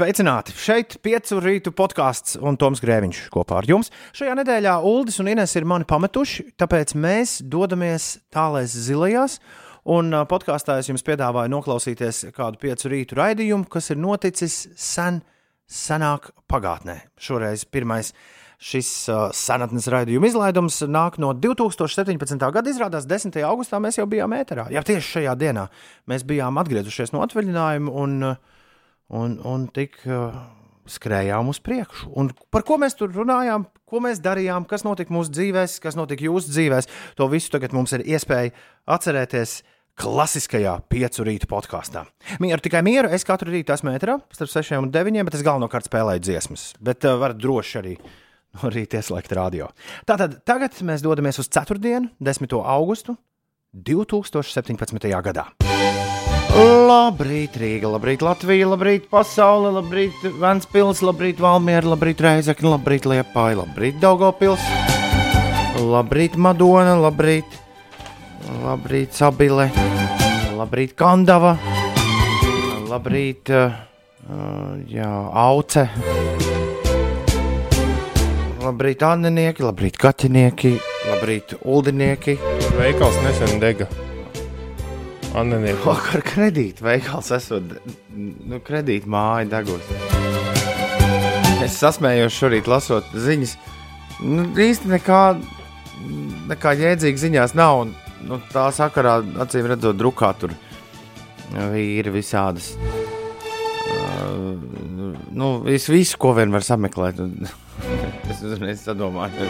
Sveicināti! Šeit piecu rītu podkāsts un Toms Grēviņš kopā ar jums. Šajā nedēļā Uldis un Ines ir mani pametuši, tāpēc mēs dodamies tālēs zilajās. Un podkāstā es jums piedāvāju noklausīties kādu piecu rītu raidījumu, kas ir noticis sen, senāk pagātnē. Šoreiz pirmais šis uh, senatnes raidījuma izlaidums nāk no 2017. gada. Izrādās, 10. augustā mēs jau bijām ēterā. Jā, tieši šajā dienā mēs bijām atgriezušies no atvaļinājuma. Un, uh, un, un tik uh, skrējām uz priekšu. Un par ko mēs tur runājām, ko mēs darījām, kas notika mūsu dzīvēm, kas notika jūsu dzīvēm, to visu tagad mums ir iespēja atcerēties. Klasiskajā piecu rītu podkāstā. Mieru tikai mieru. Es katru rītu esmu metrā, starp 6 un 9, bet es galvenokārt spēlēju dziesmas. Bet uh, varat droši arī no rīta ieslēgt radio. Tātad tagad mēs dodamies uz 4. 10. augustu 2017. gadā. Labrīt, Rīga, labrīt, Latvija, labrīt, pasaule, labrīt, Vēnspils, labrīt, Valmiera, labrīt, Reizekna, labrīt, Liepāja, labrīt, Daugopils, labrīt, Madona, labrīt, labrīt, Sabile, labrīt, Kandava, labrīt, uh, jā, Auce, labrīt, Annenieki, labrīt, Kaķinieki, labrīt, Uldinieki. Veikals nesen dega. Vakar kredīta veikals esot, nu, kredīta māja degos. Es sasmējos šorīt, lasot ziņas. Nu, īsti nekā, nekā jēdzīga ziņās nav. Un, nu, tā sakarā, acīm redzot, drukā tur ir visādas. Uh, nu, es visu, ko vien var sameklēt. Un, es uzreiz sadomāju,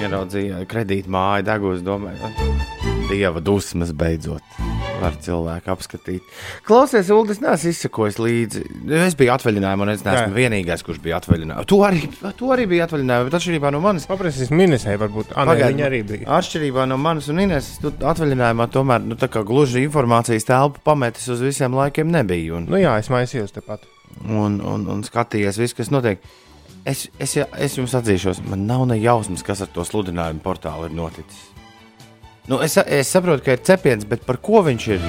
ieraudzīju kredīta māju degos. Domāju, dieva dusmas beidzot var cilvēku apskatīt. Klausies, Ulu, es neesmu izsekojis līdzi. Es biju atvaļinājumā, un es neesmu Jā. vienīgais, kurš bija atvaļinājumā. Tu arī, tu arī biji atvaļinājumā, bet atšķirībā no manis. Paprasīs Minesē, varbūt Anē, viņa arī bija. Atšķirībā no manis un Ines, tu atvaļinājumā tomēr nu, gluži informācijas telpu pametis uz visiem laikiem nebija. Un, nu jā, es maisījos tepat. Un, un, un skatījies visu, kas notiek. Es, es, es jums atzīšos, man nav ne jausmas, kas ar to sludinājumu portālu ir noticis. Nu, es, es saprotu, ka ir cepiens, bet par ko viņš ir?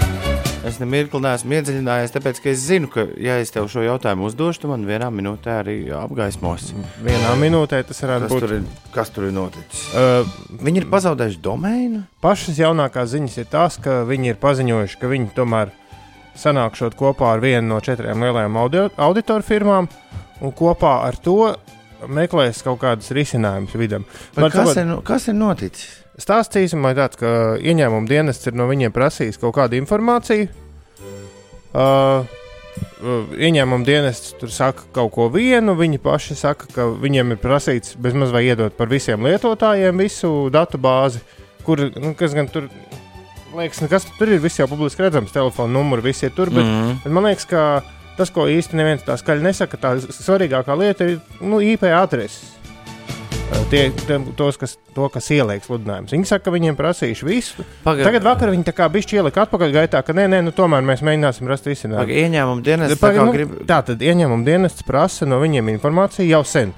Es nemirkli neesmu iedziļinājies, tāpēc ka es zinu, ka, ja es tev šo jautājumu uzdošu, tad man vienā minūtē arī apgaismos. Vienā minūtē tas varētu kas būt. Tur ir, kas tur ir noticis? Uh, viņi ir pazaudējuši domēnu. Pašas jaunākās ziņas ir tās, ka viņi ir paziņojuši, ka viņi tomēr sanākšot kopā ar vienu no četrām lielajām audio, auditoru firmām un kopā ar to meklēs kaut kādus risinājumus vidam. Kas, ir, kas ir noticis? Stāsts īsumā ir tāds, ka ieņēmuma dienests ir no viņiem prasījis kaut kādu informāciju. Uh, ieņēmuma dienests tur saka kaut ko vienu, viņi paši saka, ka viņiem ir prasīts bezmaz vai iedot par visiem lietotājiem visu datu bāzi, kur, nu, kas gan tur, liekas, nekas tur ir, viss jau publiski redzams, telefona numuri, visi ir tur, bet, mm -hmm. bet man liekas, ka tas, ko īsti neviens tā skaļi nesaka, tā svarīgākā lieta ir nu, IP adreses tie, tie, tos, kas, to, kas ieliek sludinājumus. Viņi saka, ka viņiem prasījuši visu. Paga... Tagad vakar viņi tā kā bišķi ielika atpakaļ gaitā, ka nē, nē, nu tomēr mēs mēģināsim rast risinājumu. Ieņēmuma dienests Paga, nu, grib... tā tad ieņēmuma dienests prasa no viņiem informāciju jau sen.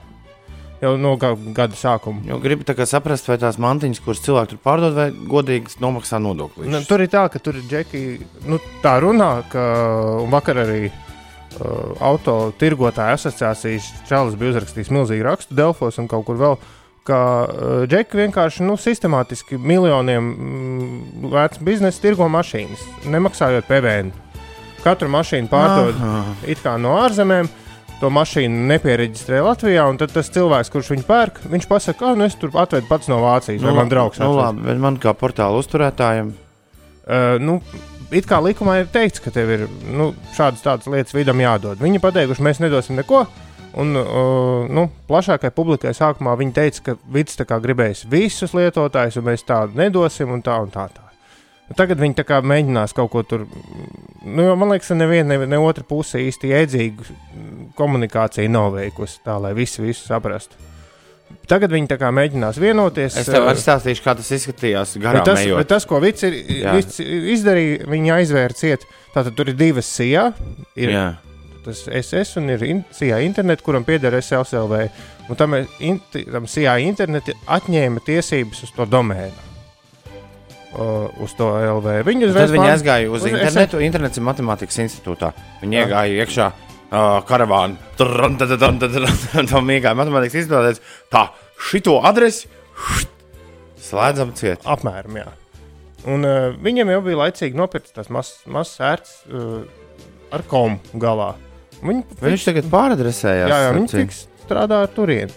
Jau no gada sākuma. Jau gribu saprast, vai tās mantiņas, kuras cilvēki tur pārdod, vai godīgi nomaksā nodokli. Nu, tur ir tā, ka tur ir džeki, nu, tā runā, ka vakar arī Uh, auto tirgotāju asociācijas čalis bija uzrakstījis milzīgu rakstu Delfos un kaut kur vēl. Ka uh, džeki vienkārši nu, sistemātiski miljoniem mm, vērts biznesa tirgo mašīnas, nemaksājot PVN. Katru mašīnu pārdod it kā no ārzemēm, to mašīnu nepiereģistrē Latvijā, un tad tas cilvēks, kurš viņu pērk, viņš pasakā, ka nu, es tur atvedu pats no Vācijas, nu, vai man draugs. Nu, labi, bet man kā portāla uzturētājiem. Uh, nu, it kā likumā ir teikts, ka tev ir nu, šādas tādas lietas vidam jādod. Viņi pateikuši, mēs nedosim neko. Un, uh, nu, plašākai publikai sākumā viņi teica, ka Vits gribēs visus lietotājus, un mēs tādu nedosim, un tā un tā. tā. Tagad viņi mēģinās kaut ko tur. Nu, man liekas, ka neviena, ne, ne otra puse īsti jēdzīgu komunikāciju nav veikusi tā, lai visi visu saprastu. Tagad viņi mēģinās vienoties. Es tev stāstīšu, kā tas izskatījās. Bet tas, bet tas, ko Vits, ir, izdarīja, viņa aizvēra ciet. Tātad tur ir divas sijā. Ir Jā. tas SS un ir in, sijā internet, kuram pieder SLV. Un tam, in, tam sijā internet atņēma tiesības uz to domēnu. Uh, uz to LV. Viņi uzreiz viņi aizgāja uz internetu. Es... Internets ir matemātikas institūtā. Viņi iegāja iekšā uh, karavānu. Tā mīkā matemātikas izpildēts. Tā, šito adresi slēdzam ciet. Apmēram, jā. Un uh, viņiem jau bija laicīgi nopirkt tās mazas maz ērts uh, ar komu galā. Viņi, Viņš tagad pāradresējās. jā, jā, citu. fiks strādā ar turieni.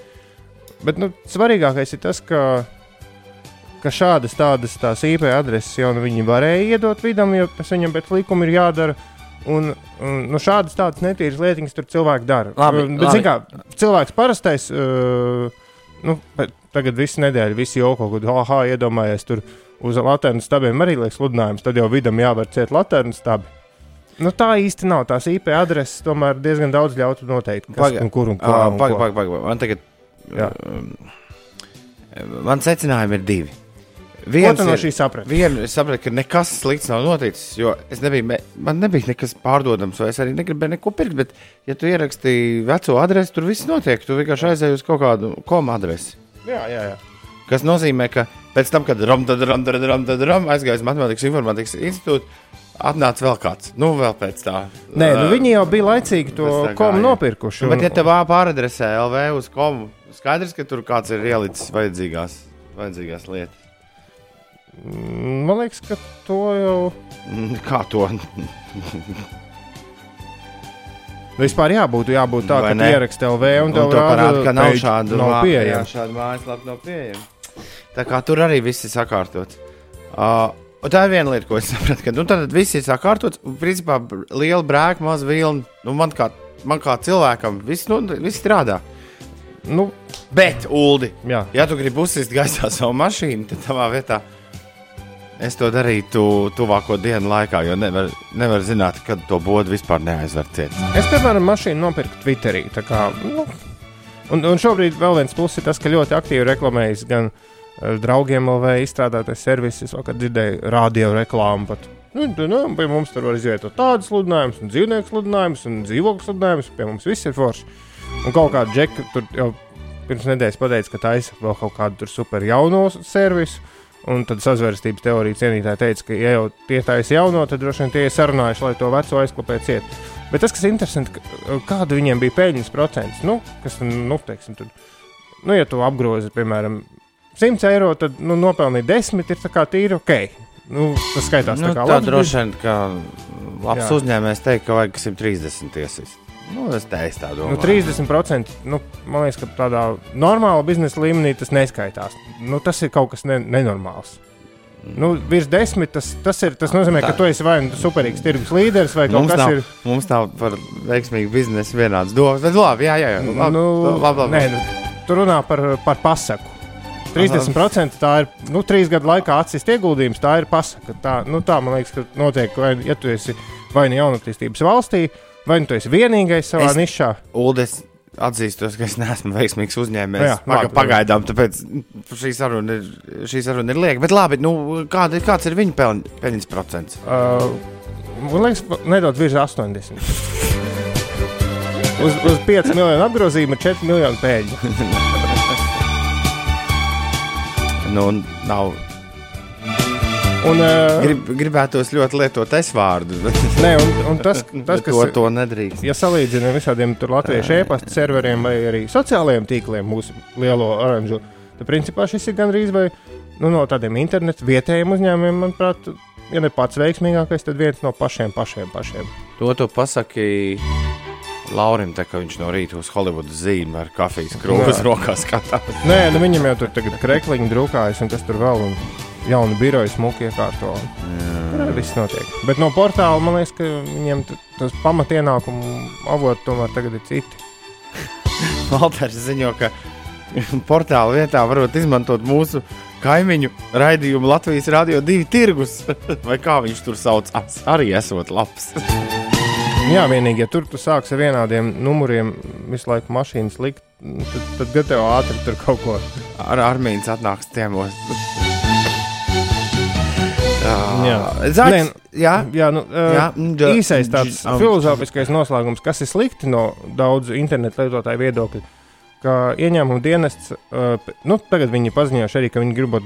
Bet nu, svarīgākais ir tas, ka, ka šādas tādas IP adreses jau nu, viņi varēja iedot vidam, jo tas viņam pēc likuma ir jādara. Un, un nu, šādas tādas netīras lietiņas tur cilvēki dara. Labi, bet, labi. Kā, cilvēks parastais, uh, nu, tagad visu nedēļu, visi jau kaut kādā ah, iedomājies tur uz Latvijas stabiem arī liekas sludinājums, tad jau vidam jāvar ciet Latvijas stabi. Nu, tā īsti nav. Tās IP adreses tomēr diezgan daudz ļautu noteikt, kas Paga- un kur un ko. Ā, un Pagaid, pagaid, pagaid. Man tagad. Jā. um, Man secinājumi ir divi. Ko Viens tu no ir- šī saprati? Vienu es sapratu, ka nekas slikts nav noticis, jo es nebiju, man nebija nekas pārdodams, vai es arī negribēju neko pirkt. Bet, ja tu ierakstīji veco adresi, tur viss notiek. Tu vienkārši aizēji uz kaut kādu komu adresi. Jā, jā, jā. Tas nozīmē, ka pēc tam, kad ram, aizgāja uz Matemātikas informātikas institūtu, atnāca vēl kāds. Nu, vēl pēc tā. Nē, nu, viņi jau bija laicīgi to komu nopirkuši. Nu, bet, ja tev pāradresē LV uz komu, skaidrs, ka tur kāds ir ielicis vajadzīgās, vajadzīgās lietas. Man liekas, ka to jau Mm, Kā to? vispār jābūt. Jābūt tā, Vai ka ierakstīt LV un Un to parāda, ka nav šādu nav pieejama. jā, šādu mājaslapu nav pieejama. Tā kā tur arī viss ir sakārtots. Uh, tā ir viena lieta, ko es sapratu. Ka, nu, tad viss ir sakārtots. Principā, liela brēka, maza vilna. Nu, man, kā, man kā cilvēkam viss, nu, viss strādā. Nu, Bet, Uldi, jā. ja tu gribi uzsist gaisā savu mašīnu, tad tavā vietā es to darītu tuvāko dienu laikā, jo nevar, nevar zināt, kad to bodu vispār neaizver ciet. Es, piemēram, mašīnu nopirku Twitterī. Kā, nu, un, un šobrīd vēl viens pluss ir tas, ka ļoti aktīvi reklamējas gan ar draugiem LV izstrādātais servis, es vakar dzirdēju radio reklāmu. Pat. Nu, tu, nu, pie mums tur var izvietot tādas sludinājumus, un dzīvnieku sludinājumus, un dzīvokļu sludinājumus. Pie mums viss ir forši. Un kaut kāda džeka tur jau pirms nedēļas pateica, ka taisa vēl kaut kādu super jauno servisu. Un tad sazvērstības teorija cienītāji teica, ka, ja jau tie taisa jauno, tad droši vien tie ir sarunājuši, lai to veco aizklāpētu ciet. Bet tas, kas ir interesanti, ka- kāda viņiem bija peļņas procents, nu, kas, nu, teiksim, tur, nu, ja tu apgrozi, piemēram, 100 eiro, tad, nu, nopelnīt 10 ir tā kā tīri ok. Nu, tas skaitās Nu, tā kā tā labs droši vien, ka labs Jā. uzņēmējs teikt, ka vajag 130 tiesas. Nu, es teicu tā domāju. Nu, 30%, nu, man liekas, ka tādā normālā biznesa līmenī tas neskaitās. Nu, tas ir kaut kas ne, nenormāls. Nu, virs desmit tas, tas, ir, tas nozīmē, ka Tā. tu esi vai nu superīgs tirgus līderis, vai kaut Mums kas ir. mums nav par veiksmīgu biznesu vienāds domas. Bet labi, jā, jā. jā. Labi, nu, labi, labi. Nē, nu, tu runā par, par pasaku. 30% tā ir nu, trīs gadu laikā atsist ieguldījums. Tā ir pasaka. Tā, nu, tā man liekas, ka notiek, vai, ja tu esi vai nu jaunatīstības valstī, vai nu tu esi vienīgais savā Es- nišā. Uldis atzīstos, ka es neesmu veiksmīgs Jā, uzņēmējs. labi, Paga, labi. pagaidām, tāpēc šī saruna ir, šī saruna ir lieka. Bet labi, nu, kāda, kāds ir viņa peln, peļņas procents? Uh, man liekas, nedaudz virs 80. Uz, uz 5 miljonu apgrozījuma 4 miljonu pēļņu. Nu, nav. Un, uh, Grib, gribētos ļoti lietot es vārdu. Nē, un, un tas, tas kas to, to nedrīkst. ja salīdzinām visādiem tur latviešu e-pasta serveriem vai arī sociālajiem tīkliem, mūsu lielo oranžu, tad principā šis ir gandrīz vai nu, no tādiem internetu vietējiem uzņēmumiem, manuprāt, ja ne pats veiksmīgākais, tad viens no pašiem, pašiem, pašiem. To tu pasaki Laurim, tā, ka viņš no rīta uz Holivudas zīmē ar kafijas krūmus Jā. rokā skatās. Nē, nu viņam jau tur tagad krekliņi drukājas un kas tur vēl. Un... Jaunu biroju smuki iekārto. Tur viss notiek. Bet no portāla man liekas, ka viņiem tas pamatienākumu avoti tomēr tagad ir citi. Valters ziņo, ka portāla vietā varot izmantot mūsu kaimiņu raidījumu Latvijas Rādio 2 tirgus. Vai kā viņš tur saucās, arī esot labs. Jā, vienīgi, ja tur tu sāksi ar vienādiem numuriem visu laiku mašīnas likt, tad, tad gan tev ātri tur kaut ko. Ar armijas atnāks ciemos. Jā. Nē, jā. Jā, nu, Jā, da- īsais tāds filozofiskais noslēgums, kas ir slikti no daudzu internetu lietotāju viedokļa. Ka ieņēmuma dienests, nu, tagad viņi paziņojuši arī, ka viņi gribot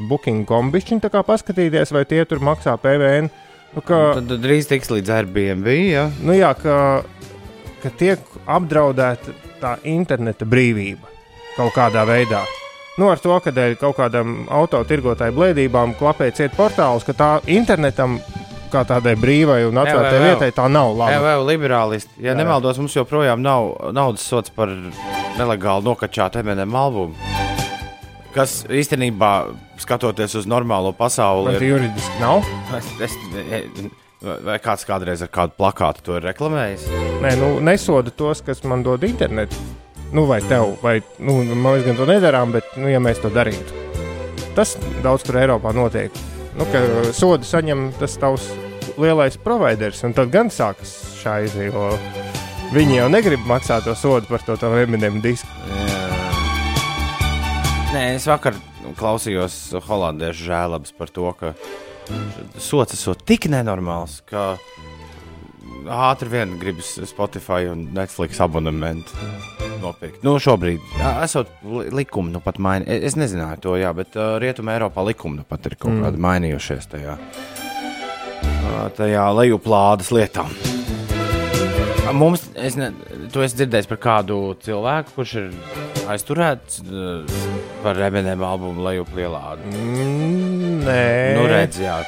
tā kā paskatīties, vai tie tur maksā PVN. Nu, ka, Tad, tad drīz tiks līdz Airbnb. Jā. nu, jā, ka ka tiek apdraudēta tā interneta brīvība kaut kādā veidā. Nu, ar to, ka dēļ kaut kādam autotirgotāju blēdībām klapē ciet portāls, ka tā internetam kā tādai brīvai un atvērtai vietai tā nav Jā, labi. vai liberālisti. Ja Jā. nemaldos, mums joprojām nav naudas sots par nelegāli nokačātu MNM albumu. Kas īstenībā, skatoties uz normālo pasauli, ir. juridiski nav. Es, es, vai kāds kādreiz ar kādu plakātu to ir reklamējis? Nē, nu, nesoda tos, kas man dod internetu. Nu, vai tev, vai nu, mēs gan to nedarām, bet, nu, ja mēs to darītu, tas daudz kur Eiropā notiek. Nu, ka sodu saņem tas tavs lielais providers, un tad gan sākas šādi, jo viņi jau negrib maksāt to sodu par to tavu eminēmu disku. Nē, es vakar klausījos holandiešu žēlabas par to, ka sots esot tik nenormāls, ka ātri vien gribas Spotify un Netflix abonementu nopirkt. Nu, šobrīd, esot li- likumi, nu pat maini. Es nezināju to, jā, bet uh, Rietumē Eiropā likumi nu pat ir kaut kādi mainījušies tajā, uh, tajā lejuplādes lietā. Mums, es ne, to esmu dzirdējis par kādu cilvēku, kurš ir aizturēts uh, par rebenēm albumu lejuplādu. Mm, nē, Nu, redz, jā.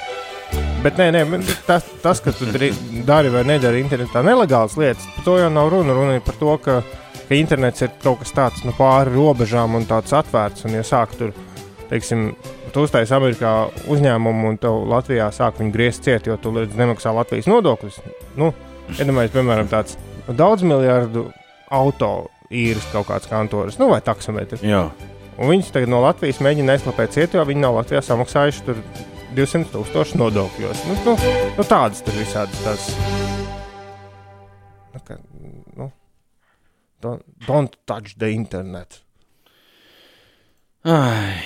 Bet nē, nē, tas, tas, ka tu dari, vai nedari internetā nelegālas lietas, par to jau nav runa. Runa ir par to, ka, ka internets ir kaut kas tāds nu, pāri robežām un tāds atvērts. Un, ja sāk tur, teiksim, tu uztaisīji Amerikā uzņēmumu un tev Latvijā sāk viņu griezt ciet, jo tu nemaksā Latvijas nodokļus. Nu, iedomājieties, piemēram, tāds daudz miljardu auto īres kaut kāds kantors, nu, vai taksometrs. Un viņus tagad no Latvijas mēģina aizklāpēt ciet, jo viņi nav Latvijā samaksājuši tur 200 tūkstoši nodokļos. Nu, nu, nu, tādas tur visādas tās. Nu, ka, nu, don't, don't touch the internet. Ai.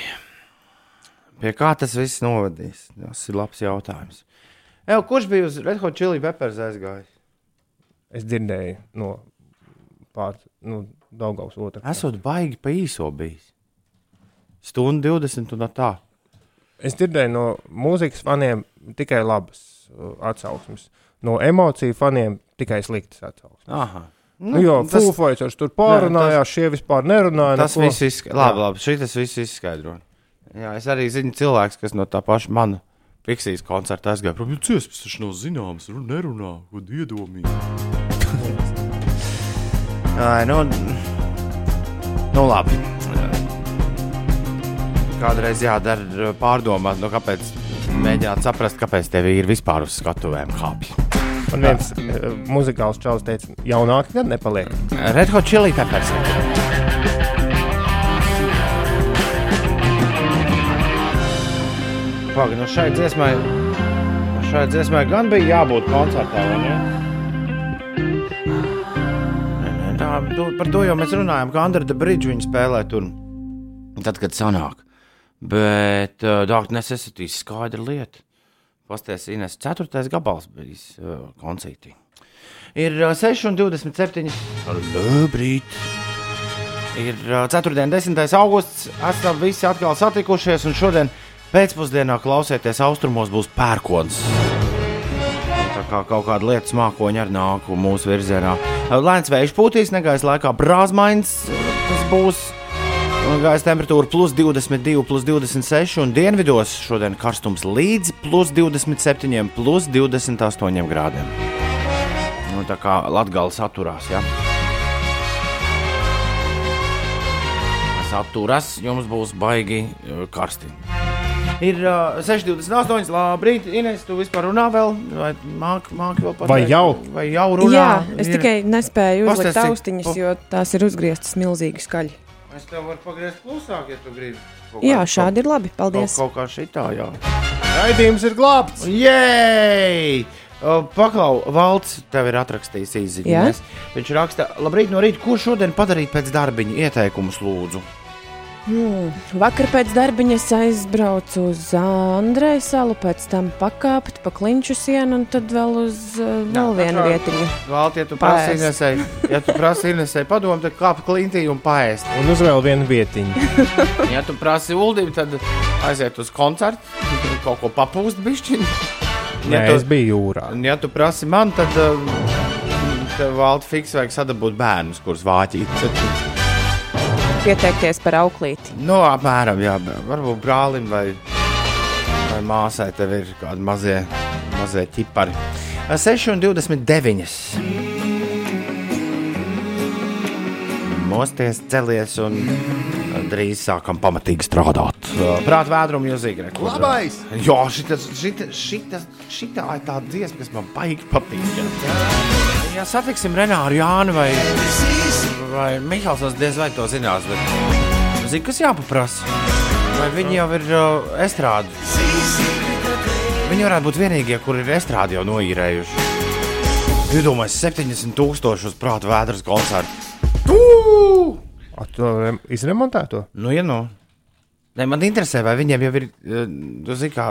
Pie kā tas viss novadīs? Tas ir labs jautājums. Ew, kurš bija uz Red Hot Chili Peppers aizgājis? Es dzirdēju no pār, nu, Daugaus otrā. Esot baigi pa īso bijis. Stundu 20 un tā. Es dzirdēju no mūzikas faniem tikai labas uh, atsauksmes. No emociju faniem tikai sliktas atsauksmes. Aha. Nu, jo Fighters tur pārunājās, šie vispār nerunāja. tas neko. viss izskaidro. Labi, labi, šis viss izskaidro. Jā, es arī zinu cilvēks, kas no tā paša mana Piksijas koncerta aizgāja. Prom, jo ciesmas taču nav zināms, un nerunā, ko iedomīgi. Ai, nu, nu labi. Kādreiz jādara pārdomāt, nu, kāpēc mēģināt saprast, kāpēc tev ir vispār uz skatuvēm kāpj. Un viens uh, muzikāls čels teica, jaunāki gan nepaliek. Red Hot Chili Peppers. Pagaid, nu šai dziesmai, šai dziesmai gan bija jābūt koncertā, vai ne? Tā, par to jau mēs runājām, ka Andra de Bridge viņa spēlē tur, tad, kad sanāk. Bet uh, Dark Necessity ir skaidra lieta. Pasties Ines, 4. gabals bijis uh, koncertī. Ir uh, 6,27. Labrīt! Ir uh, 4. un 10. augusts. Esam visi atkal satikušies, un šodien pēcpusdienā klausieties, austrumos būs pērkons. Tā kā kaut kāda lietas mākoņa arī nāk mūsu virzienā. Lēns vējš pūtīs, negaisa laikā brāzmains. Tas būs gaisa temperatūra plus 22, plus 26, un dienvidos šodien karstums līdz plus 27, plus 28 grādiem. Nu, tā kā Latvijas atturās. Ja? Es atturos, jums būs baigi uh, karsti. Ir uh, 6,28. Labrīt, Ines, tu vispār runā vēl? Vai māki māk vēl pateikt? Vai jau? Vai jau runā? Jā, es Ir- tikai nespēju uzlikt austiņas, jo tās ir uzgrieztas milzīgi skaļi. Es tev varu pagriezt klusāk, ja tu gribi. Kaut Jā, šādi ir labi. Kaut, Paldies. kaut kā šitā, jā. Raidījums ir glābts! Jēj! Uh, Paklau, Valts, tev ir atrakstījis Jā. īsiņas. Viņš raksta, labrīt no rīta, ko šodien padarīt pēc darbiņa ieteikumus lūdzu. Hmm. Vakar pēc darbiņa es aizbraucu uz Andreju salu, pēc tam pakāpt pa klinšu sienu un tad vēl uz uh, vēl Jā, vienu vietiņu. Valts, ja tu prasi Paēst. Inesei, ja tu prasi Inesei padomu, tad kāp klintī un paēst. Un uz vēl vienu vietiņu. Ja tu prasi Uldim, tad aiziet uz koncertu, kaut ko papūst bišķiņu. Nē, Ja es tu, biju jūrā. ja tu prasi man, tad, um, tev valda fiks vajag sadabūt bērnus, kurus vāķīt. Pieteikties par auklīti. Nu, apmēram, jā, varbūt brālim vai, vai māsai tev ir kādi mazie, mazie ķipari. 6,29. Mosties, celies un drīz sākam pamatīgi strādāt. Prāta vēdrumu jūzīgi. Labais! Jā, šitas, šitas, šitas, šitā ir tā dziesma, kas man baigi patīk. Jā, ja satiksim Renāru Jānu vai, vai Mihāls, diez vai to zinās, bet zinu, kas jāpaprasa. Vai viņi jau ir uh, estrādi? Viņi varētu būt vienīgie, kur ir estrādi jau noīrējuši. Iedomājieties, 70 tūkstoši uz prāta vēdras koncertu. To? Nu, ja nu. Ne, man interesē, vai viņiem jau ir. eh, Tu zini, kā,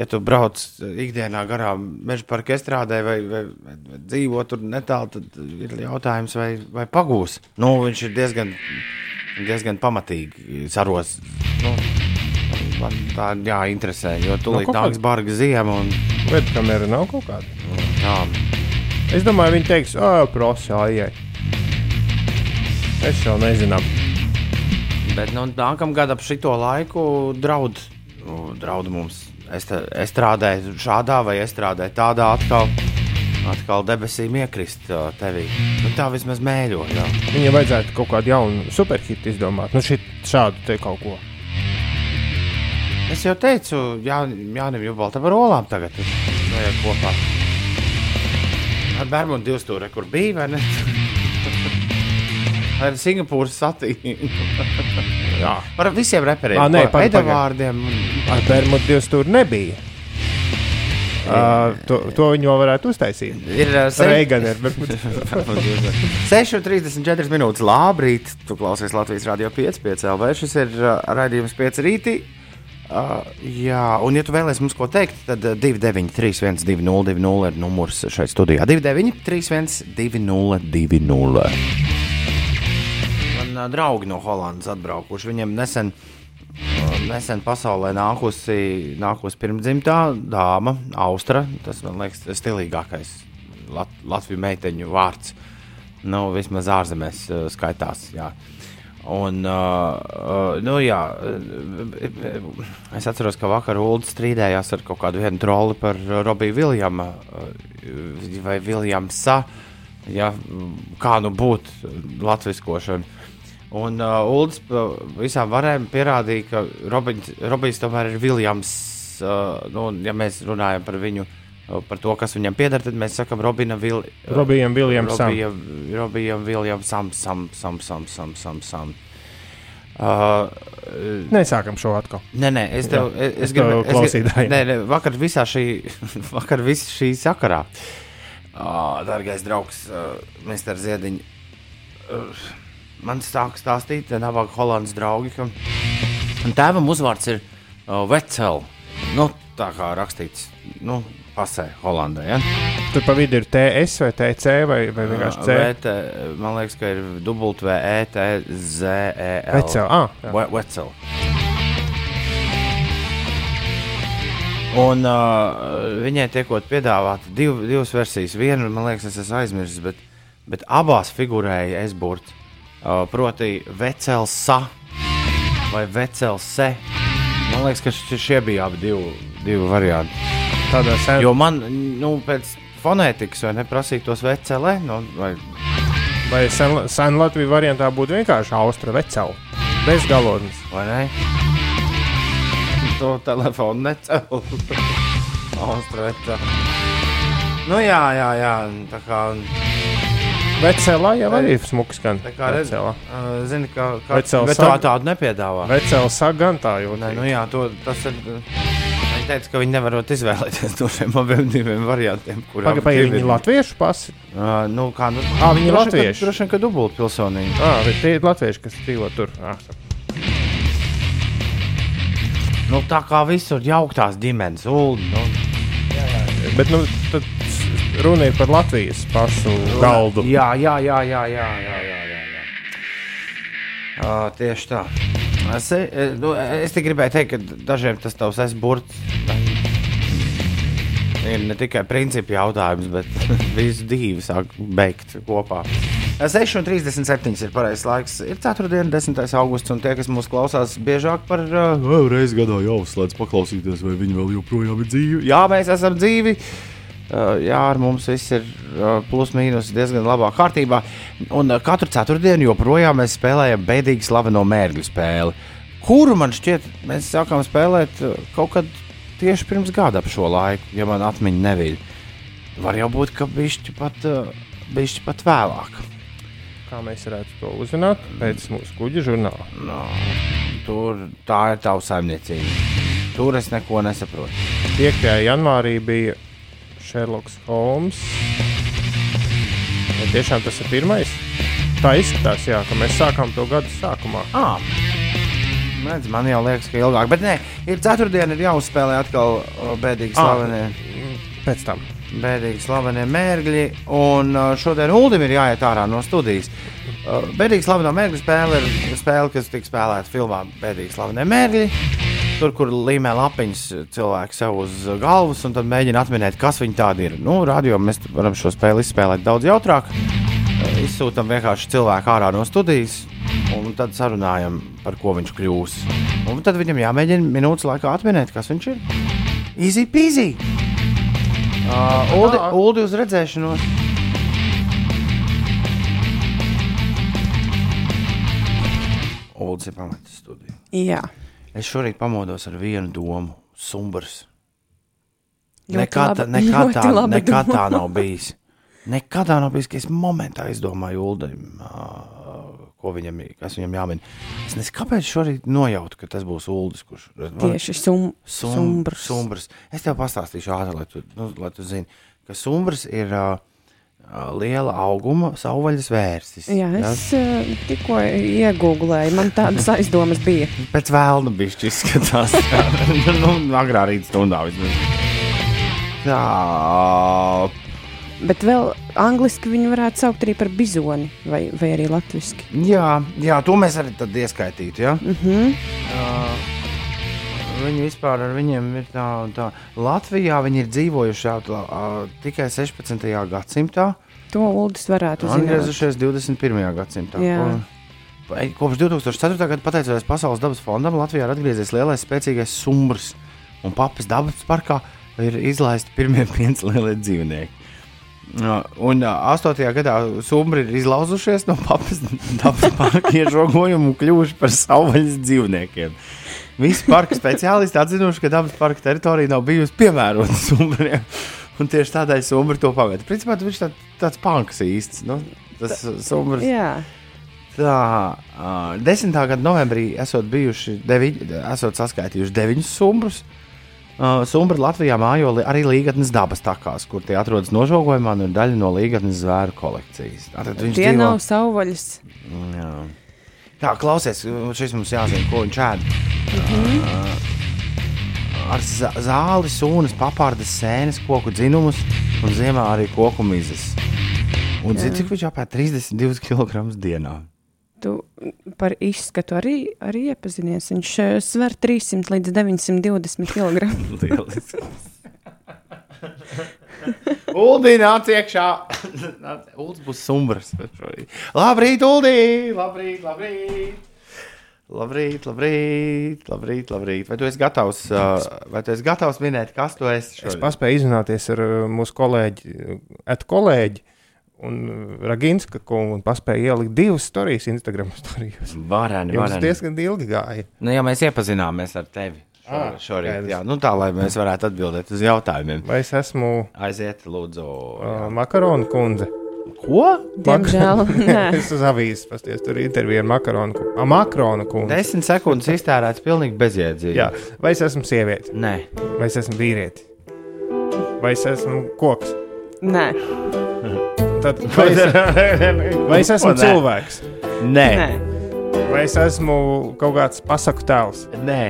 ja tu brauc ikdienā garām meža parka estrādē vai, vai, vai, dzīvo tur netālu, tad ir jautājums, vai, vai pagūs. Nu, viņš ir diezgan, diezgan pamatīgi saros. Nu, man tā jā, interesē, jo tūlīt kaut nāks barga ziema un Webkamera nav kaut kāda. tā. Es domāju, viņi teiks, ah, prasa, ai. Es jau nezinu. Bet nu, nākamā gada ap šito laiku draud, nu, draud mums. Es, te- es strādāju šādā vai es strādāju tādā atkal. Atkal debesīm iekrist ā, tevī. Nu, tā vismaz mēģo. Jā. Viņam vajadzētu kaut kādu jaunu superhitu izdomāt. Nu, šit, šādu te kaut ko. Es jau teicu, Jā, Jānis Jubaltam ar olām tagad vajag kopā. Ar Bermudu divstūri, kur bija, vai ne? Ar Singapūras satīnu. Jā. Ar visiem reperiem. Nē, ko, pagaid, Edavārdiem. Ar Bermudu divas tur nebija. Uh, to, to viņi vēl varētu uztaisīt. Ir ā, se- Reigana ir. 6,34 minūtes. Labrīt, tu klausies Latvijas Rādio 5, 5 LV. Šis ir uh, raidījums 5 rītī. Uh, jā, un, ja tu vēlēsies mums ko teikt, tad uh, 293, 202, ir numurs šeit studijā. 293, 202. Man draugi no Holandas atbraukuši. Viņiem nesen, nesen pasaulē nākusi, nākusi pirmdzimtā dāma, Austra. Tas man liekas, stilīgākais Lat Latvijas meiteņu vārds. Nu, vismaz ārzemēs skaitās. Jā. Un, uh, nu, jā, es atceros, ka vakar Ulu strīdējās ar kaut kādu troli par Robiju Viljama vai Viljamsa. Ja, kā nu būt latviskošana. Un uh, Ulas visām varēm pierādīja, ka Robins, tomēr ir Viljams. Uh, nu, ja mēs runājam par viņu, uh, par to, kas viņam pieder, tad mēs sakām Robina Vil, uh, Robijam Viljamsam. Robijam, Viljamsam, sam, sam, sam, sam, sam, sam. Uh, Nesākam šo atkal. Nē, nē, es tev, Jā, es, es gribu tev klausītājiem. Nē, nē, vakar visā šī, vakar visā šī sakarā. Uh, Dargais draugs, uh, Mr. Ziediņš, uh, man sāk stāstīt, nabaga holandas draugi, ka tēvam uzvārds ir uh, Vecel. Nu, tā kā rakstīts, nu, pasē Holandē, ja? Tur pa vidu ir TS vai TC vai, vai vienkārši C. Uh, man liekas, ka ir E W-E-T-Z-E-L. Vecel, ah. We- Wetzel. Un uh, viņai tiekot piedāvāta div, divas versijas. Vienu, man liekas, es esmu aizmirsis, bet, bet abās figurēja Esburts. Proti, Vecelsa vai Vecelse. Man liekas, ka šie bija abi divi, divi varianti. Tādā senā. Jo man, nu, pēc fonētikas, vai neprasīt tos vecelē, nu, vai Vai sen, sen Latvijas variantā būtu vienkārši Austra vecela. Bez galotnes. Vai ne? To telefonu necēlu. Austrēta. Nu, jā, jā, jā. Tā kā, Vecela jau arī ir smuks skan. tā kā redz, Vecela. uh, zini, ka, ka Vecela bet tā sag- tādu nepiedāvā. Vecela sagan tā jau. Nē, nu jā, to, tas ir. Viņi teica, ka viņi nevarot izvēlēties no šiem abiem diviem variantiem. divi viņi ir. latviešu pasi. Uh, nu, kā, nu, Ā, viņi ir latvieši. Droši vien, ka dubult pilsonīgi. Ah, bet tie ir latvieši, kas dzīvo tur. Ah, Nu, tā kā visur jauktās ģimenes. Ulu, nu, bet nu, tad runa ir par Latvijas pašu galdu. Jā, jā, jā, jā, jā. jā, jā, jā, jā. Uh, tieši tā. Es, e, e, nu, es tikai gribēju teikt, ka dažiem tas tavs esburts ir ne tikai principu jautājums, bet visu divu sāk beigt kopā. 6.37 ir pareizais laiks. Ir 4. un 10. augusts, un tie, kas mūs klausās biežāk par uh, reizi gadā, jau slēdz paklausīties, vai viņi vēl joprojām ir dzīvi. Jā, mēs esam dzīvi. Uh, jā, ar mums viss ir uh, plus mīnus diezgan labā kārtībā. Un uh, katru ceturtdienu joprojām mēs spēlējam bēdīgi slaveno mērķu spēli, kuru man šķiet, mēs sākām spēlēt kaut kad tieši pirms gada ap šo laiku, ja man atmiņa neviļ. Var jau būt, ka bišķi pat, bišķi pat vēlāk. Kā mēs varētu to uzzināt pēc mūsu kuģa žurnāla? No, tur tā ir tava saimniecība. Tur es neko nesaprotu. 5. janvārī bija Sherlock Holmes. Vai tiešām tas ir pirmais? Tā izskatās, jā, ka mēs sākām to gada sākumā. Ah. Redz, man jau liekas, ka ilgāk, bet nē, ir ceturtdiena, ir jāuzspēlē atkal bēdīgi Ah. slavenie, Pēc tam. bēdīgi slavenie mērgļi. Un šodien Uldim ir jāiet ārā no studijas. Bēdīgi slaveno mērgļu spēle ir spēle, kas tika spēlēta filmā Bēdīgi slavenie mērgļi. Tur, kur līmē lapiņas cilvēki sev uz galvas, un tad mēģina atminēt, kas viņi tādi ir. Nu, radio mēs varam šo spēli izspēlēt daudz jautrāk. Izsūtām vienkārši cilvēku ārā no studijas, un tad sarunājam, par ko viņš kļūs. Un tad viņam jāmēģina minūtes laikā atminēt, kas viņš ir. Easy peasy! Uh, Uldi. Uldi uz redzēšanos! Uldis ir pametis studiju. Jā, Es šorīt pamodos ar vienu domu -. Ļoti Nekad, laba- nekad, ļoti tā, nekad doma. tā nav bijis. Nekad tā nav bijis, ka es momentā izdomāju Uldim, ko viņam, viņam jāmin. Es nezinu, kāpēc šorīt nojautu, ka tas būs Uldis, kurš tieši sum, Sum, sumbrs. sumbrs. Es tev pastāstīšu ātri, lai tu, nu, lai tu zini, ka sumbrs ir uh, liela auguma savvaļas vērsis. Jā, es uh, tikko iegūlēju, man tādas aizdomas bija. Pēc vēlna bišķi izskatās. nu, agrā rīta stundā vismaz. Tā, Bet vēl angliski viņu varētu saukt arī par bizoni, vai, vai arī latviešu. jā, jā, to mēs arī tad ieskaitītu, ja? Mm -hmm. Uh, viņi vispār ar viņiem ir tā, tā. Latvijā viņi ir dzīvojuši jau uh, tikai 16. gadsimtā. To Uldis varētu zināt. Atgriezušies 21. gadsimtā. Jā. Un Kopš 2004. gada, pateicoties Pasaules dabas fondam, Latvijā ir atgriezies lielais spēcīgais sumbrs. Un papas dabas parkā ir izlaisti pirmie pieci lielie dzīvnieki. Un ā, 8. gadā sumbri ir izlauzušies no papas dabas parka iežogojuma un kļuvuši par savvaļas dzīvniekiem. Visi parka speciālisti atzinuši, ka dabas parka teritorija nav bijusi piemērota sumbriem. Un tieši tādēļ sumbri to pagaida. Principā viņš tā, tāds panks īsts. Nu, tas sumbrs. Jā, Tā, uh, 10. gada novembrī esot bijuši, deviņ, esot saskaitījuši deviņus sumbrus. Uh, Sumbri Latvijā mājo li- arī līgatnes dabas takās, kur tie atrodas nožogojumā un ir daļa no līgatnes zvēru kolekcijas. Tātad viņš tie dzīvo- nav savvaļas. Jā. Tā, klausies, šis mums jāzina, ko viņš ēd. Uh, ar zā- zāli, sūnas, papārdas, sēnes, koku dzinumus un ziemā arī koku mizas. Un zini, cik viņš apēd 32 kg dienā? Tu par izskatu arī, arī iepazinies. Viņš eh, sver 300 līdz 920 kg. Lieliski. Uldī nāc iekšā. Ulds būs sumbrs. Labrīt, Uldī! Labrīt, labrīt! Labrīt, labrīt, labrīt, labrīt. Vai tu esi gatavs, uh, vai tu esi gatavs minēt, kas tu esi? Es šodien? paspēju izrunāties ar uh, mūsu kolēģi, at kolēģi un uh, Raginska kungu un paspēju ielikt divas stāstījus Instagram storijos. Vareni, Jums vareni. diezgan ilgi gāja. Nu, ja mēs iepazināmies ar tevi šo, Ah, šorīt, jā, nu tā, lai mēs varētu atbildēt uz jautājumiem. Vai es esmu Aiziet, lūdzu. uh, makaronu kundze? Ko? Diemžēl. Es uz avīzes pasties, tur ir intervija ar makaronu, a, makrona kundzi. Desmit sekundes iztērēts pilnīgi bezjēdzīgi. Jā, vai es esmu sieviete, Nē. vai es esmu vīrieti, vai es esmu koks. Nē. Tad, vai, es, vai es esmu cilvēks, Nē. Nē. vai es esmu kaut kāds pasaku tēls, Nē.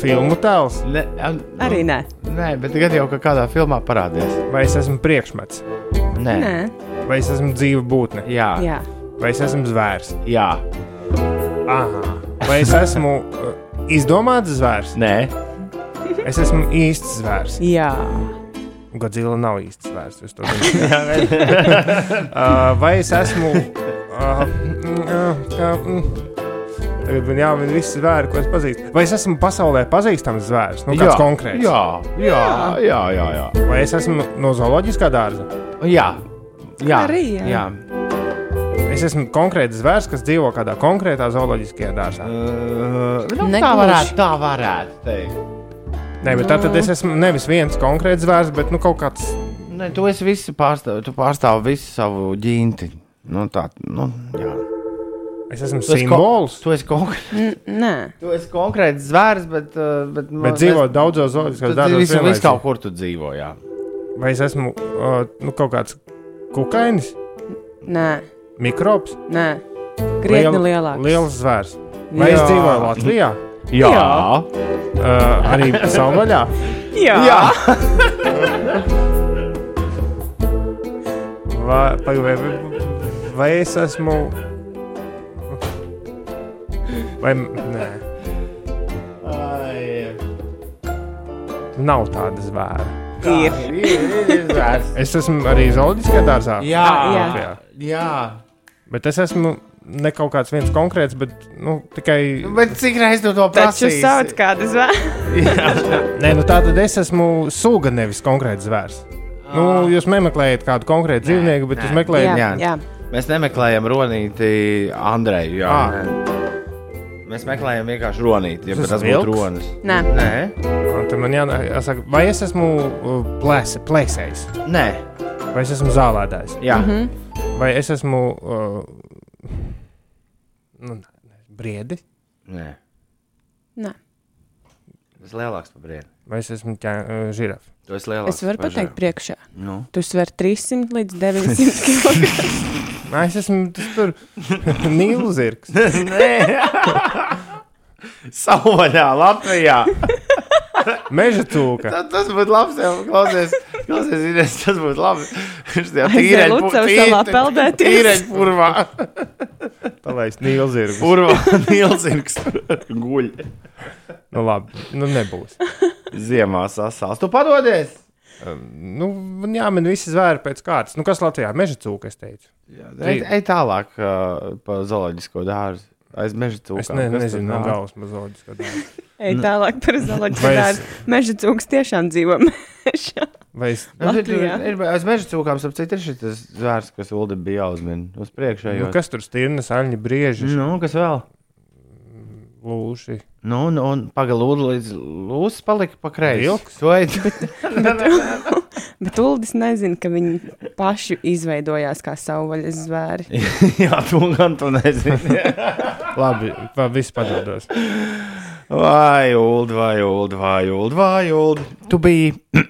Filmu tēls, Nē. an- Arī nē. Nē, bet gan jau ka kādā filmā parādījās. vai es esmu priekšmets, Nē. Nē. vai es esmu dzīva būtne, Jā. Jā. Vai es esmu zvērs. Jā. Aha. Vai es esmu uh, izdomāts zvērs? Nē. Es esmu īsts zvērs. Jā. Godzilla nav īsts zvērs. jūs to zināt. uh, vai es esmu. Uh, mm, uh, kā, mm, Tagad man jāmin visi zvēri, ko es pazīstu. Vai es esmu pasaulē pazīstams zvērs? Nu, kāds konkrēts? Jā, jā, jā, jā. jā. Vai es esmu no zooloģiskā dārza? jā. jā. Arī, jā. jā. Es esmu konkrēts zvērs, kas dzīvo kādā konkrētā zooloģiskajā dārzā. Uh, nu, tā varētu, tā varētu teikt. Nē, bet tā tad es esmu nevis viens konkrēts zvērs, bet nu, kaut kāds. Ne, tu esi visu pārstāv, tu pārstāv visu savu ģinti. Nu, tā, nu, jā. Es esmu Tu esi simbols. Tu esi, konkr... N nē, tu esi konkrēts zvērs, bet. uh, Bet, Bet dzīvo daudzos Tu zooloģiskos dzīvo dārzos. visu, visu vienlaicīgi. kaut kur tu dzīvo, jā. Vai es esmu uh, nu, kaut kāds kukainis, nē, mikrobs, nē. Krietni lielāks. liels zvērs? Vai es Jā. dzīvoju Latvijā? Jā. Uh, arī savvaļā? Jā. jā. Vai, vai, vai, vai es esmu. Vai nē, nav tāda zvēra. Ir. ir zvērs. Es esmu arī zooloģiskajā dārzā. Jā, jā. Latvijā. jā. Bet es esmu ne kaut kāds viens konkrēts, bet nu, tikai. Bet cik reizes tu to Taču prasīsi? sauc kādu zvēru. Nē, nu tā tad es esmu suga, nevis konkrēts zvērs. Nu, jūs nemeklējat kādu konkrētu dzīvnieku, bet nē. jūs meklējat. Jā, jā. jā. Mēs nemeklējam ronīti Andreju. Jā, Ā. Mēs meklējam vienkārši ronīti, ja Tas būtu ronis. Nē, Nē, Tad man jā, jāsaka, vai es esmu uh, plēse, plēsējs, nē, vai es esmu zālētājs, jā. Mm -hmm. vai es esmu uh, nu, briedis, nē. Nē. Tas lielāks par brīdi. vai es esmu ķē, uh, žirafa. Tu esi lielāks. Es varu pateikt priekšā. Nu. Tu sver 300 līdz 900 kg. Nē, es esmu tas tur nīlzirgs. Nē, savvaļā Latvijā. Meža cūka. Tā, tas būtu labs. Jau, klausies, klausies Ines, tas būtu labi. Viņš Aiziet Lucavas salā peldēties. Tīreņ purvā. Palaist nīlzirgu. Purvā Nilsirgs guļ. Nu, labi, nu nebūs. Ziemā sasāls. Tu padodies? Nu, man jāmin visi zvēri pēc kārtas. Nu, kas Latvijā? Meža cūka, es teicu. Jā, ej, ej tālāk uh, pa zooloģisko dārzu. Aiz meža cūkām. Es ne, Kas nezinu, no nāk? galvas mazliet. Ej tālāk par zooloģiju es- dārzu. Meža cūks tiešām dzīvo mežā. Vai es Nu, Latvijā. ir- Aiz meža cūkām, ap citu, ir šis zvērs, kas Uldi bija jāuzmin uz priekšējā. Nu, kas tur stirnas, aļņi, brieži, Nu, kas vēl? Lūši? Nu, un, un pagalūdu līdz lūsis palika pa kreisi. Vilks? To ej. Bet Uldis nezina, ka viņi paši izveidojās kā savvaļas zvēri. Jā, tu gan tu nezini. Labi, va, viss padodos. Vai, Uld, vai, Uld, vai, Uld, vai, Uld. Tu biji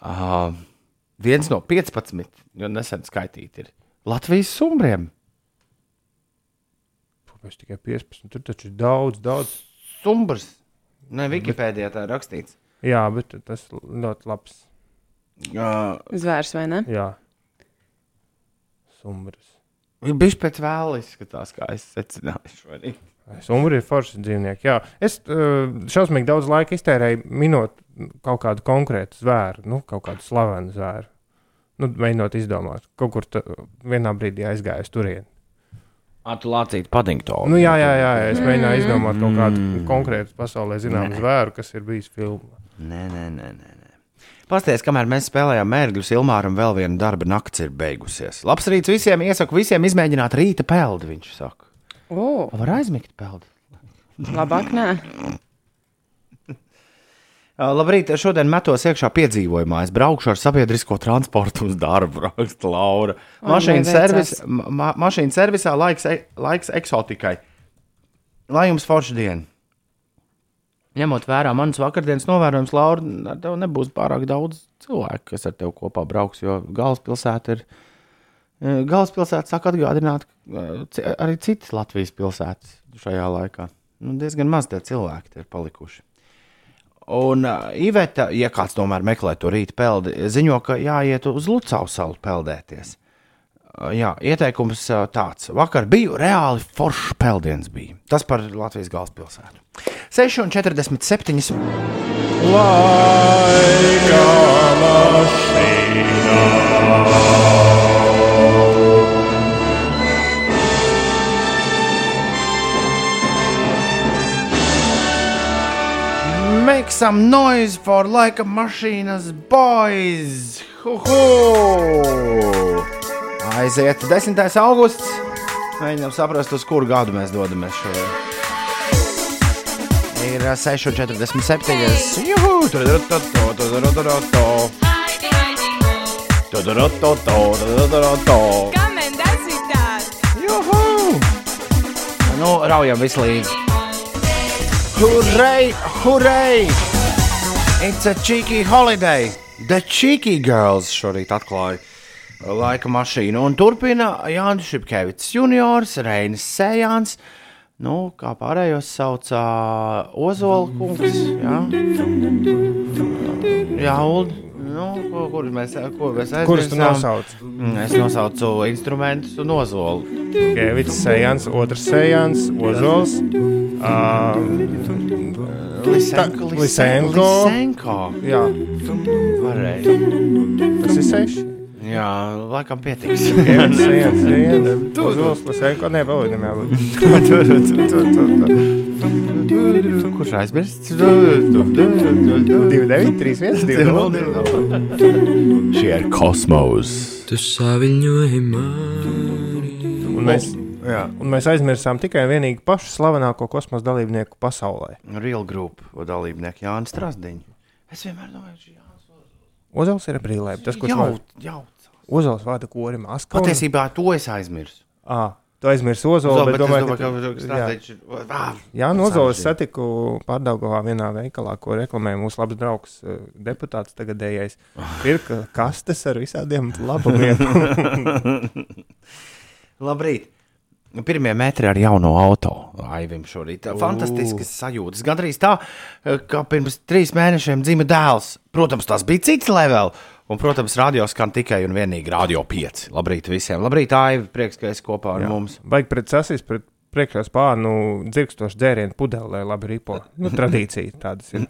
uh, viens no 15, jo nesen skaitīti ir Latvijas sumbriem. Pēc tikai 15. Tur taču ir daudz, daudz. Sumbrs. Nē, Wikipēdijā tā ir rakstīts. Jā, bet tas ļoti labs. Uh, Zvērs vai ne? Jā, sumbrs. Viņš pēc vēla izskatās, kā es secināju šodien. Sumbri ir forši dzīvnieki. Jā, es uh, šausmīgi daudz laika iztērēju minot kaut kādu konkrētu zvēru, nu, kaut kādu slavenu zvēru. Nu, mēģinot izdomāt, kaut kur ta, vienā brīdī aizgāju uz turieni. Atu lācīt Paddingtonu. Nu, jā, jā, jā, es mēģināju izdomāt kaut kādu Mm. konkrētu pasaulē zināmu zvēru, kas ir bijis filmā. Nē, nē, nē. nē. nē. Pastāstiet, kamēr mēs spēlējām mērķus, Ilmāram vēl viena darba nakts ir beigusies. Labs rīts visiem, iesaku visiem izmēģināt rīta peldi, viņš saka. O, Var aizmigt peldi. labāk nē. Labrīt, šodien metos iekšā piedzīvojumā. Es braukšu ar sabiedrisko transportu uz darbu, raksta Laura. Veicas. servis, ma ma mašīnas servisā laiks, e laiks eksotikai. Lai jums forša diena. Ņemot vērā manas vakardienas novērojums, Laura, ar tevi nebūs pārāk daudz cilvēku, kas ar tevi kopā brauks, jo galvaspilsēta ir. eh, Galvaspilsēta sāk atgādināt ci- arī citas Latvijas pilsētas šajā laikā. Nu, diezgan maz tie cilvēki tie ir palikuši. Un Iveta, ja kāds tomēr meklē to rīta peldi, ziņo, ka jāiet uz Lucau salu peldēties. Jā, ieteikums tāds. Vakar biju reāli foršs peldiens. Bija. Tas par Latvijas galvaspilsētu. 6,47. laika mašīnā. Some noise for laika mašīnas boys! Huhu! Aiziet 10. augusts. Mēģinām saprast, uz kuru gadu mēs dodamies šodien. Ir 6,47. Juhu! Tudurutoto, tudurutoto. Tudurutoto, tudurutoto. Come and dance with us. Juhu! Nu, raujam visu līdzi. Hurray! It's a cheeky holiday! The cheeky girls šorīt atklāja laika mašīnu. Un turpina Jānis Šepkevits juniors, Reinis Sējāns. Nu, kā pārējos saucā Ozola kungs. Jā, jā Uld. Nu, ko, kur mēs, ko mēs Kurus tu aizmirsām? nosauc? Es nosaucu instrumentus un ozolu. Kevits, Sejans, otrs Sejans, Ozols. Uh, Lisenko. Lisenko. Lisenko. jā, Varēja. tas ir seši. Jā, laikam pietiks. Kevits, Sejans, Sejans, Ozols, Lisenko. Nē, vēl vienam jābūt. Kurš aizmirsts? 2, 9, 3, 1, 2, 0. Šie ir kosmos. Tu saviņoji mani. Un mēs, Jā, un mēs aizmirsām tikai un vienīgi pašu slavenāko kosmosa dalībnieku pasaulē. Real Group dalībnieki Jānis Strasdiņš. Es vienmēr domāju, ka Jānis Ozols ir brīvlē. Tas, kurš jau, vada, jau. Ozols vada kori Maskavā. Patiesībā to es aizmirsu. Ah, tu aizmirsi Ozolu, bet bet domāju, domāju, ka... Strasdiņš ir. Ah, Jā, no Ozolas sarežģīti. satiku Pārdagovā vienā veikalā, ko reklamēja mūsu labs draugs, deputāts tagadējais. Pirka kastes ar visādiem labumiem. Labrīt! Pirmie metri ar jauno auto. Aivim šorīt. Fantastiskas sajūtas. Gan arī tā, ka pirms trīs mēnešiem dzima dēls. Protams, tas bija cits level. Un, protams, radio skan tikai un vienīgi radio 5. Labrīt visiem. Labrīt, Aivi. Prieks, ka esi kopā ar Jā. mums. Baigi pret sasis, pret priekšā spārnu dzirkstošu dzērienu pudelē, labi ripo. Nu, tradīcija tādas ir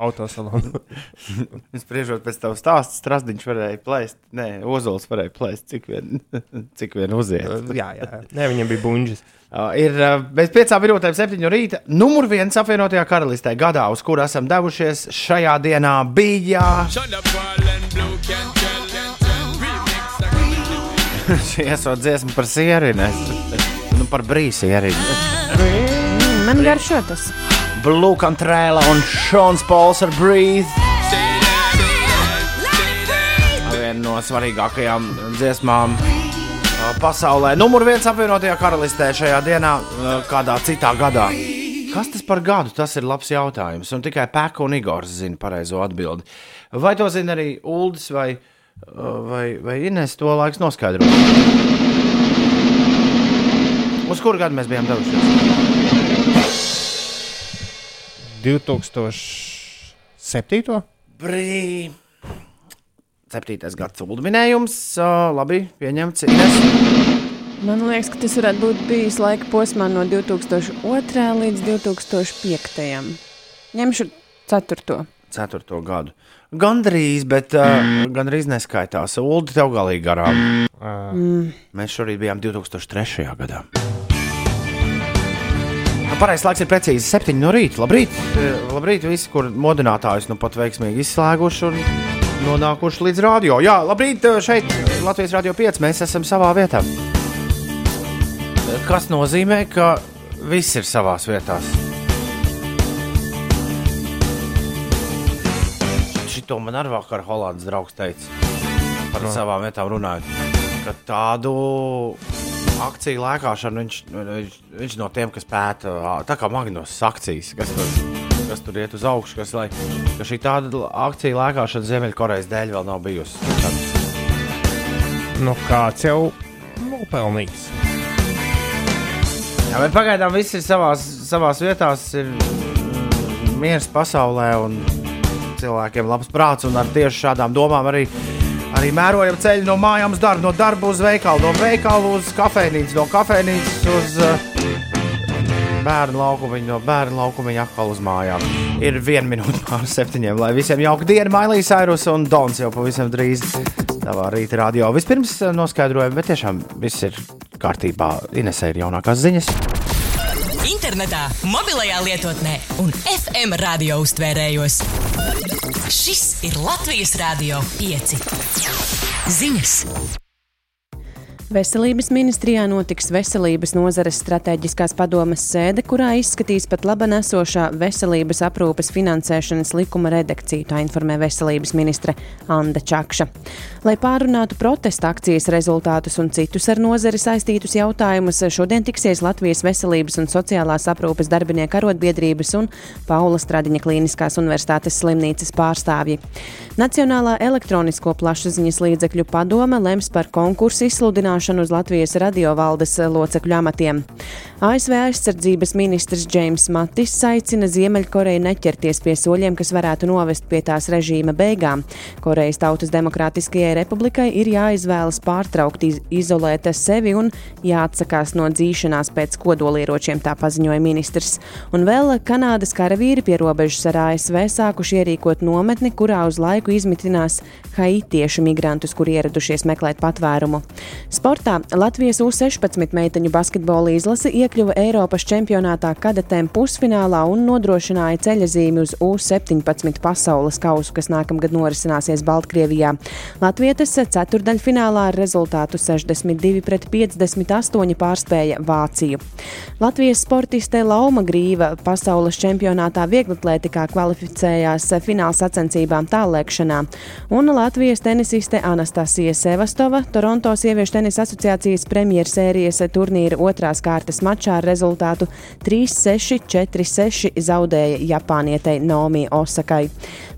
autosalonā. Es spriežot pēc tavas stāsta, Strasdiņš varēja plēst. Nē, Ozols varēja plēst, cik vien, cik vien uziet. jā, jā. Nē, viņam bija buņģis. Uh, ir bez piecām minūtēm, septiņu rīta. Numur viens apvienotajā karalistē gadā, uz kuru esam devušies šajā dienā, bija šī esot dziesma par sierinu. Par brīsierinu. Mm, man garšo tas. Blue Contrēla un Šons Pols ar Breathe. Viena no svarīgākajām dziesmām uh, pasaulē. Numur viens apvienotajā karalistē šajā dienā, uh, kādā citā gadā. Kas tas par gadu? Tas ir labs jautājums. Un tikai Pēka un Igors zina pareizo atbildi. Vai to zina arī Uldis vai, uh, vai, vai Ines? To laiks noskaidrot. Uz kuru gadu mēs bijām devušies? 2007. Brī. Septītais gads ulminējums. Uh, labi, pieņemts. Ines. Man liekas, ka tas varētu būt bijis laika posmā no 2002. līdz 2005. Ņemšu 4. Ceturto gadu. Gandrīz, bet uh, gandrīz neskaitās. Ulu tev galīgi garām. Uh, Mēs šorīt bijām 2003. gadā. Nu, Pareizais laiks ir precīzi 7 no rīta. Labrīt, Eh, labrīt visi, kur modinātājus nu pat veiksmīgi izslēguši un nonākuši līdz radio. Jā, labrīt, eh, šeit Latvijas Rādio 5. Mēs esam savā vietā. Eh, Kas nozīmē, ka viss ir savās vietās. Šito man arī vakar Holandas draugs teica par no. savām vietām runājot. Ka tādu akciju lēkāšanu viņš, viņš, viņš no tiem, kas pēta, tā kā Magnus akcijas, kas tur, kas tur iet uz augšu, kas, lai, ka šī tāda akciju lēkāšana Ziemeļkorejas dēļ vēl nav bijusi. Nu, kāds jau nopelnījis. jā, bet pagaidām viss ir savās, savās vietās, ir mm, miers pasaulē un cilvēkiem labs prāts, un ar tieši šādām domām arī. Arī mērojam ceļu no mājām uz darbu, no darba uz veikalu, no veikala uz kafejnīcu, no kafejnīcas uz uh, bērnu laukumu, no bērnu laukumu atkal uz mājām. Ir viena minūte pār septiņiem, lai visiem jauka diena, Mailijas Sairus un Dons jau pavisam drīz tavā rīta radio. Vispirms eh, noskaidrojam, bet tiešām viss ir kārtībā. Inesē ir jaunākās ziņas. Internetā, mobilajā lietotnē un FM radio uztvērējos. Šis ir Latvijas Rādio 5. Ziņas! Veselības ministrijā notiks veselības nozares strateģiskās padomes sēde, kurā izskatīs pat laba nesošā veselības aprūpes finansēšanas likuma redakciju, tā informē veselības ministre Anna Čakša. Lai pārunātu protesta akcijas rezultātus un citus ar nozari saistītus jautājumus, šodien tiksies Latvijas veselības un sociālās aprūpes darbinieku arotbiedrības un Paula Stradiņa Kliniskās universitātes slimnīcas pārstāvji. Nacionālā elektronisko plašsaziņas līdzekļu padome lems par konkursu izsludināšanu uz Latvijas radiovaldes locekļu amatiem. ASV aizsardzības ministrs Džeims Matis aicina Ziemeļkoreju neķerties pie soļiem, kas varētu novest pie tās režīma beigām. Korejas Tautas Demokrātiskajai republikai ir jāizvēlas pārtraukt iz izolēt sevi un jāatsakās no dzīšanās pēc kodolieročiem, tā paziņoja ministrs. Un vēl Kanādas karavīri pie robežas ar ASV sākuši ierīkot nometni, kurā uz laiku izmitinās haitiešu migrantus, kuri ieradušies meklēt patvērumu. Sportā Latvijas U-16 meiteņu basketbola izlase iekļuva Eiropas čempionātā kadetēm pusfinālā un nodrošināja ceļazīmi uz U-17 pasaules kausu, kas nākamgad norisināsies Baltkrievijā. Latvietes ceturdaļfinālā ar rezultātu 62 pret 58 pārspēja Vāciju. Latvijas sportiste Lauma Grīva pasaules čempionātā vieglatlētikā kvalificējās fināla sacensībām tālēkšanā, un Latvijas tenisiste Anastasija Sevastova Toronto sieviešu tenisa asociācijas premjersērijas turnīra otrās kārtas mačā ar rezultātu 3-6, 4-6 zaudēja Japānietei Naomi Osakai.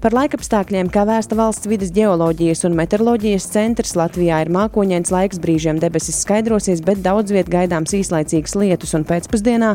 Par laikapstākļiem, kā vēsta valsts vidas geoloģijas un meteoroloģijas centrs, Latvijā ir mākoņains laiks, brīžiem debesis skaidrosies, bet daudz viet gaidāms īslaicīgs lietus un pēcpusdienā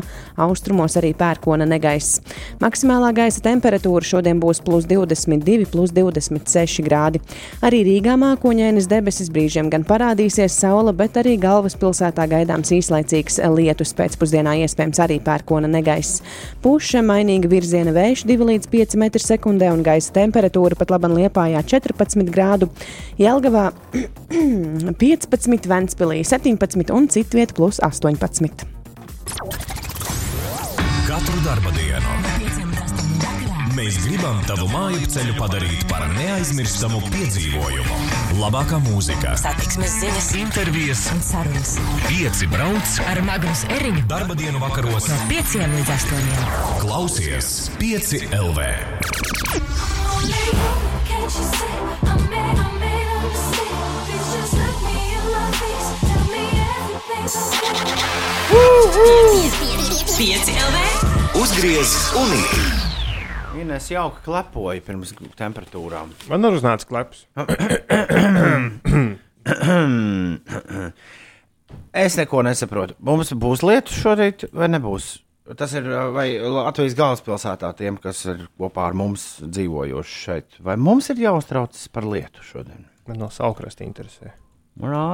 austrumos arī pērkona negaiss. Maksimālā gaisa temperatūra šodien būs plus 22, plus 26 grādi. Arī Rīgā mākoņainas debesis brīžiem gan parādīsies saule, bet arī galvaspilsētā gaidāms īslaicīgs lietus pēcpusdienā iespējams arī pērkona negaiss. Puša mainīga virziena vējš 2 līdz 5 m2 un gaisa temperatūra pat labam Liepājā 14 grādu, Jelgavā 15, Ventspilī 17 un citvieta plus 18. Katru darba dienu mēs gribam tavu māju ceļu padarīt par neaizmirstamu piedzīvojumu. Labākā mūzika, Satiksmes ziņas, intervijas, sarunas pieci brauc, ar Magnus Eriņu darba dienu vakaros. no 5 līdz 8. Klausies 5 LV. Can't you see I made, I made a mistake? Please just look me in my face. Tell me everything's okay. 5 LV! Uzgriez un ir. Ines jauki klepoja pirms temperatūrām. Man ir uznācis kleps. Es neko nesaprotu. Mums būs lietus šorīt, vai nebūs? Tas ir uh, vai Latvijas galvaspilsētā tiem, kas ir kopā ar mums dzīvojoši šeit. Vai mums ir jāuztraucas par lietu šodien? Man no saukrasta interesē. Rā.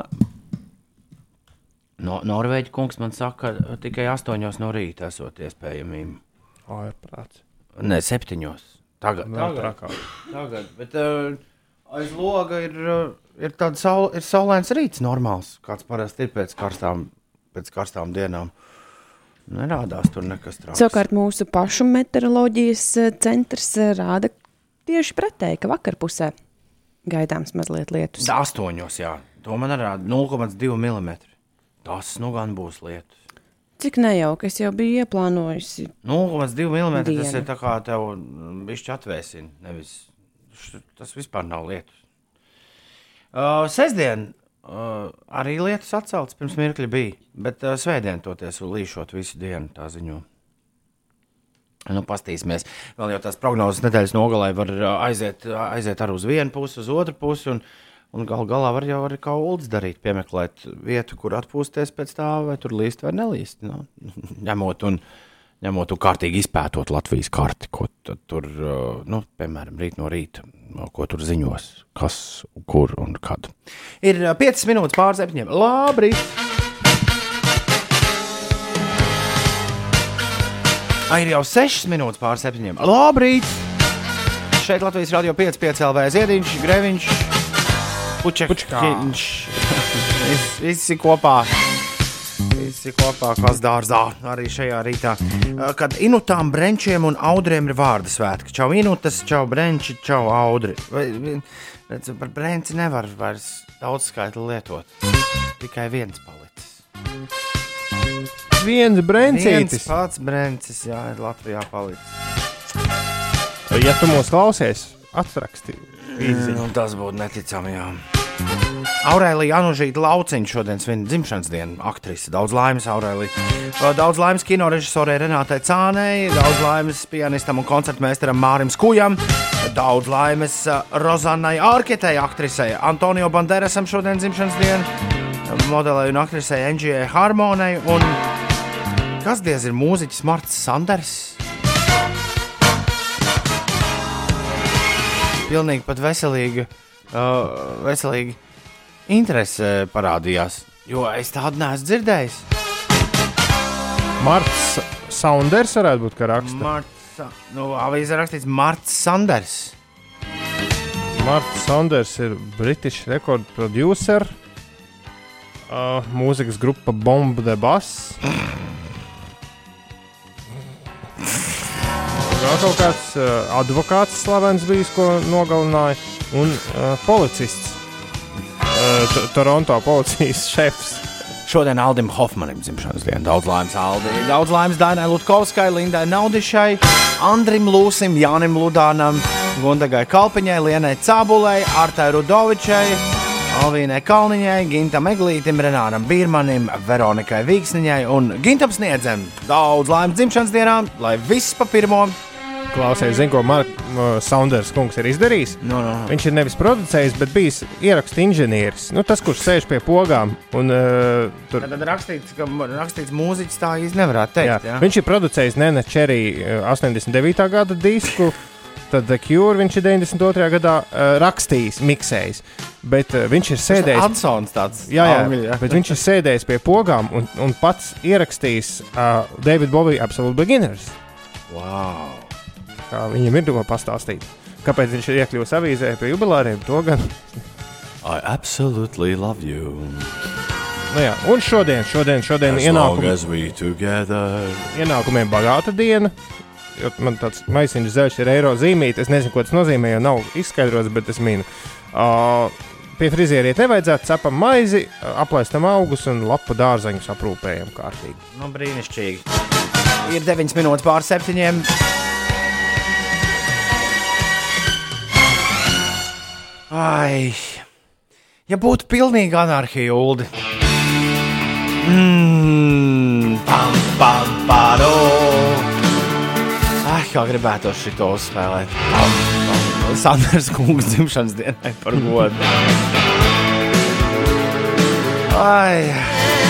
No, Norvēģis kungs man saka, ka tikai astoņos no rīta esot iespējamība. Ārprāts. Nē, septiņos. Tagad, tagad, trakāk. tagad. Bet uh, aiz loga ir, uh, ir tāds saul, ir saulains rīts, normāls. Kāds parasti ir pēc karstām, pēc karstām dienām. Nerādās tur nekas tāds. Savukārt mūsu pašu meteoroloģijas eh, centrs eh, rāda tieši pretēji, ka vakarpusē gaidāms mazliet lietus. Astoņos, jā. To man rāda 0,2 mm. Tas nu gan būs lietus. Cik nejauki, es jau biju ieplānojusi. 0,2 mm. Tas Diena. ir tā kā tev bišķi atvēsina. Nevis, tas vispār nav lietus. Uh, sestdien uh, arī lietus atcelts, pirms mirkļa bija. Bet uh, svētdien toties līšot visu dienu, tā ziņo. Nu, pastīsimies. Vēl jau tās prognozes nedēļas nogalē var uh, aiziet, uh, aiziet arī uz vienu pusi, uz otru pusi. Un, un gal galā var jau arī kā ULDS darīt, piemeklēt vietu, kur atpūsties pēc tā, vai tur līst vai nelīst. Nu, ņemot un, ņemot un kārtīgi izpētot Latvijas karti, ko tur, nu, piemēram, rīt no rīta, ko tur ziņos, kas, kur un kad. Ir 5 minūtes pār septiņiem. Labrīt! Ai, ir jau 6 minūtes pār 7. Labrīt! Šeit Latvijas radio 5,5 LV Ziediņš, Greviņš, Puķekļš. Visi kopā. Visi kopā, kas dārzā arī šajā rītā. Kad inutām, brenčiem un audriem ir vārdu svētki. Čau, inutas, čau, brenči, čau, audri. Redz, Par brenci nevar vairs daudz skaitli lietot. Tikai viens palicis. Viens Viens brencītis. pats brencis, jā, ir Latvijā palicis. Ja tu mūs klausies, atraksti. Nu, tas būtu neticami. Jā. Aurēlija Anužīta Lauciņa šodien svin dzimšanas dienu. Aktrise daudz laimes, Aurēlija. Daudz laimes kino režisorei Renātai Cānei, daudz laimes pianistam un koncertmeistaram Mārim Skujam, daudz laimes Rozanai Arketei, aktrisei Antonio Banderasam šodien dzimšanas dienu, modelei un aktrisei Enģijai Harmonai un kas diez ir mūziķis Marts Sanders. pilnīgi pat veselīga, uh, veselīga interese parādījās. Jo es tādu neesmu dzirdējis. Marts Saunders varētu būt kā raksta. Marts, nu, avīzē rakstīts Marts Sanders. Marts Saunders ir British record producer. Uh, mūzikas grupa Bomba de Bass. Vēl kaut kāds uh, advokāts slavens bijis, ko nogalināja, un uh, policists. Uh, Toronto policijas šefs. Šodien Aldim Hofmanim dzimšanas diena. Daudz laimes Aldi. Daudz laimes Dainai Lutkovskai, Lindai Naudišai, Andrim Lūsim, Jānim Ludānam, Gundagai Kalpiņai, Lienai Cābulai, Artai Rudovičai, Alvīnai Kalniņai, Gintam Eglītim, Renāram Bīrmanim, Veronikai Vīksniņai un Gintam Sniedzem. Daudz laimes dzimšanas dienā, lai viss pa pirmo. Klausies, zinu, ko Marks Saunders kungs ir izdarījis. No, no. Viņš ir nevis producējis, bet bijis ierakstu inženieris. Nu, tas, kurš sēž pie pogām un uh, tur Tad rakstīts, ka rakstīts mūziķis tā īsti nevarētu Jā, teikt. Jā, viņš ir producējis Nene Čerī uh, 89. gada disku. Tad The Cure viņš ir 92. gadā uh, rakstījis, miksējis. Bet uh, viņš ir sēdējis. Ansons tāds. Jā, jā, Angļu, jā. bet viņš ir sēdējis pie pogām un, un pats ierakstījis uh, David Bovija Absolute Beginners. Wow. Kā viņam ir ko pastāstīt. Kāpēc viņš ir iekļuvis avīzē pie jubilāriem? To gan. I absolutely love you. Nu, jā. un šodien, šodien, šodien As long ienākumi, as we together. ienākumiem bagāta diena. Jo man tāds maisiņš zeķis ir eiro zīmīte. Es nezinu, ko tas nozīmē, jo nav izskaidrots, bet es minu. Uh, pie frizieriet nevajadzētu cepam maizi, aplaistam augus un lapu dārzeņus aprūpējam kārtīgi. Nu, brīnišķīgi. Ir 9 minūtes pār 7. Ai, ja būtu pilnīga anarhija, Ulu. Mmm, pam, pam, paro. Ai, kā gribētu šo uzspēlēt. Pam, pam. Sanders kungs dzimšanas dienai par godu. Ai.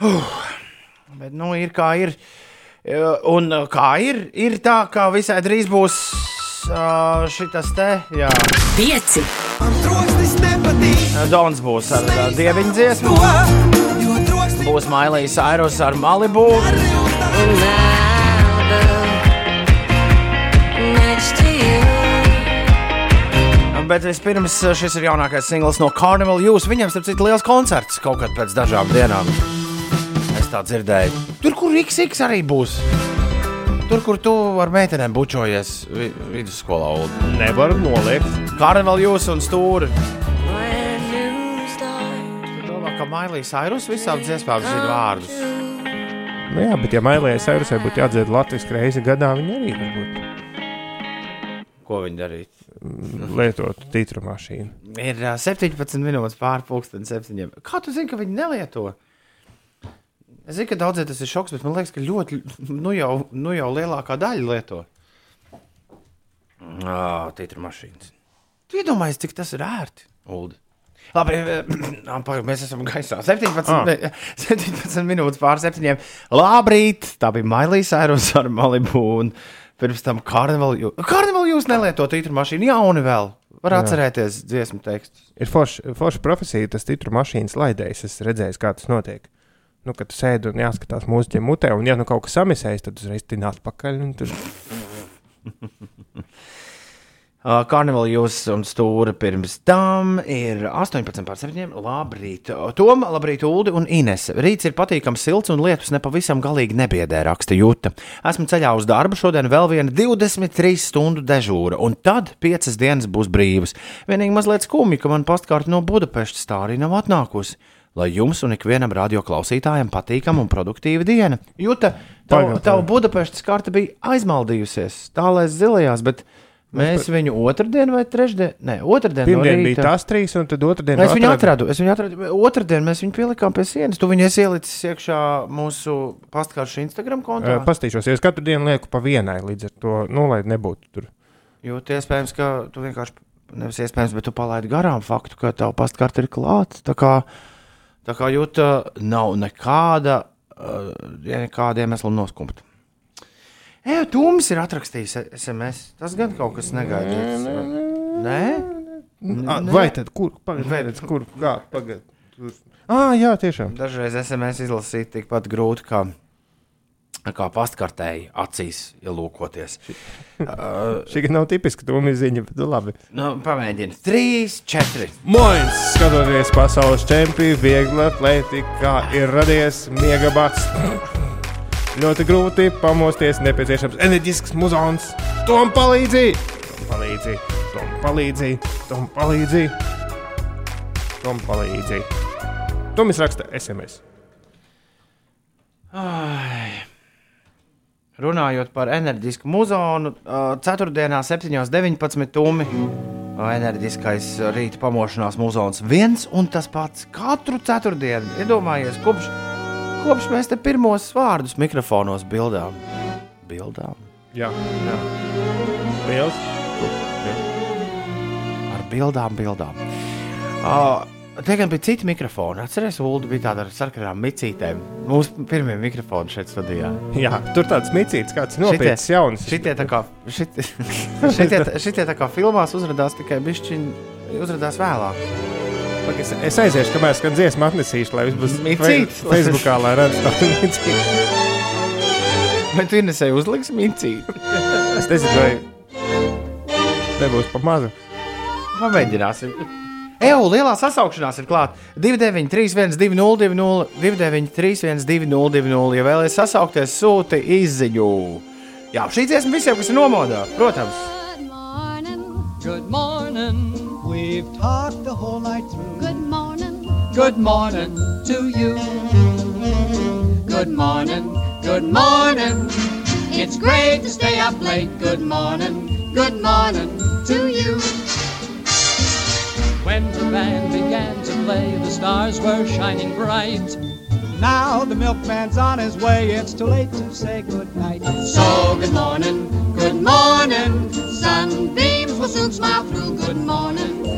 Bet, nu, ir kā ir. Eh, Un eh, kā ir, ir tā, ka visai drīz būs uh, šis te, jā, Pieci. Dons būs ar uh, dieviņu dziesmu. Būs Mailijas Airos ar Malibu. Bet vispirms eh, šis ir jaunākais singls no Carnival Jūs. Viņam, starp citu, liels koncerts kaut kad pēc dažām dienām. Es tā dzirdēju. Tur, kur XX arī būs. Tur, kur tu ar meitenēm bučojies vi vidusskolā. Ulu. Nevaru noliegt. Carnival Jūs un Stūri. Domā, ka Mailijas Airos visām dziesmām zina vārdus. Nu, jā, bet ja Mailijas Saurusai būtu jādzied Latvijas reizi gadā, viņa arī varbūt Ko viņi darīja? lietotu titru mašīnu. Ir ā, 17 minūtes pāri pusdienas septiņiem. Kā tu zini, ka viņi nelieto? Es zinu, ka daudziem tas ir šoks, bet man liekas, ka ļoti, nu jau, nu jau lielākā daļa lieto. Ah, titru mašīnas. Tu iedomājies, cik tas ir ērti, Uldi. Labi, pagaid, mēs esam gaisā. 17, Ah. ah. 17 minūtes pār septiņiem. Labrīt! Tā bija Mailijas Airos ar Malibu. Un pirms tam karnevālu jūs, karnevālu jūs nelietot tītru mašīnu. Jauni vēl. Var atcerēties dziesmu tekstus. Ir forša forš profesija, tas titru mašīnas laidējs. Es redzēju, kā tas notiek. Nu, kad sēdi un jāskatās mūziķiem mutē, un ja nu kaut kas samisējas, tad uzreiz tināt pakaļ. un Tur... Uh, Karnevāla jūs un stūra pirms tam ir 18 pār 7. Labrīt, Tom, labrīt, Ulu un Ines. Rīts ir patīkams, silts un lietus nepavisam galīgi nebiedē, raksta Jūta. Esmu ceļā uz darbu, šodien vēl viena 23 stundu dežūra, un tad 5 dienas būs brīvas. Vienīgi mazliet skumji, ka man pastkārta no Budapestas tā arī nav atnākusi. Lai jums un ikvienam radioklausītājam patīkama un produktīva diena. Jūta, tavu pagaid. Budapestas karta bija aizmaldījusies, tālēs zilajās, bet mēs viņu otrdien vai trešdien, ne, otrdien no Pirmdien rīta. bija tās trīs, un tad otrdien Es viņu atradu-. Es viņu atradu. Otradien mēs viņu pielikām pie sienas. Tu viņu esi ielicis iekšā mūsu pastkaršu Instagram kontā. Eh, Pastīšos, ja es katru dienu lieku pa vienai, līdz ar to, nu, lai nebūtu tur. Jo iespējams, ka tu vienkārši, nevis iespējams, bet tu palaidi garām faktu, ka tava pastkarta ir klāta. Tā kā, jūta nav nekāda, uh, ja nekāda iemesla noskumt. Ej, Tūmis ir atrakstījis SMS. Tas gan kaut kas negaidīts. Nē? Ah, vai tad kur? Pagaidiet, kur? Kā? Pagaidiet. Ah, jā, tiešām. Dažreiz SMS izlasīt tikpat grūti, kā, kā pastkartēji acīs ielūkoties. Uh, Šī gan nav tipiska tūmī ziņa, bet labi. nu, pamēģini. Trīs, četri. Moins, skatoties pasaules čempionu, viegla atletikā ir radies miega bats. Ļoti grūti pamosties, nepieciešams enerģisks muzons. Tom palīdzi! Tom palīdzi! Tom palīdzi! Tom palīdzi! Tom palīdzi! Tomis raksta SMS. Ai. Runājot par enerģisku muzonu, 4. 7.19. tūmi. Enerģiskais rīta pamošanās muzons viens un tas pats katru ceturtdienu. Iedomājies, kopš, kopš mēs te pirmos vārdus mikrofonos bildām. Bildām. Jā, jā. Liels. Ar bildām, bildām. Uh, Te gan bija citi mikrofoni. Atcerieties, Ulu bija tāda ar sarkanām micītēm. Mūsu pirmie mikrofoni šeit studijā. Jā, tur tāds micīts, kāds nopietns jauns. Šitie tā kā, šitie, šitie, šitie tā kā filmās uzrādās tikai bišķiņi, uzrādās vēlāk. Pag, Es, es aiziešu, kamēr skan dziesmu atnesīšu, lai viss būs Micīts. Facebookā, lai redzētu tādu micītu. Vai tu nesēji uzliks micīti? Es nezinu, vai nebūs pa mazu. Pamēģināsim. Eju, lielā sasaukšanās ir klāta 293, 202, 293, 202, ja vēlaties sasaukties, sūti izziņu. Jā, šī dziesma visiem, kas ir nomodā, protams. Good morning. Good morning. We've talked the whole night through. Good morning. Good morning to you. Good morning. Good morning. It's great to stay up late. Good morning. Good morning to you. When the band began to play, the stars were shining bright. Now the milkman's on his way. It's too late to say good night. So good morning. Good morning. Sunbeams will soon smile through. Good morning.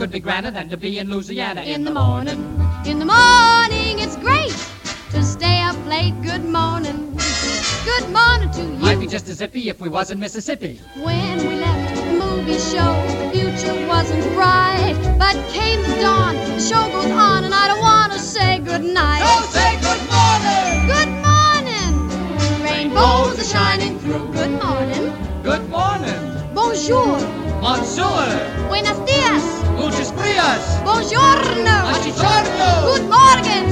To could be grander than to be in Louisiana in the morning. In the morning, it's great to stay up late. Good morning. Good morning to you. Might be just as iffy if we was in Mississippi. When we left the movie show, the future wasn't bright. But came the dawn, the show goes on, and I don't want to say good night. say good morning. Good morning. Rainbows are shining through. Good morning. Good morning. Bonjour. Monsieur. Buenos dias. Lucis Prias. Buongiorno. Buongiorno. Good morning.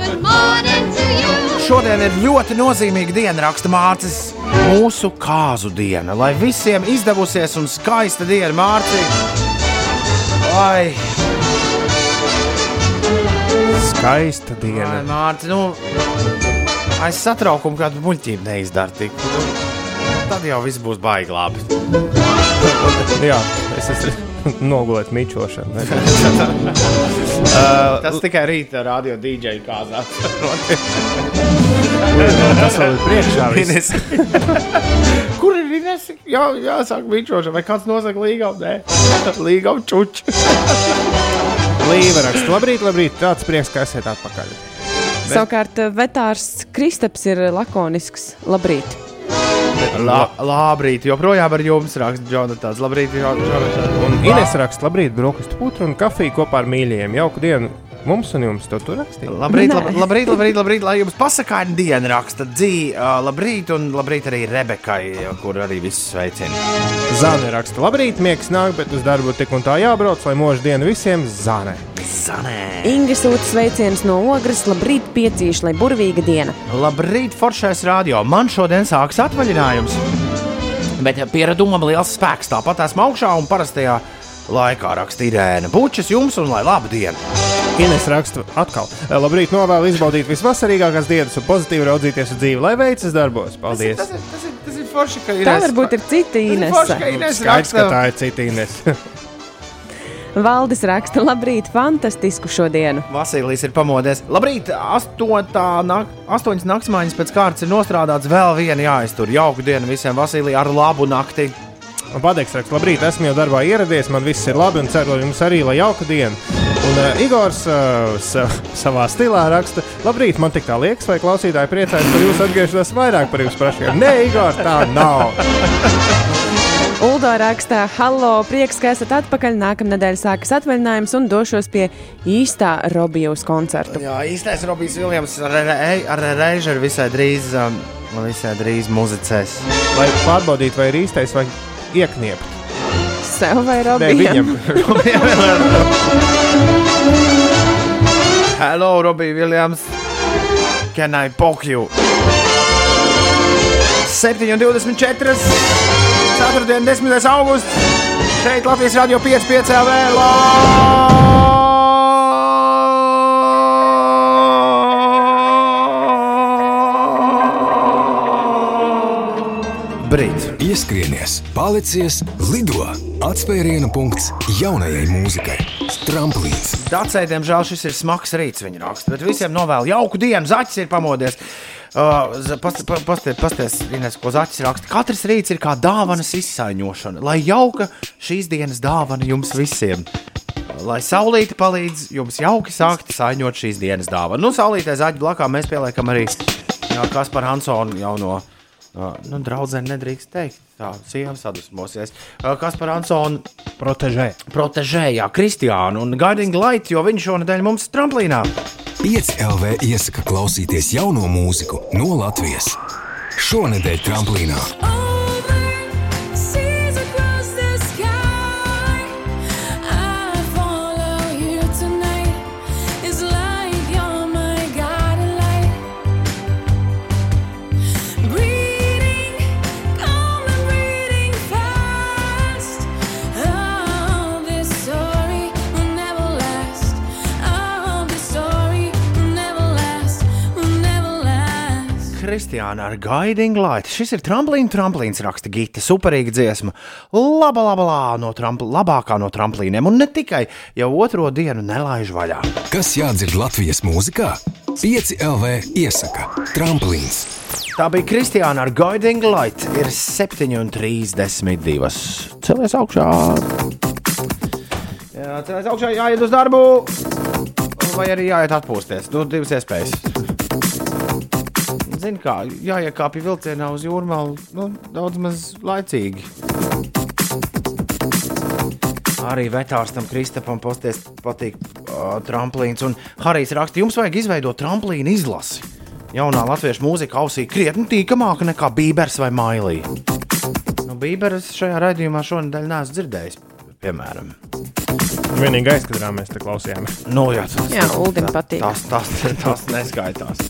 Good morning to you. Šodien ir ļoti nozīmīga diena, raksta Mārcis. Mūsu kāzu diena. Lai visiem izdevusies un skaista diena, Mārcis. Ai, Skaista ai diena. Mārcis, nu, aiz satraukumu kādu muļķību neizdara tik. Nu, tad jau viss būs baigi labi. Jā, es esmu. nogulēt mičošanu. Tas tikai rīta radio DJ kāzā. Tas vēl ir priekšā. viss. Kur ir Ines? Jā, jāsāk mičošana. Vai kāds nosaka līgavu? Nē, līgavu čuču. Līva raksta, labrīt, labrīt, tāds prieks, ka esat atpakaļ. Savukārt eh, vetārs Kristaps ir lakonisks. Labrīt! La, labrīt, joprojām ar jums raksta Jonatāns. Labrīt, Jonatāns. Un Ines raksta, labrīt, brokastu putru un kafiju kopā ar mīļajiem. Jauku dienu mums un jums to tur rakstīt. Labrīt, lab, labrīt, labrīt, labrīt, lai jums pasakāņa diena raksta dzīve. Labrīt, un labrīt arī Rebekai, kur arī visus sveicina. Zāne raksta, labrīt, miegs nāk, bet uz darbu tik un tā jābrauc, lai mūža diena visiem zānē. Zanē! Inga sūta sveicienus no ogres. Labrīt, piecīši, lai burvīga diena! Labrīt, Foršais radio. Man šodien sāks atvaļinājums. Bet pieredumam liels spēks. Tāpat esmu augšā un parastajā laikā rakstīja Irēna. Bučas jums un lai laba diena! Ines raksta atkal, labrīt, novēlu izbaudīt visvasarīgākās dienas un pozitīvi raudzīties uz dzīvi, lai veicas darbos. Paldies! Tas ir, tas ir, tas ir forši, ka ir Tā varbūt ir cita. Ines Skaidrs, ka raksta. tā ir cita Ines. Valdis raksta, labrīt, fantastisku šodienu! Vasilijs ir pamodies. Labrīt, nak astoņas naktsmaiņas pēc kārtas ir nostrādāts. Vēl viena jāiztur. Jauku dienu visiem, Vasilija, ar labu nakti. Un Padeks raksta, labrīt, esmu jau darbā ieradies, man viss ir labi un ceru, ka jums arī lai jauka diena. Un uh, Igors uh, sa savā stilā raksta, labrīt, man tik tā liekas, vai klausītāji priecājas par jūsu atgriešanos vairāk par jūsu prašiem. Nē, Igors, tā nav. Uldo rakstā, hallo, prieks, ka esat atpakaļ. Nākamā nedēļa sākas atvaļinājums un došos pie īstā Robijas koncerta. Jā, īstais Robijs Viljams ar, re- ar Reižeru visai drīz, um, visai drīz muzicēs. Lai pārbaudītu, vai ir īstais vai iekniept. Sev vai Nē, Robijam? viņam. Hello, Robija Viljams. Can I poke you? 7,24. 4. 10. augusts. Šeit Latvijas radio 5,5 LV. Brīdis. Ieskrienies, palicies, lido! Atspērienu punkts jaunajai mūzikai. Tramplīns. Dacei, diemžēl, šis ir smags rīts, viņa raksta. Bet visiem novēlu jauku dienu. Zaķis ir pamodies. Uh, Pasties, pasties, Ines, ko Zaķis raksta. Katrs rīts ir kā dāvanas izsaiņošana. Lai jauka šīs dienas dāvana jums visiem. Lai saulīte palīdz jums jauki sākt saiņot šīs dienas dāvanu. Nu, saulītē zaķi blakā mēs pieliekam arī jā, Kaspar Hansonu jauno. Uh, nu, draudzene nedrīkst teikt, tā sieva sadusmosies. Uh, Kaspar Hansonu Protežē. protežējā Kristiānu un Guiding Light, jo viņš šonadēļ mums tramplīnā. 5 LV iesaka klausīties jauno mūziku no Latvijas. Šonadēļ tramplīnā Kristiāna ar Guiding Light. Šis ir tramplīna, tramplīns raksta Gita. Superīga dziesma. Laba, laba, laba no trampl labākā no tramplīniem. Un ne tikai jau otro dienu nelaiž vaļā. Kas jādzird Latvijas mūzikā? 5 LV iesaka Tramplīns. Tā bija Kristiāna ar Guiding Light. Ir 7,32. Celies augšā. Jā, celies augšā, jāiet uz darbu. Vai arī jāiet atpūsties. Nu, divas iespējas. Zini, kā jāiekāpj vilcienā uz jūrmālu nu, daudz maz laicīgi. Arī vetārstam Kristapam posties patīk uh, tramplīns. Un Harijs raksta, jums vajag izveidot tramplīnu izlasi. Jaunā latviešu mūzika ausī krietni tīkamāka nekā Bībers vai Mailī. Nu, Bīberes šajā raidījumā šonadēļ neesmu dzirdējis, piemēram. Vienīgais, kad mēs te klausījāmies. Nu, jā, tas, Jā, Uldim patīk. Tas, tas, tas, tas neskaitās.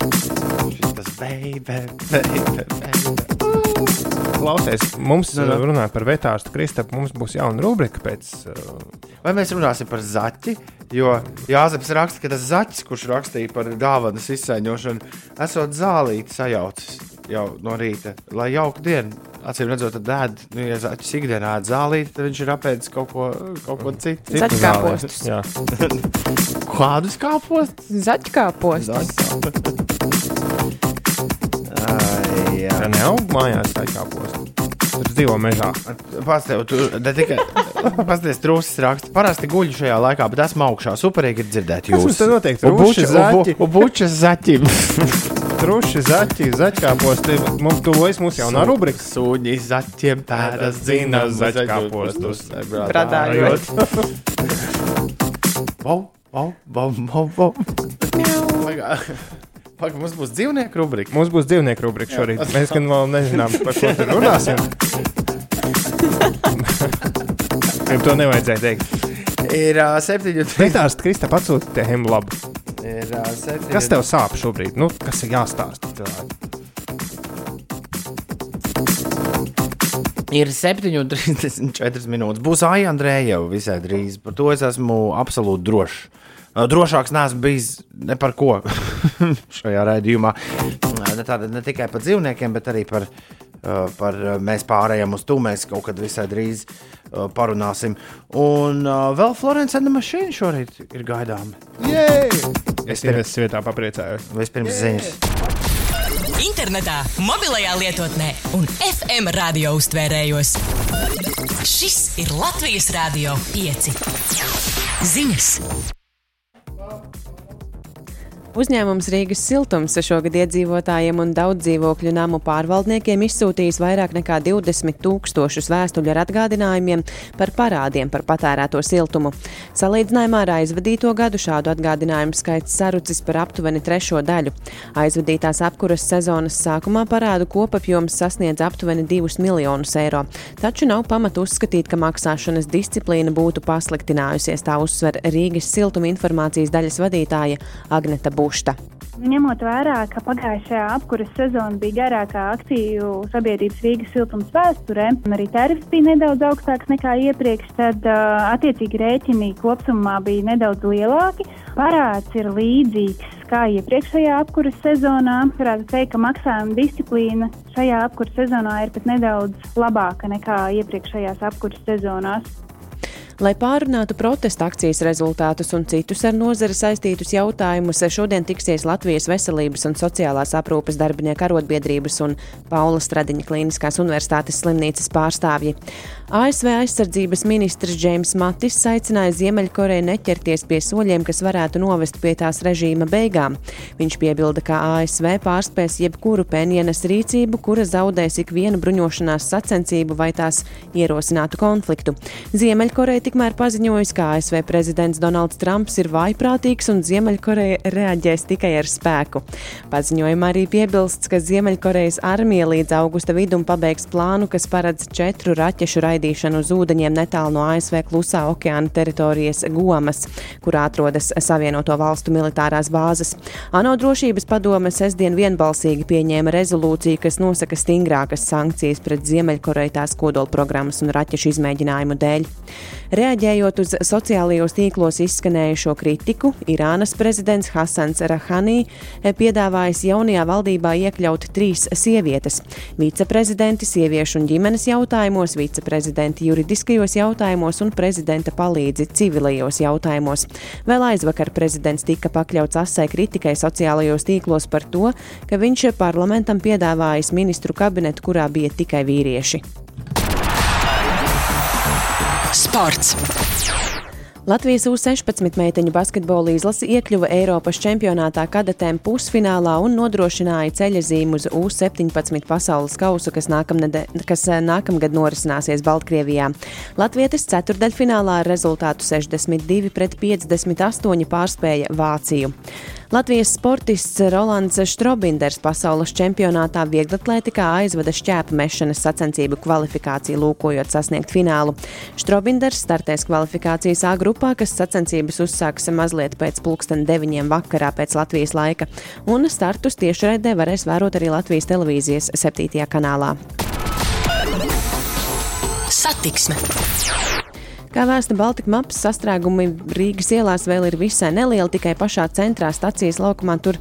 Tas baby, baby, baby. Klausies, mums Nu, nu. runājot par vetārstu Kristapu, mums būs jauna rubrika pēc. Uh, Vai mēs runāsim par zaķi? Jo Jāzeps raksta, ka tas zaķis, kurš rakstīja par dāvanas izsaiņošanu, esot zālīti sajaucis jau no rīta, lai jauka diena acīm redzot, tad ēd, nu, ja zaķis ikdienā ēd zālīti, tad viņš ir apēdis kaut ko, kaut ko citu. Zaķu kāpostus. Jā, Kādus kāpostus? Zaķkāpostus. Ai, jā. tā neaug mājās, tā kā posta. Tur dzīvo mežā. Pastāv, tu ne tikai pastāv trūcis raksta. Parasti guļu šajā laikā, bet esmu augšā. Superīgi ir dzirdēt jūs. mums te notiek? Un Truši, buča- zaķi? bučas zaķim. Truši, zaķi, zaķā posta. Mums tuvojas mūsu jaunā rubrika. Suņi zaķiem pēdas zina zaķkāpostus. Bradājot. Vau, vau, vau, vau, vau. Pagā, mums būs dzīvnieku rubrika. Mums būs dzīvnieku rubrika šorīt. Mēs gan vēl nezinām, par ko tur runāsim. Viņam to nevajadzēja teikt. Ir uh, septiņi. Pētārs Kristap atsūta tēmu labu. Ir uh. Kas tev sāp šobrīd? Nu, kas ir jāstāsta? cilvēki? Ir 7,34 minūtes. Būs Aija Andrejeva visai drīz. Par to es esmu absolūti drošs. Drošāks neesmu bijis ne par ko šajā raidījumā. Uh, Ne, tāda, ne tikai par dzīvniekiem, bet arī par, par mēs pārējām uz to. Mēs kaut kad visai drīz uh, parunāsim. Un uh, vēl Florence and the Machine šorīt ir gaidāma. Es Ines vietā papriecājos. Vispirms ziņas. Internetā, mobilajā lietotnē un FM radio uztvērējos. Šis ir Latvijas Rādio 5. Ziņas! Uzņēmums Rīgas siltums šogad iedzīvotājiem un daudz dzīvokļu namu pārvaldniekiem izsūtījis vairāk nekā 20 tūkstošus vēstuļu ar atgādinājumiem par parādiem par patērēto siltumu. Salīdzinājumā ar aizvadīto gadu šādu atgādinājumu skaits sarucis par aptuveni trešo daļu. Aizvadītās apkuras sezonas sākumā parādu kopapjoms sasniedz aptuveni 2 miljonus eiro, taču nav pamata uzskatīt, ka maksāšanas disciplīna būtu pasliktinājusies, tā uzsver Rīgas siltuma informācijas daļas vadītāja Agneta Būšta. Ņemot vērā, ka pagājušajā apkuras sezona bija garākā akciju sabiedrības Rīgas siltums vēsturē, un arī tarifs bija nedaudz augstāks nekā iepriekš, tad uh, attiecīgi rēķini kopumā bija nedaudz lielāki. Parāds ir līdzīgs kā iepriekšējā apkuras sezonā. Varētu teikt, ka maksājuma disciplīna šajā apkuras sezonā ir pat nedaudz labāka nekā iepriekšējās apkuras sezonās. Lai pārunātu protesta akcijas rezultātus un citus ar nozari saistītus jautājumus, šodien tiksies Latvijas Veselības un sociālās aprūpes darbinieku arotbiedrības un Paula Stradiņa Kliniskās universitātes slimnīcas pārstāvji. ASV aizsardzības ministrs Džeims Matis aicināja Ziemeļkoreju neķerties pie soļiem, kas varētu novest pie tās režīma beigām. Viņš piebilda, ka ASV pārspēs jebkuru Penjenas rīcību, kura zaudēs ikvienu bruņošanās sacensību vai tās ierosinātu konfliktu. Ziemeļkoreja tikmēr paziņojusi, ka ASV prezidents Donalds Trumps ir vājprātīgs un Ziemeļkoreja reaģēs tikai ar spēku. Paziņojumā arī piebilsts, ka Ziemeļkorejas armija līdz augusta vidum pabeigs plānu, kas paredz četru raķešu raidīšanu uz ūdeņiem netālu no ASV klusā okeāna teritorijas Gomas, kur atrodas Savienoto valstu militārās bāzes. ANO drošības padome sestdien vienbalsīgi pieņēma rezolūciju, kas nosaka stingrākas sankcijas pret Ziemeļkoreju tās kodolprogrammas un raķešu izmēģinājumu dēļ. Reaģējot uz sociālajos tīklos izskanējušo kritiku, Irānas prezidents Hasans Rahani piedāvājis jaunajā valdībā iekļaut trīs sievietes - viceprezidenti sieviešu un ģimenes jautājumos, viceprezidenti juridiskajos jautājumos un prezidenta palīdzi civilajos jautājumos. Vēl aizvakar prezidents tika pakļauts asai kritikai sociālajos tīklos par to, ka viņš parlamentam piedāvājis ministru kabinetu, kurā bija tikai vīrieši. Sports. Latvijas U-16 meiteņu basketbola izlase iekļuva Eiropas čempionātā kadetēm pusfinālā un nodrošināja ceļa zīmu uz U-17 pasaules kausu, kas, nākamnede, kas eh, nākamgad norisināsies Baltkrievijā. Latvietis ceturdaļfinālā ar rezultātu 62 pret 58 pārspēja Vāciju. Latvijas sportists Rolands Štrobinders pasaules čempionātā vieglatlētikā aizvada šķēpa mešanas sacensību kvalifikāciju, lūkojot sasniegt finālu. Štrobinders startēs kvalifikācijas A grupā, kas sacensības uzsāks mazliet pēc pulksten deviņiem vakarā pēc Latvijas laika, un startus tiešraidē varēs vērot arī Latvijas televīzijas 7. kanālā. Satiksme. Kā vēsta Baltika maps, sastrēgumi Rīgas ielās vēl ir visai nelieli, tikai pašā centrā stacijas laukumā tur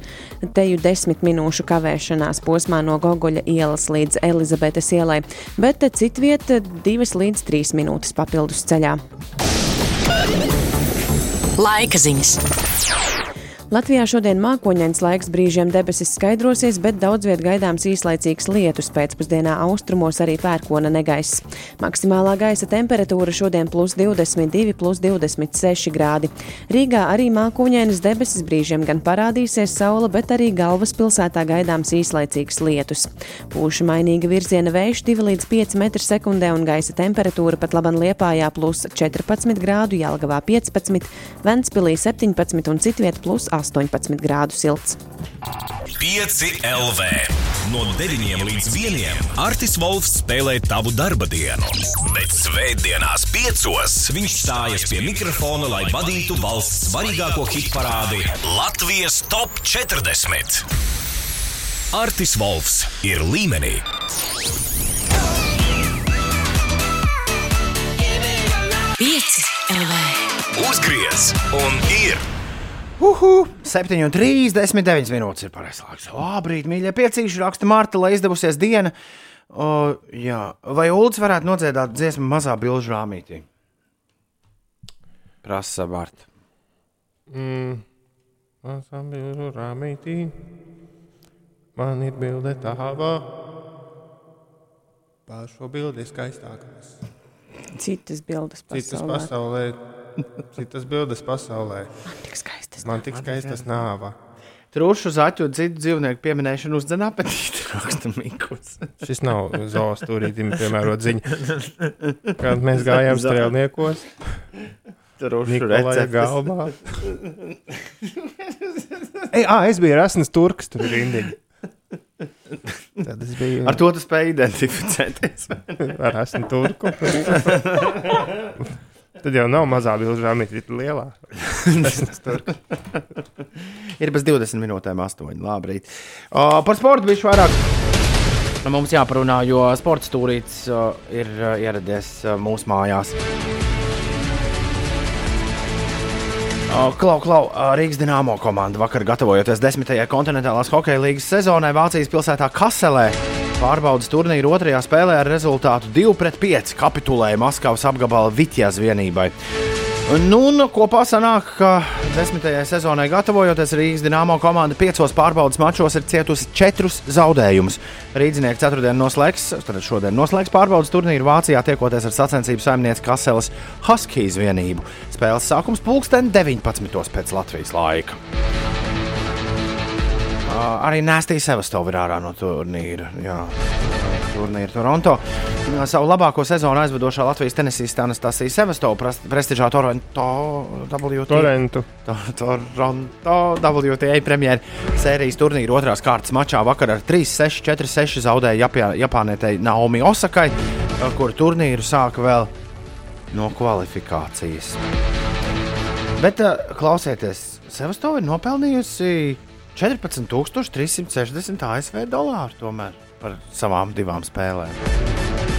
teju desmit minūšu kavēšanās posmā no Gogoļa ielas līdz Elizabetes ielai, bet citvieta divas līdz trīs minūtes papildus ceļā. Laika ziņas. Latvijā šodien mākoņains laiks brīžiem debesis skaidrosies, bet daudz viet gaidāms īslaicīgs lietus pēcpusdienā austrumos arī pērkona negaiss. Maksimālā gaisa temperatūra šodien plus 22, plus 26 grādi. Rīgā arī mākoņainas debesis brīžiem gan parādīsies saule, bet arī galvaspilsētā gaidāms īslaicīgs lietus. Pūša mainīga virziena vējš 2 līdz 5 m2 un gaisa temperatūra pat laban liepājā plus 14 grādu, Jelgavā 15, Ventspilī 17 un citviet plus 8. 18 grādu silts. 5 LV. No 9 līdz 1. Artis Volfs spēlē tavu darba dienu. Bet svētdienās 5. viņš stājas pie mikrofona, lai vadītu valsts svarīgāko hit parādi Latvijas top 40. Artis Volfs ir līmenī. Pieci LV. Uzgriez un ir! Uhu, 7,39 minūtes ir pareizais laiks. Labrīt, mīļie piecīši, raksta Marta, lai izdevusies diena. O, jā. Vai Ulds varētu nodziedāt dziesmu mazā bilžu rāmītī? Prasa Marta. Mm. Mazā bilžu rāmītī. Man ir bilde tava. Pār šo bildi skaistākās. Citas bildes Citas pasaulē. Citas bildes pasaulē. Man tik skaistas. Man tik skaistas nāva. Trūšu zaķu citu dzīvnieku pieminēšanu uzdzen apetīti, raksta Mikls. Šis nav zoos turītim piemērot ziņa. Kad mēs gājām strēlniekos, Trūšu galvā. Ei, ā, es biju Rasnas Turks, tur ir rindiņa. Tad es biju Ar to tu spēj identificēties. ar Rasnu Turku. Tad jau nav mazā bilžā, bet ir lielā. Ir bez 20 minūtēm, 8. Labrīt. Uh, par sportu bija vairāk. Mums jāparunā, jo sports stūrītis uh, ir ieradies mūsu mājās. Klau, klau, Rīgas dīnāmo komanda vakar gatavojoties desmitajai kontinentālās hokeja līnijas sezonai Vācijas pilsētā Kaselē. Pārbaudas turnīru otrajā spēlē ar rezultātu 2-5 kapitulēja Maskavas apgabala Vitjas vienībai. Nu, un kopā sanāk, ka desmitajai sezonai gatavojoties Rīgas dīnāmo komanda piecos pārbaudas mačos ir cietusi četrus zaudējumus. Rīdzinieki ceturtdien noslēgs, tad šodien noslēgs pārbaudas turnīru Vācijā, tiekoties ar sacensību saimnieci Kaseles Huskies vienību. Spēles sākums pulksten 19. pēc Latvijas laika. Uh, arī Nēstī Sevastova ir ārā no turnīra. Jā. Turnīra Toronto. Savu labāko sezonu aizvedošā Latvijas tenisista Anastasija Sevastova pres- prestižā Toronto WTA. Torentu. To- Toronto WTA premjeras sērijas turnīra otrās kārtas mačā vakar ar 3-6, 4-6 zaudēja Japā, Japānietei Naomi Osakai, kur turnīru sāka vēl no kvalifikācijas. Bet uh, klausieties, Sevastova ir nopelnījusi 14,360 ASV dolāru tomēr par savām divām spēlēm.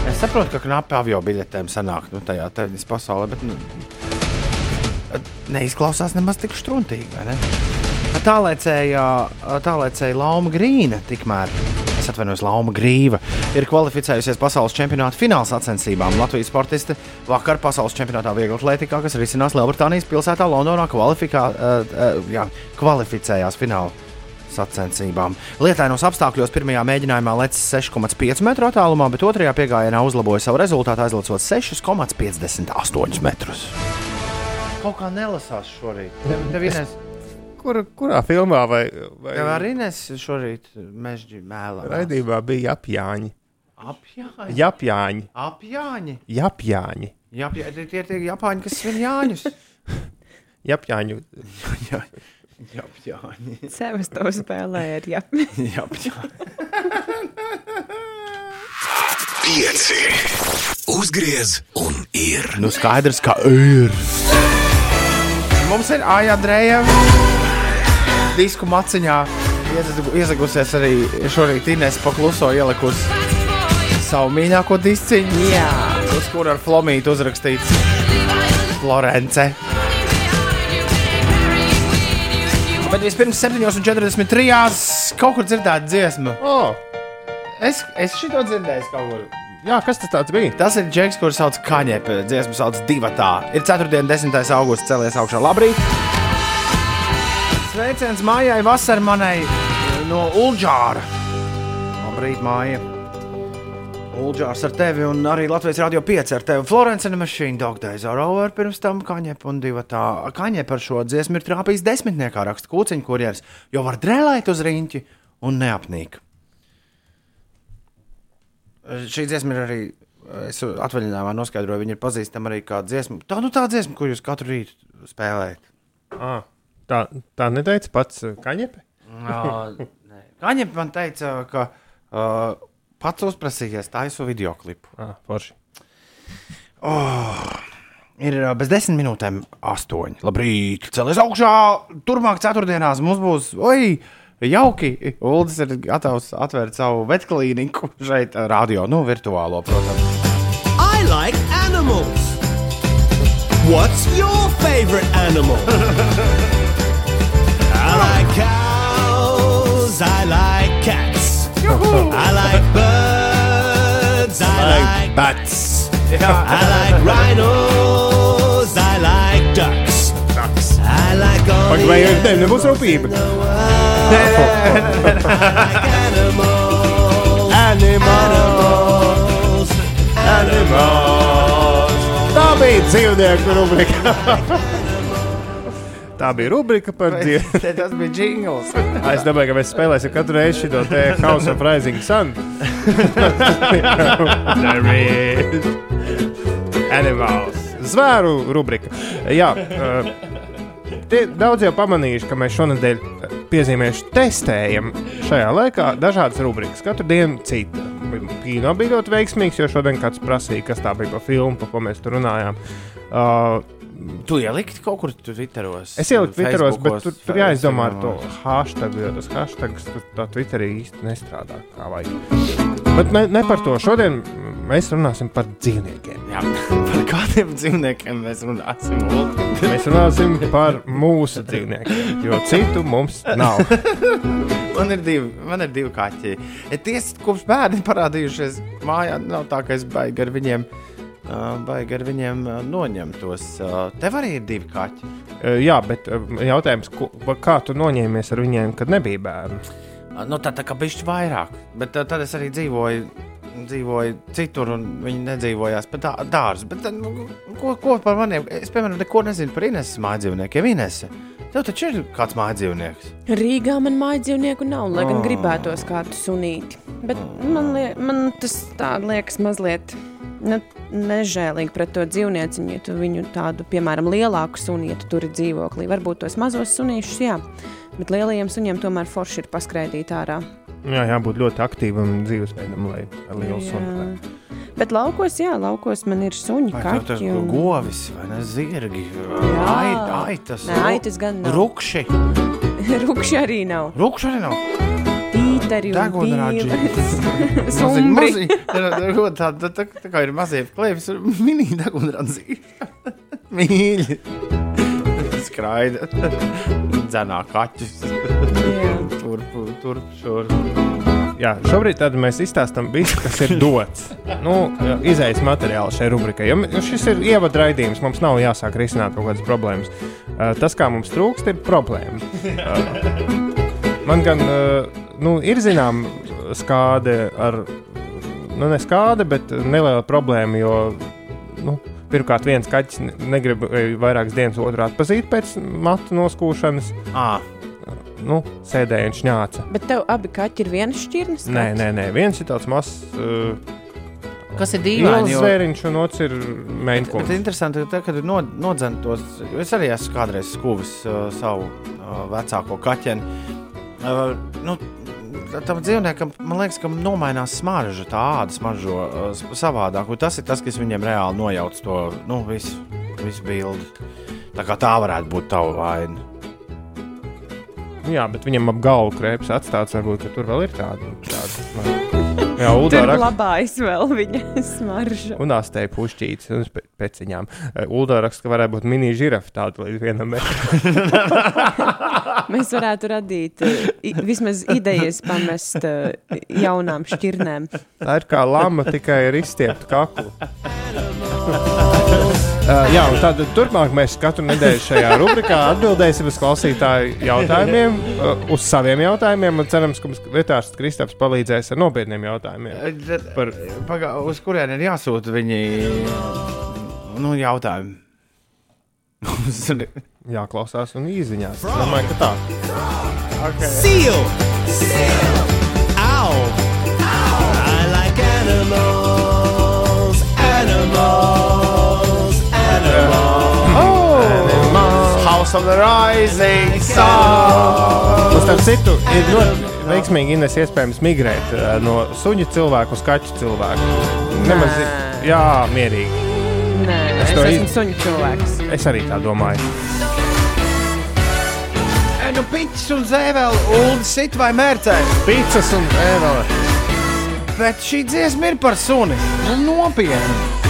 Es saprotu, ka knapi avio biļetēm sanāk nu, tajā tenisa pasaulē, bet nu, neizklausās nemaz tik struntīgi. ne? Tālēcēja, tālēcēja Lauma Grīna, tikmēr, es atvainojos, Lauma Grīva, ir kvalificējusies pasaules čempionāta fināla sacensībām. Latvijas sportisti vakar pasaules čempionātā viegla atletikā, kas risinās Lielbritānijas pilsētā Londonā, kvalifikā, uh, uh, jā, kvalificējās fināla sacensībām. Lietainos apstākļos pirmajā mēģinājumā lecis 6,5 metru attālumā, bet otrajā piegājienā uzlaboja savu rezultātu, aizlicot 6,58 metrus. Kaut kā nelasās šorīt. Tev, tev Ines, Kur, kurā filmā vai, vai tev arī nes šorīt mežģi mēlā? raidījumā bija apjāņi? Apjāņi. Japjāņi. Apjāņi. Japjāņi. Jā, tie tie ir tie Japāņi, kas svin Jāņus. Japjāņu. Jā, Japāņi. Sevas to spēlēja ar jā. Japāņi. Pieci. Uzgriez un ir. Nu, skaidrs, ka ir. Mums ir Aija Dreja. Disku maciņā iezag- iezagusies arī šorīt Inês pakluso ielikusi savu mīļāko disciņu. Jā. Uz kura ar flomītu uzrakstīts. Florence. Bet vispirms 7,43. kaut kur dzirdēta dziesma. Oh. Es, es šito dzirdēju kaut kur. Jā, kas tas bija? Tas ir Džeks, kurš sauc Kaņepē. Dziesmu sauc Divatā. Ir 4. un 10. augusts cēlies augšā. Labrīt! Sveiciens mājai Vasarmanai no Ulģāra. Labrīt, māja! Ulģārs ar tevi un arī Latvijas Rādio 5 ar tevi. Florence and Machine Dog Days are over. Pirms tam Kaņepē un Divatā. Kaņepē par šo dziesmu ir trāpījis desmitniekā raksta kūciņu kurjeris, jo var drēlēt uz riņķi un neapnīk. Šī dziesma ir arī. Es atvaļinājumā noskaidroju, viņa ir pazīstama arī kā dziesma. Tā nu tā dziesma, ko jūs katru rītu spēlējat. Ah, tā, tā neteica pats Kaņepe? Kaņepē man teica, ka uh, pats uzprasījies taisu video klipu. Ah, forši. Oh, ir bez desmit minūtēm astoņi. Labrīt, celies augšā! Turmāk ceturtdienās mums būs. Oi! Jauki! Uldis ir gatavs atvērt savu vetklīniku šeit, radio, nu, virtuālo, protams. I like animals. What's your favorite animal? I like cows. I like cats. I like birds. I like bats. I like rhinos. I like ducks. Ducks. I like all Pagaid, vai ar tevi nebūs rūpība? Animals. Animals. Tā bija dzīvnieku rubrika. Tā bija rubrika par dzīvnieku. Tas bija jingls. Es domāju, ka mēs spēlēsim katru reizi šo te House of Rising Sun. Animals. Zvēru rubrika. Jā, uh, tie daudz jau pamanījuši, ka mēs šonadēļ uh, piezīmējuši testējam šajā laikā dažādas rubrikas. Katru dienu cita. Kino bija ļoti veiksmīgs, jo šodien kāds prasīja, kas tā bija pa filmu, pa ko mēs tur runājām. Uh, Tu ieliki kaut kur Twitteros. Es ieliku Twitteros, bet tur, tur jāizdomā ar to hashtag, jo tas hashtags tā Twitterī īsti nestrādā kā vajag. Bet ne, ne par to. Šodien mēs runāsim par dzīvniekiem. Jā, par kādiem dzīvniekiem mēs runāsim? Mēs runāsim par mūsu dzīvniekiem, jo citu mums nav. Man ir divi, man ir divi kaķi. Tiesa, kopš bērni parādījušies mājā, nav tā, ka es baigi ar viņiem, uh, baigi ar viņiem noņemtos. Tev arī ir divi kaķi. Jā, bet jautājums, kā tu noņēmies ar viņiem, kad nebija bērnu? Nu, tā, tā kā bišķi vairāk. Bet tad es arī dzīvoju, dzīvoju citur, un viņi nedzīvojās pie dā- dārza. Bet, nu, ko, ko par maniem? Es, piemēram, neko nezinu par Ineses mājdzīvniekiem. Inese, tev taču ir kāds mājdzīvnieks. Rīgā man mājas dzīvnieku nav, lai gan Oh. gribētos kādu sunīti. Bet man, lie, man tas tā liekas mazliet ne, nežēlīgi pret to dzīvnieciņu. Ja tu viņu tādu, piemēram, lielāku sunu, ja tu tur ir dzīvoklī, varbūt tos mazos sunīšus, jā. Bet lielajiem suņiem tomēr forši ir paskraidīt ārā. Jā, jābūt ļoti aktīvam dzīvesveidam, lai ar lielu sunu. Bet laukos, jā, laukos man ir suņi, tev tas kaķi. un- govis vai ne zirgi? Jā. Ait, aitas, Nē, aitas gan nav. Rukši. Rukši arī nav. Rukši arī nav. Tīteri un Degunraģi. pīles. Mazi- Sumbri. mazi- tā- tā- tā- tā- kā ir mazie klēpjas, ir mini degunradzi. Mīļi. Skraida. Dzenā kaķus. Turp, turp, šurp. Jā, šobrīd tad mēs izstāstām visu, kas ir dots. Nu, izējas materiāli šai rubrikai. Jo, šis ir ievadраidījums, mums nav jāsāk risināt kaut kādas problēmas. Tas, kā mums trūkst, ir problēma. Man gan nu, ir zināma skāde ar, nu, ne skāde, bet neliela problēma, jo nu, pirmkārt viens kaķis ne- negrib vairākas dienas otru atpazīt pēc matu noskūšanas. À. Nu, sēdēja un šņāca. Bet tev abi kaķi ir viens šķirnes? Nē, nē, nē, viens ir tāds mazs. Uh, Kas ir dīvaini, jo- Zvēriņš, un otrs ir mēnesis. interesanti, ka, tad, kad ir no, nodzentos, es arī esmu kādreiz skūvis uh, savu uh, vecāko kaķeni. Uh, nu, tam dzīvniekam, man liekas, ka nomainās smarža, tā āda smaržo uh, savādāk. Tas ir tas, kas viņam reāli nojauc to nu, visu, visu bildi. Tā kā tā varētu būt tava vaina. Jā, bet viņam ap galvu krēpes atstāts, varbūt tur vēl ir tāda. tāda Jā, raksta- glabājas vēl viņa smarža. Un astēja pušķītes un pe- peciņām. Ulda raksta, ka varētu būt mini žirafa tāda līdz vienam metram. Mēs varētu radīt vismaz idejas pamest jaunām šķirnēm. Tā ir kā lama, tikai ar izstieptu kaklu. Uh, jā, un tad turpmāk mēs katru nedēļu šajā rubrikā atbildēsim uz klausītāju jautājumiem, uh, uz saviem jautājumiem. Un cerams, ka mums vietārs Kristaps palīdzēs ar nopietniem jautājumiem. Par... Paga, uz kurien ir jāsūta viņi nu, jautājumi? Jāklausās un izziņās. Es domāju, ka tā. Okay. Seal! Seal! Ow! I like animals! Animals! Oh! House of the Rising Sun! Un starp citu, ir ļoti veiksmīgi Ines iespējams migrēt uh, no suņu cilvēku uz kaķu cilvēku. Nemaz, jā, mierīgi. Nē, Es es, to es iz- esmu suņu cilvēks. Es arī tā domāju. E, nu, piķis un zēvēl, ulu sit vai mērcē. Pīcis un zēvēl. Bet šī dziesma ir par suni. Nu, nopietni.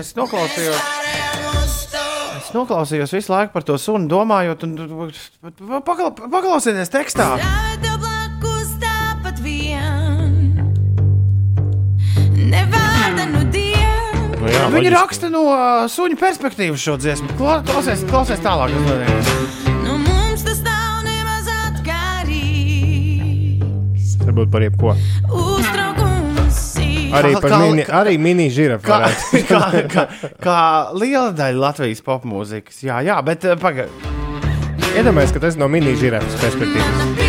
Es noklausījos. Es noklausījos visu laiku par to sunu, domājot, un pakla, paklausieties tekstā. Nu, jā, Viņi loģiski. raksta no uh, suņu perspektīvas šo dziesmu. Kla- Klausies, klausies tālāk. Nu, mums tas nav nemaz atkarīgs. Varbūt par jebko. Uztraukums Arī Kā- par kā- mini, arī mini žirafu. Kā, kā, kā, kā liela daļa Latvijas popmūzikas. Jā, jā, bet uh, pagaidi. Iedomājieties, ka tas no mini žirafas perspektīvas.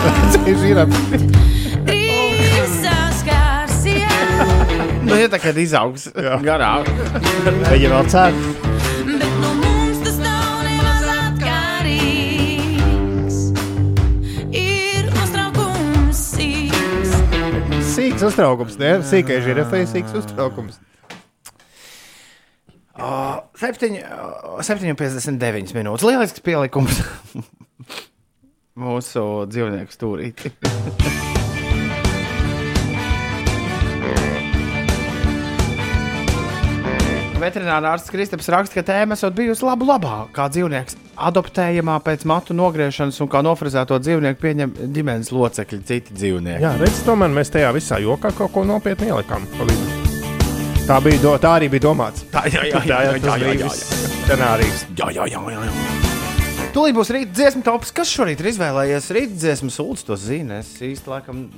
Tas ir žirafs. Nu, ja tā kā izaugs garāk. Viņa vēl cēl. Sīks uztraukums? Sīkais žirafai sīks uztraukums. Uh, 7,59 minūtes. Lielisks pielikums mūsu dzīvnieku stūrīti. Veterinārā ārsts Kristaps raksta, ka tēma esot bijusi labu labā, kā dzīvnieks adoptējamā pēc matu nogriešanas un kā nofrizēto dzīvnieku pieņem ģimenes locekļi, citi dzīvnieki. Jā, redziet, tomēr mēs tajā visā jokā kaut ko nopietni ielikām. Tā, bija, do, tā arī bija domāts. Tā jā, jā, jā, jā, jā, jā, jā, jā. scenārijs. Jā, jā, jā, jā, jā. Tūlīt būs rīta dziesmu tops. Kas šorīt ir izvēlējies? Rīta dziesmas sūdzes, to zina. Es īsti laikam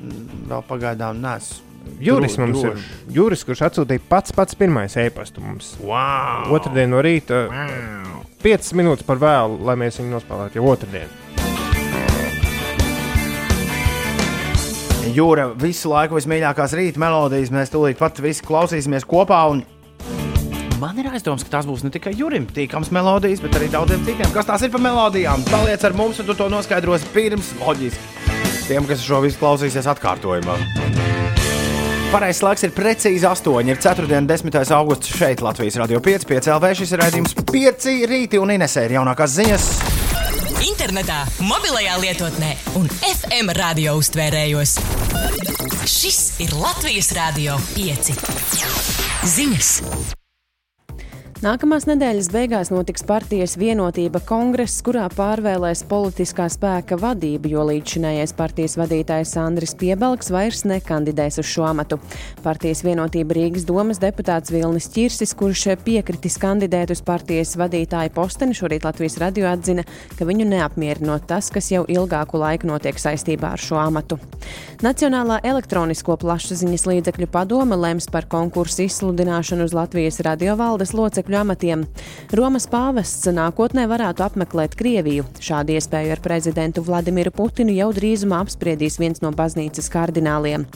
vēl pagaidām nesu Juris dro- mums ir. drošs. Juris, kurš atsūtīja pats pats pirmais e-pastu mums. Wow! Otradien no rīta. Wow. 5 minūtes par vēlu, lai mēs viņu nospēlētu jau otrdien. Jūra visu laiku vismīļākās rīta melodijas. Mēs tūlīt pat visi klausīsimies kopā. Un... Man ir aizdoms, ka tās būs ne tikai Jurim tīkams melodijas, bet arī daudziem citiem. Kas tās ir par melodijām? Paliec ar mums, un tu to noskaidrosi pirms loģiski. Tiem, kas šo visu klausīsies atkārtojumā. Pareizais laiks ir precīzi 8. Ir 4. un 10. augusts šeit, Latvijas Rādio 5, 5 LV. Šis ir raidījums 5 rīti un Inesē ir jaunākās ziņas. Internetā, mobilajā lietotnē un FM radio uztvērējos. Šis ir Latvijas Rādio 5. Ziņas! Nākamās nedēļas beigās notiks partijas vienotība kongress, kurā pārvēlēs politiskā spēka vadību, jo līdzšinējais partijas vadītājs Andris Piebalgs vairs nekandidēs uz šo amatu. Partijas vienotība Rīgas domas deputāts Vilnis Čirsis, kurš piekritis kandidēt uz partijas vadītāja posteni, šorīt Latvijas radio atzina, ka viņu neapmierinot tas, kas jau ilgāku laiku notiek saistībā ar šo amatu. Nacionālā elektronisko plašsaziņas līdzekļu padome lems par konkursu izsludināšanu uz Latvijas radiovaldes locekļu amatiem. Romas pāvests nākotnē varētu apmeklēt Krieviju. Šādu iespēju ar prezidentu Vladimiru Putinu jau drīzumā apspriedīs viens no baznīcas kardināliem.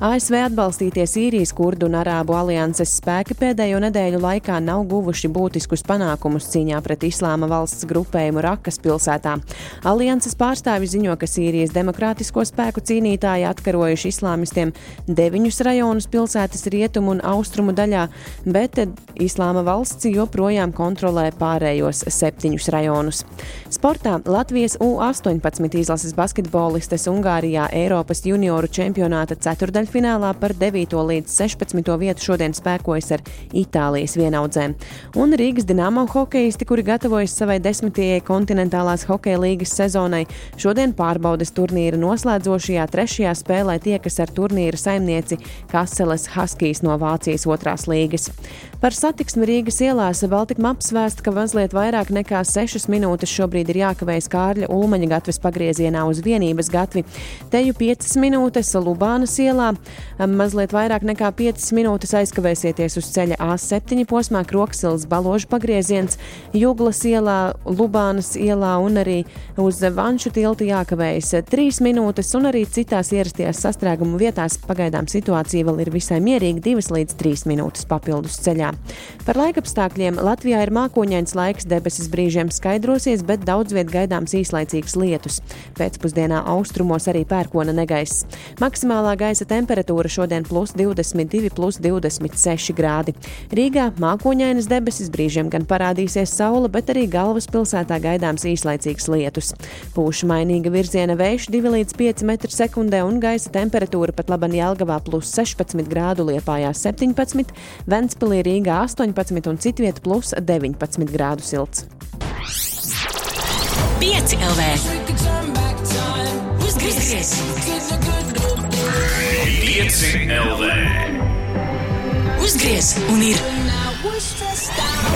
ASV atbalstītie Sīrijas kurdu un Arābu alianses spēki pēdējo nedēļu laikā nav guvuši būtiskus panākumus cīņā pret islāma valsts grupējumu Rakas pilsētā. Alianses pārstāvi ziņo, ka Sīrijas demokrātisko spēku cīnītāji atkarojuši islāmistiem deviņus rajonus pilsētas rietumu un austrumu daļā, bet islāma valsts valsts joprojām kontrolē pārējos septiņus rajonus. Sportā Latvijas U-18 izlases basketbolistes Ungārijā Eiropas junioru čempionāta ceturdaļfinālā par 9. līdz 16. vietu šodien spēkojas ar Itālijas vienaudzēm. Un Rīgas Dienāmo hokeisti, kuri gatavojas savai desmitajai kontinentālās hokeja līgas sezonai, šodien pārbaudes turnīra noslēdzošajā trešajā spēlē tiekas ar turnīra saimnieci Kaseles Haskijas no Vācijas otrās līgas. Par satiksmi Rīgas ielās Baltika maps vēsta, ka mazliet vairāk nekā 6 minūtes šobrīd ir jākavējas Kārļa Ulmaņa gatves pagriezienā uz vienības gatvi. Teju 5 minūtes Lubānas ielā, mazliet vairāk nekā 5 minūtes aizkavēsieties uz ceļa A7 posmā Kroksils Baložu pagrieziens, Juglas ielā, Lubānas ielā un arī uz Vanšu tiltu jākavējas 3 minūtes un arī citās ierastajās sastrēgumu vietās pagaidām situācija vēl ir visai mierīga 2 līdz 3 minūtes papildus ceļā. Par laikapstākļiem Latvijā ir mākoņains laiks, debesis brīžiem skaidrosies, bet daudz viet gaidāms īslaicīgs lietus. Pēcpusdienā austrumos arī pērkona negaiss. Maksimālā gaisa temperatūra šodien plus 22, plus 26 grādi. Rīgā mākoņainas debesis brīžiem gan parādīsies saule, bet arī galvaspilsētā gaidāms īslaicīgs lietus. Pūša mainīga virziena vējš 2 līdz 5 m2 un gaisa temperatūra pat laban Jelgavā plus 16 grādu liepājā 17, Ventspilī Rīgā 18 un citvieta plus 19 grādu silts. 5 LV. Uzgriez! 5 LV. Uzgriez! Un ir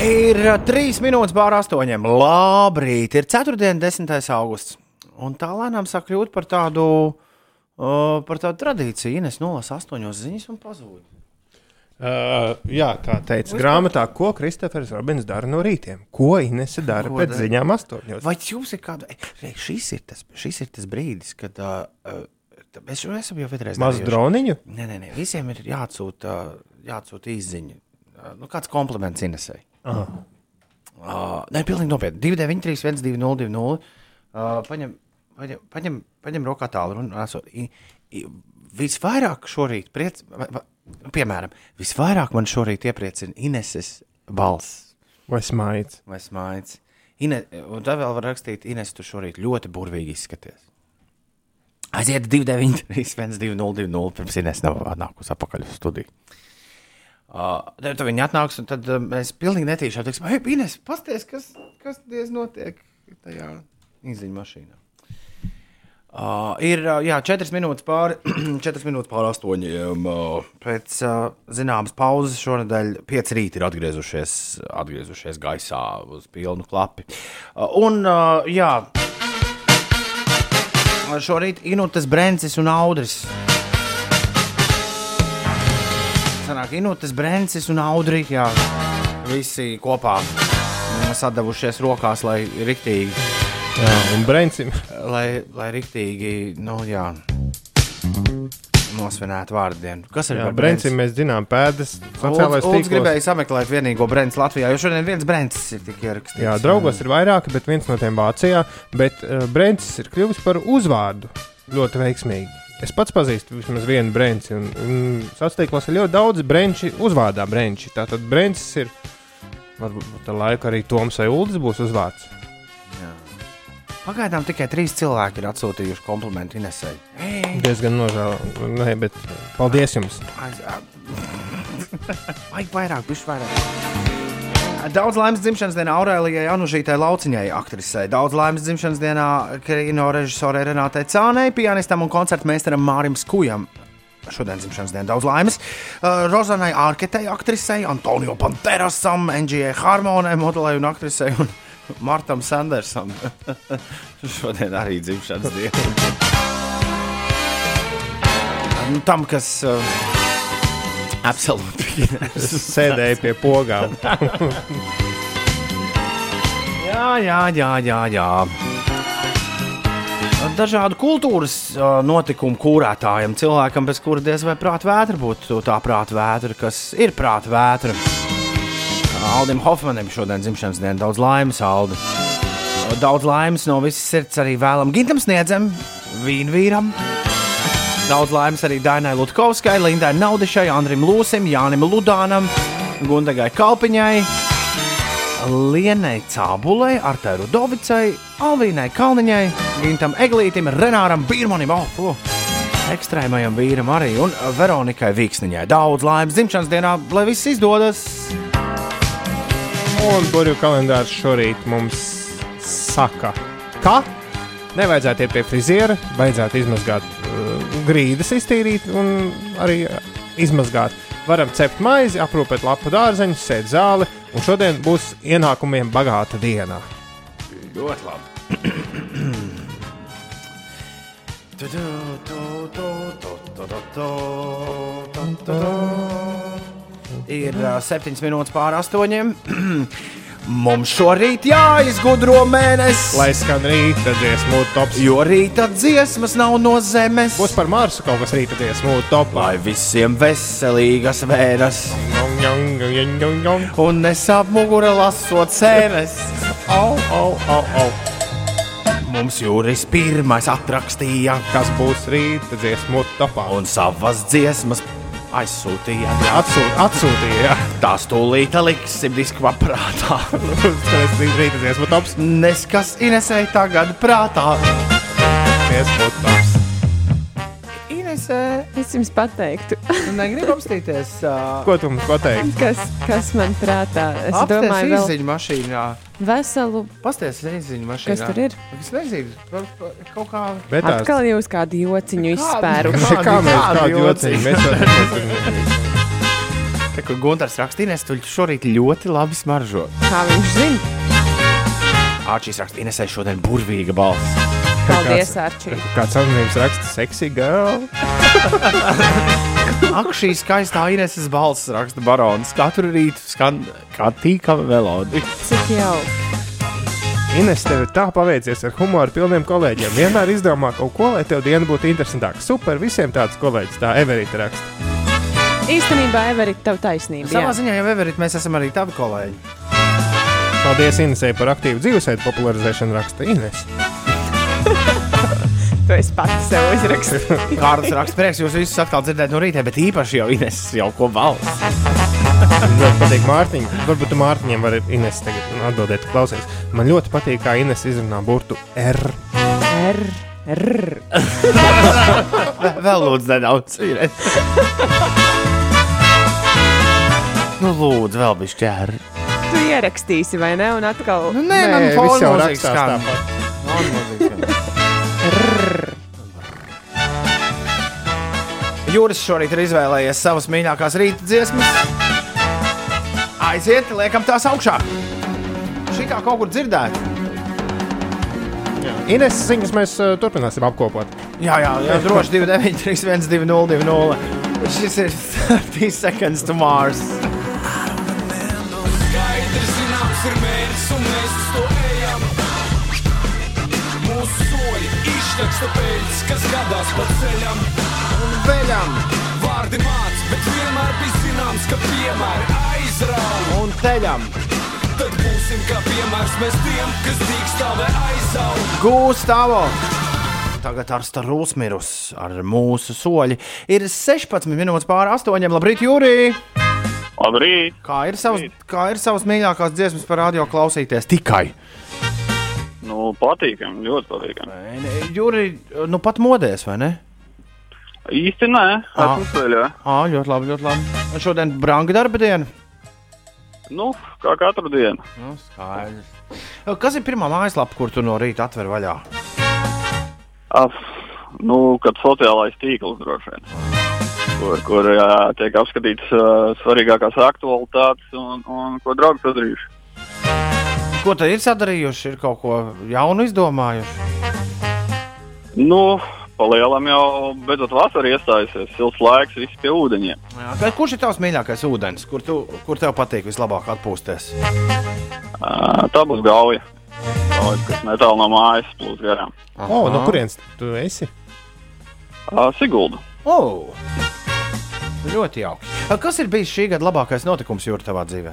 Ir ā, trīs minūtes pār astoņiem. Labrīt, ir 4. un 10. augusts. Un tā lēnām sāk kļūt par tādu, uh, par tādu tradīciju. Ines nolasa astoņos ziņas un pazūd. Uh, jā, tā teica grāmatā, ko Kristofers Robins dara no rītiem. Ko Inese dara Ko pēc ziņām astoņos? Vai jums ir kāda? Ei, šis, ir tas, šis ir tas brīdis, kad uh, uh, mēs jau esam jau vienreiz. Mazu droniņu? Nē, nē, nē, visiem ir jāatsūta, jāatsūta īziņa. Uh, nu, kāds kompliments Inesai. Aha. Uh, nē, pilnīgi nopietni. 293, 120, 200. Uh, paņem, paņem, paņem, paņem rokā tālu un esot. Visvairāk šorīt, priec, vai, vai, nu, piemēram, visvairāk man šorīt iepriecina Ineses balss. Vai smaids? Vai smaids. Ine, un tā vēl var rakstīt, Ines, tu šorīt ļoti burvīgi izskaties. Aiziet 293, 120, pirms Ines nav nākusi atpakaļ uz studiju. Uh, tad viņi atnāks, un tad uh, mēs pilnīgi netīšām teiksim, hei, Ines, pasties, kas, kas diez notiek tajā izziņu mašīnā. Uh, ir uh, jā, 4 minūtes pāri, 4 minūtes pāri 8. Uh, pēc uh, zināmas pauzes šonadēļ 5 rīti ir atgriezušies, atgriezušies gaisā uz pilnu klapi. Uh, un, uh, jā, šorīt Inūtas Brencis un Audris. Sanāk, Inūtas Brencis un Audri, jā, visi kopā sadavušies rokās, lai riktīgi. Jā, un Brencim. Lai, lai riktīgi, nu jā, nosvinētu vārdienu. Kas ir Jā, Brencim mēs zinām pēdas sociālais Ulds tīklos. gribēja sameklēt vienīgo Brenci Latvijā, jo šodien viens Brencis ir tik ierakstīts. Jā, draugos ir vairāki, bet viens no tiem Vācijā. Bet uh, Brents ir kļuvis par uzvārdu ļoti veiksmīgi. Es pats pazīstu vismaz vienu brenci, un, un sastāvdaļos ir ļoti daudz brenči uzvārdā. Brenči. Tātad Brencis ir. Varbūt ar laiku arī Toms vai Uldis būs uzvārds. Pagaidām tikai trīs cilvēki ir atsūtījuši komplimentu Inesai. Diezgan nožēlojami. Nē, bet paldies jums. Vajag vairāk, bišķi vairāk. Daudz laimes dzimšanas dienā Aurēlijai Anužītai Lauciņai, aktrisei. Daudz laimes dzimšanas dienā kino režisorai Renātei Cānei, pianistam un koncertu meistaram Mārim Skujam. Šodien dzimšanas dienā daudz laimes. Uh, Rozanai Arketei, aktrisei, Antonio Panterasam, NGA Harmonai, modelei un aktrisei un Martam Sandersam. Šodien arī dzimšanas diena. Nu, Tam, kas uh, absolūti Sēdēja pie pogām. Jā, jā, jā, jā. jā. Dažādu kultūras uh, notikumu kūrētājiem, cilvēkam, bez kura diez vai prāta vētra būtu tā prāta vētra, kas ir prāta vētra. Aldim Hofmanim šodien dzimšanas diena daudz laimes, Aldi. Daudz laimes no visas sirds arī vēlam Gintam Sniedzam, Vīnvīram. Daudz laimes arī Dainai Lutkovskai, Lindai Naudišai, Andrim Lūsim, Jānim Ludānam, Gundagai Kalpiņai. Lienai Cābulai, Artai Rudovicai, Alvīnai Kalniņai, Gintam Eglītim, Renāram Birmanim, oh, oh, ekstrēmajam vīram arī un Veronikai Vīksniņai. Daudz laimes dzimšanas dienā, lai viss izdodas! Un burbuļu kalendārs šorīt mums saka, ka nevajadzētu iet pie friziera, vajadzētu izmazgāt uh, grīdas, iztīrīt un arī uh, izmazgāt. Varam cept maizi, aprūpēt lapu dārzeņu, sēt zāli, un šodien būs ienākumiem bagāta diena. Ļoti labi. Tu, tu, tu, tu, tu, tu, tu, tu, tu, tu. Ir uh, septiņas minūtes pāri astoņiem. Mums šorīt jāizgudro mēnesis, Lai skan rīta dziesmu tops. jo rīta dziesmas nav no zemes. Būs par Marsu kaut kas rīta dziesmu topā. Lai visiem veselīgas vēras un nesāp mugura lasot sēnes. Au, au, au, au. Mums jūris pirmais atrakstīja, Kas būs rīta dziesmu topā? un savas dziesmas aizsūtīja. Atsūt, atsūtīja, jā. Tās tūlīt liksim diskva prātā. Tas ir rīta dziesmu tops. Neskas Inesai tagad prātā. Dziesmu tops. Inesē, Es jums pateiktu, negribu apstīties. Uh, Ko tu mums pateiksi? kas, kas man prātā. Es Apsties domāju, vēl izziņu mašīnā. Veselu. Pasties izziņu mašīnā. Kas tur ir? Es nezinu, kaut kā. Bet tās Atkal jūs kādu jociņu Kādu? izspēruši. kā mēs Kādu jociņu. Te, kur Gunārs rakstīja, es tur šorīt ļoti labi smaržo. Kā viņš zina? Āčīs rakstīja, Inesai šodien burvīga balss. Paldies, Arčī. Kāds anonīms raksta, sexy girl. Ak, šī skaistā Ineses balss raksta barons. Katru rītu skan kā tīkama melodija. Cik jauki. Ines, tev tā paveicies ar humoru pilniem kolēģiem. Vienmēr izdomā kaut ko, lai tev diena būtu interesantāka. Super, visiem tāds kolēģis, tā Everita raksta. Īstenībā, Everita, tev taisnība. Savā jā. ziņā jau Everit, mēs esam arī tavi kolēģi. Paldies Inesai par aktīvu dzīvesveidu popularizēšanu, raksta Ines. Tu esi pats sev uzrakstījis. Kārlis raksta, prieks jūs visus atkal dzirdēt no rīta, bet īpaši jau Ineses jau ko valsts. Man ļoti patīk Mārtiņa. Varbūt tu Mārtiņam vari Ines tagad atbildēt, klausies. Man ļoti patīk, kā Ines izrunā burtu R. R. R. Vēl- lūdzu nedaudz. Ines. Nu, lūdzu, vēl bija šķēri. Tu ierakstīsi, vai ne? Un atkal. Nu, nē, man viss fonu jau rakstās tāpat. Jūras šorīt ir izvēlējies savas mīļākās rīta dziesmas. Aiziet, liekam tās augšā. Šī kā kaut kur dzirdēt. Ines ziņas mēs uh, turpināsim apkopot. Jā, jā, jā droši 29, 31, 2, 0, 2, 0. Šis ir 30 seconds to Mars. Skaidrs zināms ir mērķis un mēs to izteksta pēc, kas gadās pa ceļam. Un veļam Vārdi māc, bet vienmēr bija zināms, ka piemēri aizrauj. un teļam. Tad būsim kā piemērs mēs tiem, kas dīkstāvē aizaug. Gūstāvo! Tagad ar Starūs mirus ar mūsu soļi. Ir 16 minūtes pāri astoņiem. Labrīt, Jūrī! Labrīt! Kā ir savas, kā ir savas mīļākās dziesmas par radio klausīties? Tikai. Nu, patīkami, ļoti patīkami. Jūrī, nu pat modēs, vai ne? Īsti nē, Ah. esmu ceļā. Ā, ļoti labi, ļoti labi. Un šodien branga darba diena. Nu, kā katru dienu. Nu, skaidrs. Kas ir pirmā mājaslapa, kur tu no rīta atver vaļā? Af, nu, kad sociālais tīkls droši vien. Kur, kur jā, tiek apskatīts uh, svarīgākās aktualitātes un, un ko draugi sadarījuši. Ko tad ir sadarījuši? Ir kaut ko jaunu izdomājuši. Nu, palielam jau beidzot vasara iestājusies, silts laiks, viss pie ūdeņiem. Jā, kurš ir tavs mīļākais ūdens? Kur, tu, kur tev patīk vislabāk atpūsties? Tā būs gauja. Gauja, kas netālu no mājas plūs garām. O, no kurienes tu esi? Sigulda. Oh! Ļoti jauki. Kas ir bijis šī gada labākais notikums jūrā tavā dzīvē?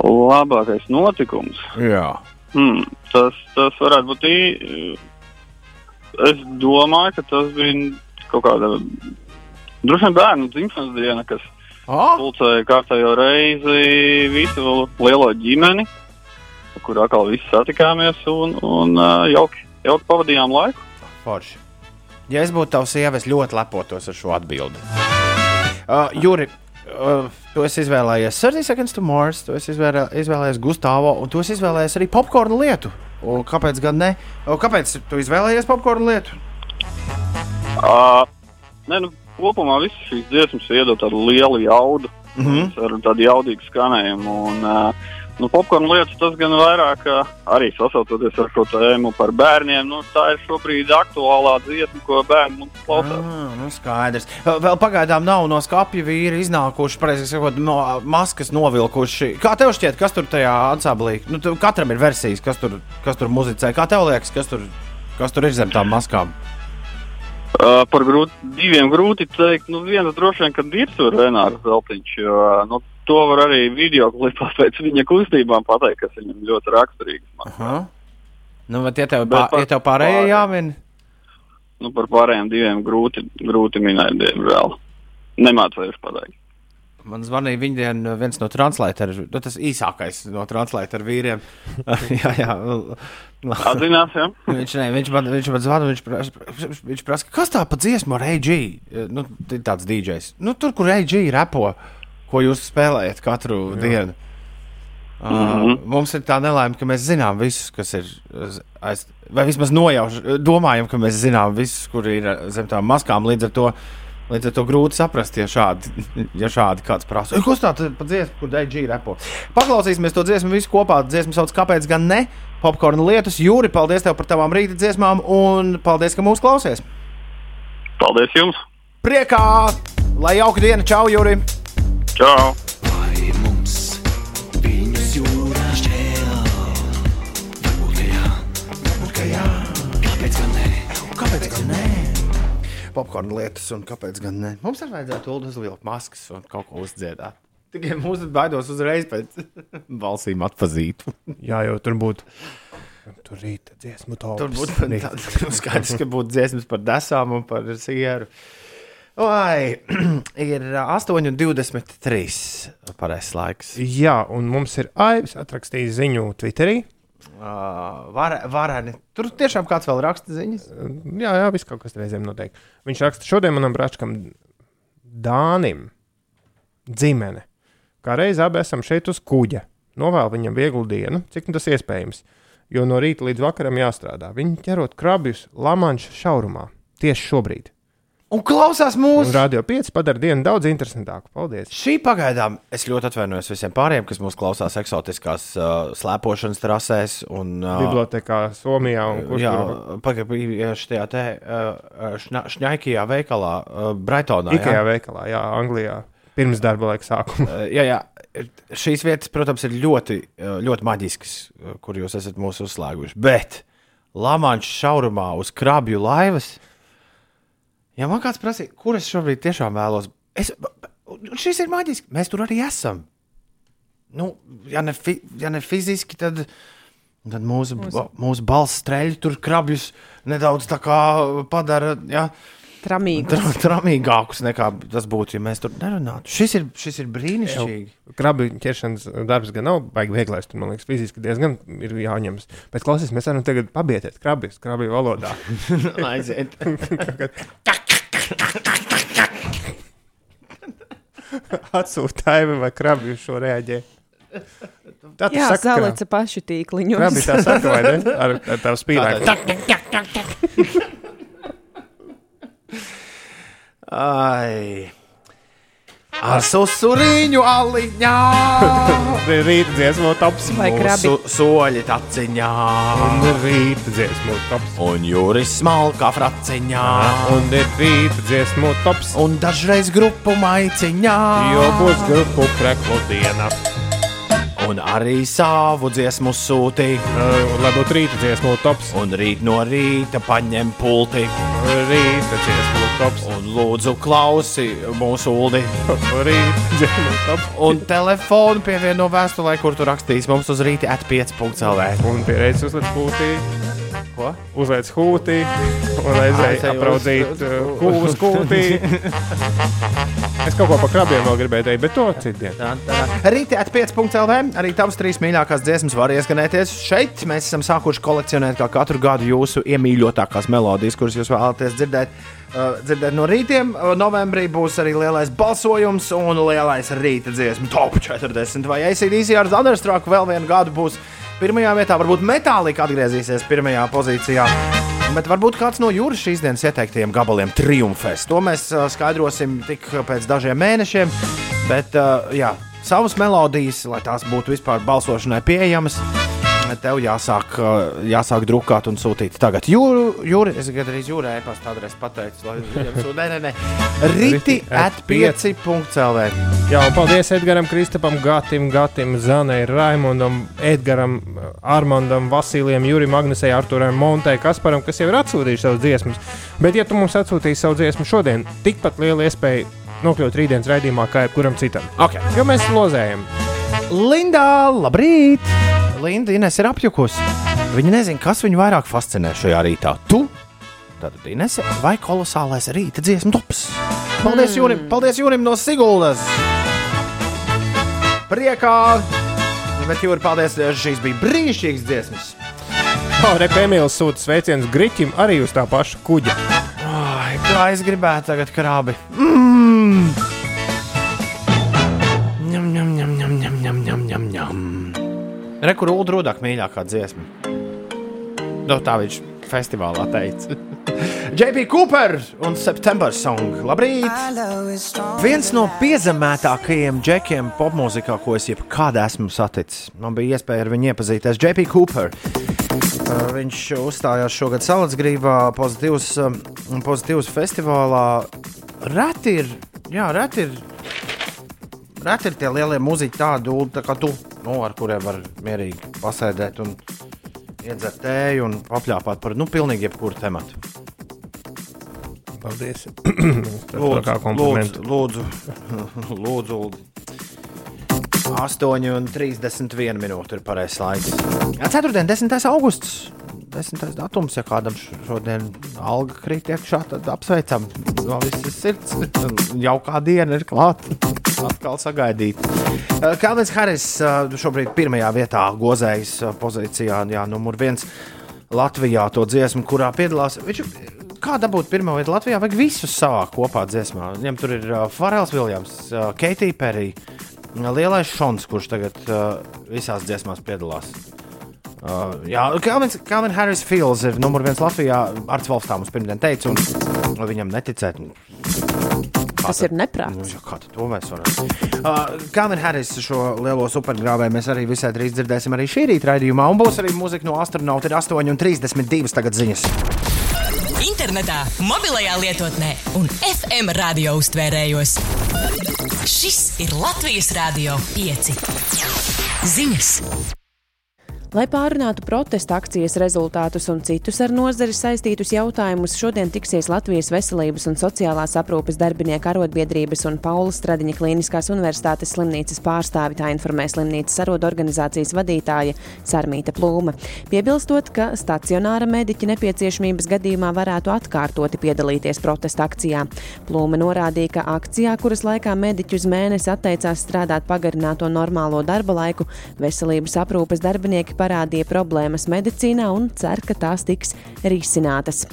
Labākais notikums. Jā. Hmm, tas, tas varētu būt. Ī... Es domāju, ka tas bija kaut kāda droši vien bērnu dzimšanas diena, kas, Oh. Pulcēju kārtējo reizi visu lielo ģimeni, kur atkal visi satikāmies un, un jauki, jauki pavadījām laiku. Forši. Ja es būtu tavs sieva, es ļoti lepotos ar šo atbildi. Uh, Juri, uh, tu esi izvēlējies 30 Seconds to Mars, tu esi izvēlē, izvēlējies Gustavo, un tu esi izvēlējies arī popkornu lietu. Un kāpēc gan ne? O, kāpēc tu izvēlējies popkornu lietu? Uh, ne, nu, kopumā visas šīs dziesmas iedod tādu lielu jaudu, mm -hmm. ar tādu jaudīgu skanējumu. Un, uh, nu, popkorn lietas tas gan vairāk arī sasaucoties ar šo tēmu par bērniem. Nu, tā ir šobrīd aktuālā dziesma, ko bērni mums klausās. Ah, nu skaidrs. Vēl pagaidām nav no skāpja vīri iznākuši, pareizi sakot, no maskas novilkuši. Kā tev šķiet, kas tur tajā ansamblī? Nu, katram ir versijas, kas tur, kas tur muzicē. Kā tev liekas, kas tur, kas tur ir zem tām maskām? Uh, par grūt, diviem grūti teikt. Nu, viens droši vien, ka ir tur Renārs Zeltiņš. Jo, nu, to var arī video klipā pēc viņa kustībām pateikt, kas viņam ļoti raksturīgs. Nu, bet ja tev, Bet pā, par ja tev pārējie jāmin, Nu, par pārējiem diviem grūti, grūti minēt, diemžēl. Nemācījuši pateikt. man zvanīja viņa dien viens no translētājiem, nu, tas īsākais no translētāju vīriem. jā, jā. Atzinās, jā? viņš, ne, viņš man, viņš man zvana, viņš prasa, viņš prasa, kas tā pa dziesmu ar AG? Nu, tāds DJs. Nu, tur, kur AG repo, ko jūs spēlējat katru jā. dienu. Uh, Mhm. mums ir tā nelaime, ka mēs zinām visus, kas ir aiz, vai vismaz nojauš, domājam, ka mēs zinām visus, kur ir zem tām maskām. Līdz ar to, līdz ar to grūti saprast, ja šādi, ja šādi kāds prasa. "Ei, Kas tā ir pa dziesmu, kur DG repo? Paklausīsimies to dziesmu visu kopā. Dziesmu sauc, kāpēc gan ne? Popkorna lietus. Jūri, paldies tev par tavām rīta dziesmām un paldies, ka mūs klausies. Paldies jums! Priekā! Lai jauka diena! Čau, Jūri! Čau! Vai mums viņus jūrā šķēl? Varbūt, ka jā, varbūt, ka jā. Kāpēc gan ne? Kāpēc gan ne? Popkorna lietas, un kāpēc gan ne? Mums arī vajadzētu uzvilkt maskas un kaut ko uzdziedāt. Tikai mūsu baidos uzreiz pēc balsīm atpazīt. Jā, jau tur būtu. Tur rīta dziesmu tops. Tur būtu skaidrs, ka būtu dziesmas par desām un par sieru. Vai ir 8,23 pareizais laiks? Jā, un mums ir Aivs atrakstījis ziņu Twitterī. Uh, var, vareni. Tur tiešām kāds vēl raksta ziņas. Jā, jā, viss kaut kas reizēm notiek. Viņš raksta, šodien manam brāčkam Dānim dzimene. Kā reiz abi esam šeit uz kuģa. Novēlu viņam vieglu dienu, cik nu tas iespējams. Jo no rīta līdz vakaram jāstrādā. Viņi ķerot krabjus Lamanša šaurumā. Tieši šobrīd. Un klausās mūsu. Radio 5 padara dienu daudz interesantāku. Paldies! Šī pagaidām es ļoti atvainojos visiem pārējiem, kas mūs klausās eksotiskās uh, slēpošanas trasēs. Un, uh, Bibliotēkā Somijā un kur Jā, pagaidām, šajā te uh, šņa, šņaikajā veikalā, uh, Brightonā. Ikea jā? veikalā, jā, Anglijā. Pirms darba laika sākuma. Uh, jā, jā. Šīs vietas, protams, ir ļoti, uh, ļoti maģiskas, uh, kur jūs esat mūs uzslēguši. Bet Lamāņu šaurumā uz krabju laivas. Ja man kāds prasīja, kur es šobrīd tiešām vēlos, es, šis ir maģiski. Mēs tur arī esam. Nu, ja, ne fi, ja ne fiziski, tad, tad mūsu, mūsu. mūsu balss streļi tur krabjus nedaudz tā kā padara. Ja, Tramīgus. Tra, tramīgākus nekā tas būtu, ja mēs tur nerunātu. Šis ir, šis ir brīnišķīgi. Krabi ķeršanas darbs gan nav baigi vieglais. Tur, man liekas, fiziski diezgan ir jāņemas. Bet klausies, mēs varam tagad pabietēt krabis, krabi valodā. Aiziet. Atsūtāji vai krabi uz šo reaģē. Tā tu Jā, saki, ka- zālēca pašu tīkliņu. Krabi tā saka, vai ne? Ar, ar tavu spīdāju. Ai. Ar susurīņu aliņā. Rīta dziesmu tops. Vai krabi? Mūsu soļi taciņā. Un rīta dziesmu tops. Un jūris smalkā fraciņā. Un ir rīta dziesmu tops. Un dažreiz grupu maiciņā. Jo būs grupu kreklu diena. Un arī savu dziesmu sūti. Uh, lai būtu rīta dziesmu tops. Un rīt no rīta paņem pulti. Rīta dziesmu tops. Un lūdzu klausi mūsu uldi. Rīta dziesmu tops. Un telefonu pievieno vēstulē, kur tu rakstīsi mums uz rīta at 5.lv. Un pieredzi uzliek hūtī. Ko? Uzliek hūtī. Un aizēj Aizej uz- apraudzīt uz- uh, kūlas kūtī. Es kaut ko par krabiem vēl gribēju teikt, bet to citdien. Rītā at 5.CLV arī tavas trīs mīļākās dziesmas var ieskanēties šeit. Mēs esam sākuši kolekcionēt kā katru gadu jūsu iemīļotākās melodijas, kuras jūs vēlaties dzirdēt. Uh, dzirdēt no rītiem. Uh, Novembrī būs arī lielais balsojums un lielais rīta dziesmu top 40. Vai ACDC ar Thunderstruck vēl vienu gadu būs pirmajā vietā. Varbūt Metālika atgriezīsies pirmajā pozīcijā. Bet varbūt kāds no jūras šīs dienas ieteiktajiem gabaliem triumfēs. To mēs skaidrosim tik pēc dažiem mēnešiem. Bet, jā, savas melodijas, lai tās būtu vispār balsošanai pieejamas, tev jāsāk, jāsāk drukāt un sūtīt. Tagad jūra, jūra es gandrīz jūrā e-pasta adresi pateicu. Lai, jums- nē, nē, nē. Riti at 5.cl. Jā, un paldies Edgars, Kristapam, Gatim, Gatim, Zanai, Raimondam, Edgars, Armandam, Vasilijam, Jurim, Agnesei, Arturam, Montai, Kasparam, kas jau ir atsūtījuši savus dziesmas. Bet, ja tu mums atsūtīsi savu dziesmu šodien, tikpat liela iespēja nokļūt rītdienas raidījumā kā jebkuram citam. Okay. Jo mēs lozējam. Linda, labrīt! Linda Ines ir apjukusi. Viņa nezina, kas viņu vairāk fascinē šajā rītā. Tu, tātad Ines, vai kolosālais rīta dziesmu tops? Paldies, mm. Jūrim, paldies Jūrim no Siguldas! Priekā! Bet, Jūri, paldies, šīs bija brīnišķīgas dziesmas. Oh, Repēmīls sūta sveicienus Griķim arī uz tā paša kuģa. Ai, kā es gribētu tagad krābi. Mm. Rekur Ulu Rudak mīļākā dziesma. No, tā viņš festivālā teica. JP Cooper un September Song. Labrīt! Viens no piezemētākajiem džekiem popmūzikā, ko es jebkad esmu saticis. Man bija iespēja ar viņu iepazīties. JP Cooper. Uh, Viņš uzstājās šogad Salacgrībā, pozitīvs, um, pozitīvs festivālā. Reti ir, jā, reti ir, reti ir tie lielie mūziķi tādi, tā kā tu, nu, ar kuriem var mierīgi pasēdēt un iedzert tēju un papļāpāt par, nu, pilnīgi jebkuru tematu. Paldies! Lūdzu, komplimentu. lūdzu, lūdzu, lūdzu. 8,31 minūte ir pareizais laiks. Ceturtdien, 10. augusts. 10. datums, ja kādam šodien alga krīt iekšā, tad apsveicam no visas sirds. Jaukā diena ir klāta. Atkal sagaidīt. Kalvins Haris uh, šobrīd pirmajā vietā gozējas uh, pozīcijā, jā, numur viens Latvijā to dziesmu, kurā piedalās. Viņš, kā dabūt pirmo vietu Latvijā, vajag visus savā kopā dziesmā. Viņam tur ir uh, Farels Viljams, uh, Keitija Perija, Lielais Šons, kurš tagad uh, visās dziesmās piedalās. Uh, jā, Kalvins Harris Fields ir numur viens Latvijā. Arts Valstā mums pirmdien teica, un viņam neticēt. Tas ir neprāts. Nu, jā, kā to mēs varam? Uh, Kalvins Harris šo lielo supergrāvēju mēs arī visai drīz dzirdēsim arī šī rīta raidījumā. Un būs arī mūzika no astronauta. Ir 8,32 tagad ziņas. Internetā, mobilajā lietotnē un FM radio uztvērējos. Šis ir Latvijas Rādio 5. Ziņas! Lai pārunātu protesta akcijas rezultātus un citus ar nozari saistītus jautājumus, šodien tiksies Latvijas Veselības un sociālās aprūpes darbinieku arotbiedrības un Paula Stradiņa Kliniskās universitātes slimnīcas pārstāvi, tā informē slimnīcas arodu organizācijas vadītāja Sarmīta Plūma. Piebilstot, ka stacionāra mediķa nepieciešamības gadījumā varētu atkārtoti piedalīties protesta akcijā. Plūma norādīja, ka akcijā, kuras laikā mediķi uz mēnesi atteicās strādāt pagarināto normālo darba laiku, veselības aprūpes darbinieki parādīja problēmas medicīnā un cer, ka tās tiks risinātas.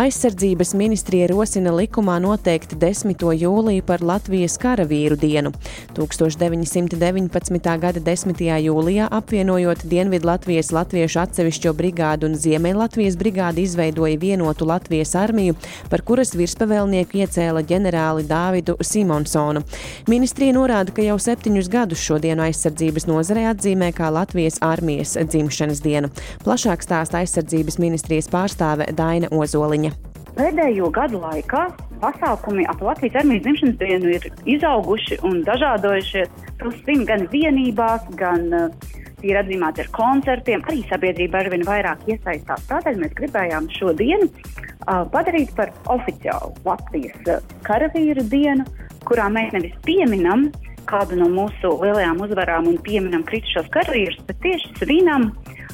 Aizsardzības ministrija rosina likumā noteikt 10. jūliju par Latvijas karavīru dienu. 1919. gada 10. jūlijā apvienojot Dienvidu Latvijas latviešu atsevišķo brigādu un Ziemeļlatvijas brigādi izveidoja vienotu Latvijas armiju, par kuras virspavēlnieku iecēla ģenerāli Dāvidu Simonsonu. Ministrija norāda, ka jau septiņus gadus šodienu aizsardzības nozarē atzīmē kā Latvijas armijas dzimšanas dienu. Plašāk stāsta aizsardzības ministrijas pārstāve Daina Ozoliņa. Pēdējo gadu laikā pasākumi ap Latvijas armijas dzimšanas dienu ir izauguši un dažādojušies. Tos svin gan vienībās, gan uh, ir atzīmēti ar koncertiem. Arī sabiedrība arvien vairāk iesaistās. Tādēļ mēs gribējām šo dienu uh, padarīt par oficiālu Latvijas uh, karavīru dienu, kurā mēs nevis pieminam kādu no mūsu lielajām uzvarām un pieminam kritušos karavīrus, bet tieši svinam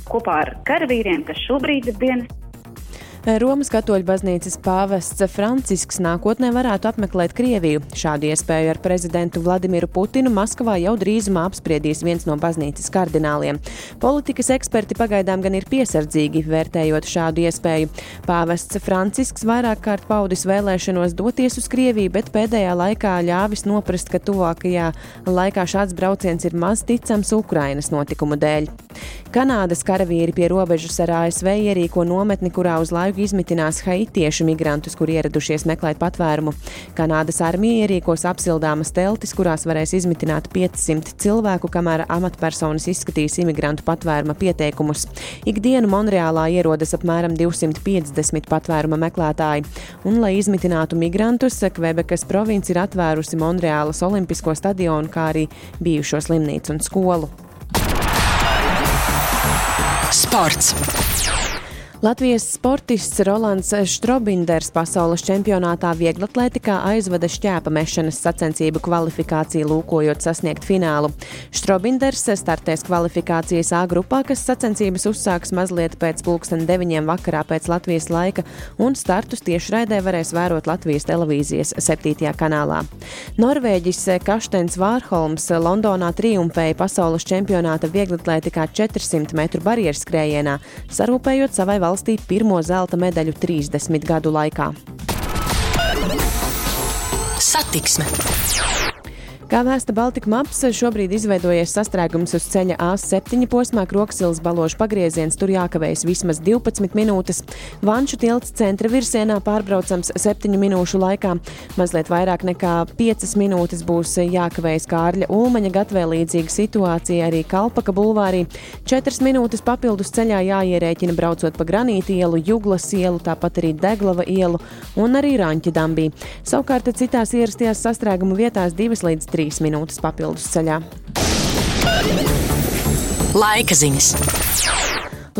kopā ar karavīriem, kas šobrīd ir dienas Romas katoļu baznīcas pāvests Francisks nākotnē varētu apmeklēt Krieviju. Šādu iespēju ar prezidentu Vladimiru Putinu Maskavā jau drīzumā apspriedīs viens no baznīcas kardināliem. Politikas eksperti pagaidām gan ir piesardzīgi vērtējot šādu iespēju. Pāvests Francisks vairāk kārt paudis vēlēšanos doties uz Krieviju, bet pēdējā laikā ļāvis noprast, ka tuvākajā laikā šāds brauciens ir maz ticams Ukrainas notikumu dēļ. Kanādas karavīri pie robežas ar ASV ierīko nometni, kurā uz laiku izmitinās haitiešu migrantus, kuri ieradušies meklēt patvērumu. Kanādas armija ierīkos apsildāmas teltis, kurās varēs izmitināt 500 cilvēku, kamēr amatpersonas izskatīs imigrantu patvēruma pieteikumus. Ikdienu Monreālā ierodas apmēram 250 patvēruma meklētāji, un, lai izmitinātu migrantus, Kvebekas province ir atvērusi Monreālas Olimpisko stadionu, kā arī bijušo slimnīcu un skolu. Sports. Latvijas sportists Rolands Strobinders pasaules čempionātā vieglatlētikā aizvada šķēpa mešanas sacensību kvalifikāciju, lūkojot sasniegt finālu. Strobinders startēs kvalifikācijas A grupā, kas sacensības uzsāks mazliet pēc pulksten deviņiem vakarā pēc Latvijas laika, un startus tiešraidē varēs vērot Latvijas televīzijas 7. kanālā. Norvēģis Kaštens Vārholms Londonā triumfēja pasaules čempionāta vieglatlētikā 400 metru barjeras skrējienā, sarūpējot savai valsts valstī pirmo zelta medaļu 30 gadu laikā. Satiksme. Kā vēsta Baltika maps, šobrīd izveidojies sastrēgums uz ceļa A7 posmā Kroksilas baložu pagrieziens, tur jākavējas vismaz 12 minūtes. Vanšu tilts centra virzienā pārbraucams 7 minūšu laikā. Mazliet vairāk nekā 5 minūtes būs jākavējas Kārļa Ulmaņa gatavē līdzīga situācija arī Kalpaka bulvārī. 4 minūtes papildus ceļā jāierēķina braucot pa Granīti ielu, Juglas ielu, tāpat arī Deglava ielu un arī Raņķa dambī. Savukārt citās ierastajās sastrēgumu vietās 2 līdz 3 minūtes papildus ceļā. Laika ziņas.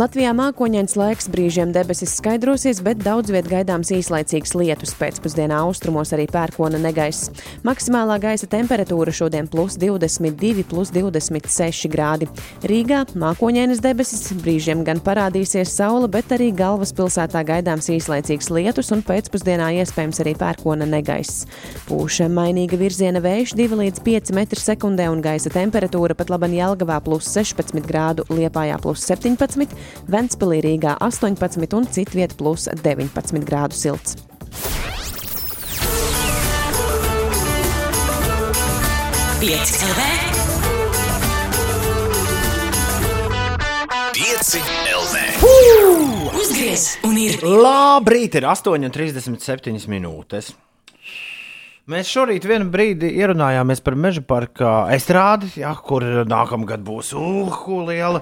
Latvijā mākoņains laiks brīžiem debesis skaidrosies, bet daudz viet gaidāms īslaicīgs lietus. Pēcpusdienā austrumos arī pērkona negaiss. Maksimālā gaisa temperatūra šodien plus 22, plus 26 grādi. Rīgā mākoņainas debesis brīžiem gan parādīsies saule, bet arī galvaspilsētā gaidāms īslaicīgs lietus un pēcpusdienā iespējams arī pērkona negaiss. Pūša mainīga virziena vējš 2 līdz 5 m2 un gaisa temperatūra pat laban Jelgavā plus 16 grādu, Liepājā plus 17. Ventspīlī Rīgā 18 un citviet plus 19 grādu silts. Pieci LV. 5 LV. Uzgriez un ir Labrīt, ir 8,37 minūtes. Mēs šorīt vienu brīdi ierunājāmies par meža parka estrādi, ja, kur nākamgad būs uhu liela.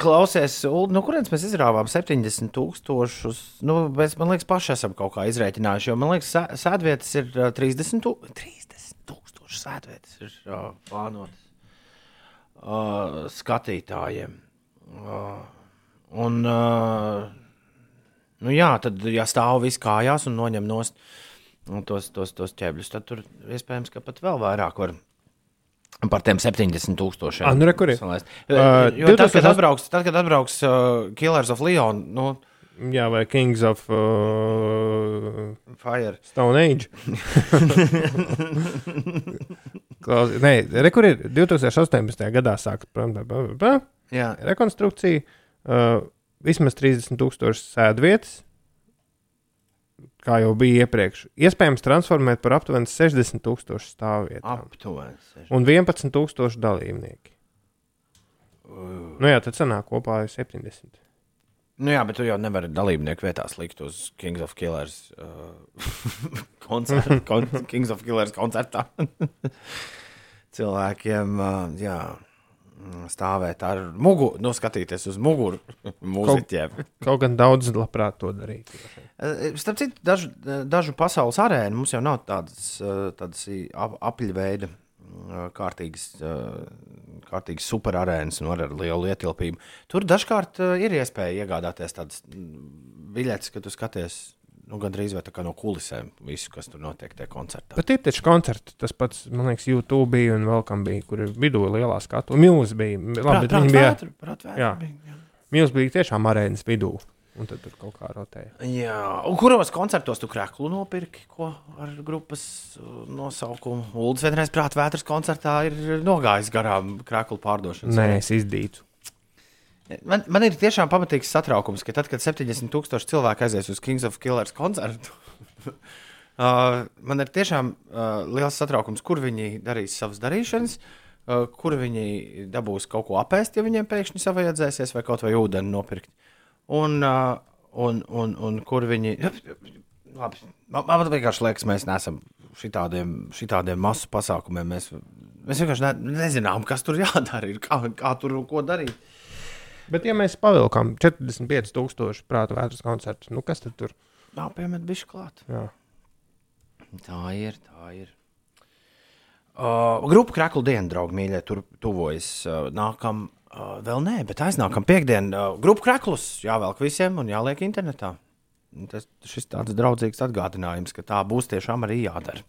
Klausies, no kurienes mēs izrāvām 70 tūkstošus? Nu, mēs, man liekas, paši esam kaut kā izrēķinājuši, jo man liekas, sē- sēdvietas ir ā, 30 tūkstoši. 30 tūkstoši sēdvietas ir ā, plānotas ā, skatītājiem. Ā, Un, ā, nu jā, tad, ja stāv viss kājās un noņem nost nu, tos, tos, tos ķēbļus, tad tur iespējams, ka pat vēl vairāk var par tiem 70 tūkstošiem. Ah, nu re, kur ir? Uh, Jo tad, kad 2008 atbrauks, tad, kad atbrauks uh, Killers of Leon, nu, Jā, vai Kings of uh, Fire. Stone Age. Klaus, nē, re, kur ir 2018. gadā sākta Jā. rekonstrukcija. Uh, vismaz 30,000 sēdvietas, kā jau bija iepriekš. Iespējams, transformēt par aptuveni 60,000 stāvvietām. Aptuveni 60. Un 11,000 dalībnieki. Nu jā, tad sanāk kopā ir 70. Nu jā, bet tu jau nevari dalībnieku vietās likt uz Kings of Killers uh, koncertu. kon, Kings of Killers koncertā. Cilvēkiem, uh, jā, stāvēt ar muguru, nu, skatīties uz muguru mūziķiem. Kaut, kaut gan daudz labprāt to darīt. Eh, Starp citu, dažu, dažu pasaules arēnu mums jau nav tādas, eh, tādas ap- apļveida eh, kārtīgas, eh, kārtīgas superarēnas nu, ar lielu ietilpību. Tur dažkārt eh, ir iespēja iegādāties tādas mm, biļetes, ka tu skaties nu, gandrīz vai tā kā no kulisēm visu, kas tur notiek tajā koncertā. Bet ir taču koncerti, tas pats, man liekas, YouTube bija un vēl kam bija, kur ir vidū lielā skatu. Milz bija. Labi, Prāt- bet viņi bija. Prātvētru- Prātvētru Jā. bija, jā. Milz bija tiešām arēnas vidū. Un tad tur kaut kā rotēja. Jā, un kuros koncertos tu krāklu nopirki? Ko ar grupas uh, nosaukumu? Uldis vienreiz prātā vētras koncertā ir nogājis garām krāklu pārdošanas. Nē, es izdītu. Man, man ir tiešām pamatīgs satraukums, ka tad, kad 70,000 cilvēku aizies uz Kings of Killers koncertu, uh, man ir tiešām uh, liels satraukums, kur viņi darīs savas darīšanas, uh, kur viņi dabūs kaut ko apēst, ja viņiem pēkšņi savajadzēsies, vai kaut vai ūdeni nopirkt. Un, uh, un, un, un kur viņi. Labi, man, man vienkārši liekas, mēs neesam šitādiem, šitādiem masu pasākumiem. Mēs, mēs vienkārši ne, nezinām, kas tur jādara, ir, kā, kā tur ko darīt. Bet, ja mēs pavilkām 45,000 prāta vētras koncertus, nu kas tad tur? Nav piemet bišķi klāt. Jā. Tā ir, tā ir. Uh, grupa Krakla diena, draugi, mīļie, tur tuvojas. Uh, nākam, uh, vēl nē, bet aiznākam piekdien. Uh, grupa Kraklus jāvelk visiem un jāliek internetā. Tas šis tāds draudzīgs atgādinājums, ka tā būs tiešām arī jādara.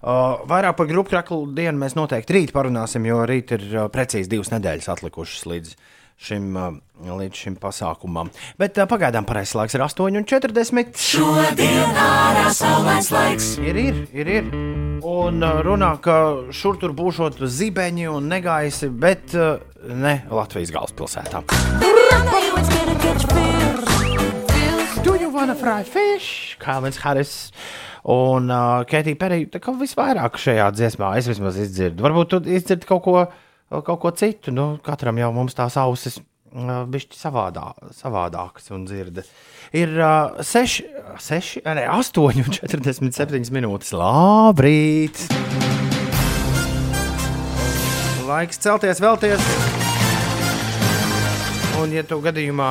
Uh, vairāk par grupu Krakla dienu mēs noteikti rīt parunāsim, jo rīt ir uh, precīzi divas nedēļas atlikušas līdz šim, uh, līdz šim pasākumam. Bet uh, pagaidām pareizais laiks ir 8,40. Šodien ārā saulains laiks. Ir, ir, ir. ir. Un uh, runā, ka šur tur būšot zibeņi un negaisi, bet uh, ne Latvijas galvaspilsētā. Do you wanna fry fish? Kalvins Harris un uh, Ketija Perija. Tā kā visvairāk šajā dziesmā es vismaz izdzirdu. Varbūt tu izdzirdi kaut ko, kaut ko citu. Nu, katram jau mums tās ausis uh, bišķi savādā, savādākas un dzirda. Ir uh, 6, 6, ne, 8, 47 minūtes. Labrīt! Laiks celties, vēlties. Un, ja tu gadījumā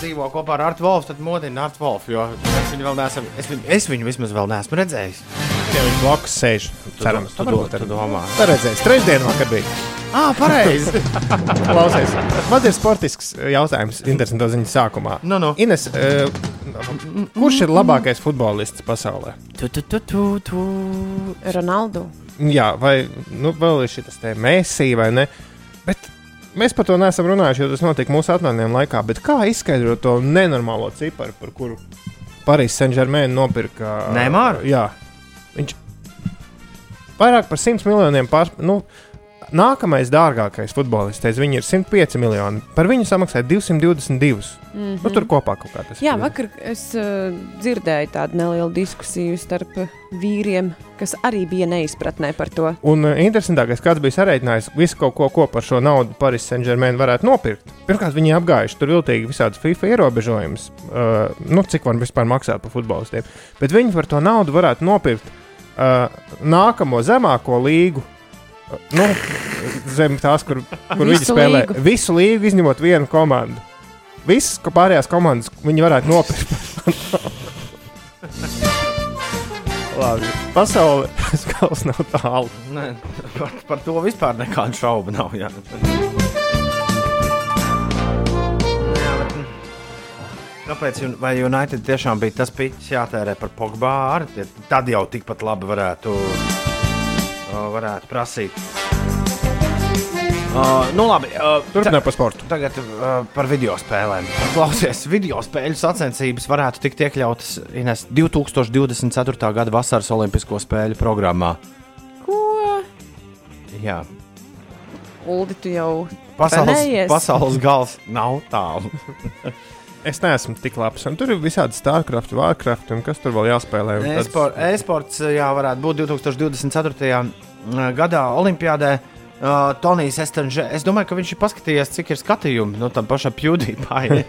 dzīvo kopā ar Artu Wolfu, tad modini Artu Wolfu, jo es viņu vēl neesmu, es viņu, es viņu vismaz vēl neesmu redzējis. Ja viņš blakus sēž, cerams, tu, varbūt tu, arī. tu domā. Tā redzēs, trešdien vakar bija. Ah, pareizi! Klausies, man ir sportisks jautājums, interesants ziņas sākumā. Nu, nu. Ines, uh, kurš ir labākais futbolists pasaulē? Tu, tu, tu, tu, tu. Ronaldu. Jā, vai nu, vēl ir šis te mēsī vai ne? Bet mēs par to neesam runājuši, jo tas notika mūsu atnāktajā laikā. Bet kā izskaidrot to nenormālo ciparu, par kuru Parīzes Saint-Germain nopirka? Neymaru? Jā, viņš vairāk par 100 miljoniem pār. Nu, Nākamais dārgākais futbolists, viņi ir 105 miljoni. Par viņu samaksāja 222. Mm -hmm. nu, tur kopā kaut kā tas Jā, ir. vakar es uh, dzirdēju tādu nelielu diskusiju starp vīriem, kas arī bija neizpratnē par to. Un uh, interesantākais, kāds bija sarēķinājis visu kaut ko, ko par šo naudu Paris Saint-Germain varētu nopirkt. Pirmkārt, viņi apgājuši tur viltīgi visādus FIFA ierobežojumus, uh, nu, cik var vispār maksāt par futbolistiem. Bet viņi par to naudu varētu nopirkt uh, nākamo zemāko līgu. Nu, zem tās, kur, kur viņi Visu spēlē līgu. visu līgu, izņemot vienu komandu. Visas ko pārējās komandas viņi varētu nopirkt. Labi, pasaule skals nav tālu. Nē, par, par to vispār nekādu šaubu nav. Jā. Mm, Kāpēc? un- Vai United tiešām bija tas pits jātērē par Pogba? Tad jau tikpat labi varētu, varētu prasīt. Uh, nu labi, uh, Turpinām par sportu. Tagad uh, par video spēlēm. Klausies, video spēļu sacensības varētu tikt iekļautas Ines 2024. gada vasaras Olimpisko spēļu programmā. Ko? Jā, Uldi, tu jau pasaules, trenējies? pasaules gals nav tālu. Es neesmu tik labs. Un tur ir visādi StarCraft, Warcraft un kas tur vēl jāspēlē. un tāds- E-sports jā, varētu būt 2024. gadā Olimpijādē. Uh, Tonijs Estenže, es domāju, ka viņš ir paskatījies, cik ir skatījumu no tam pašam PewDiePie.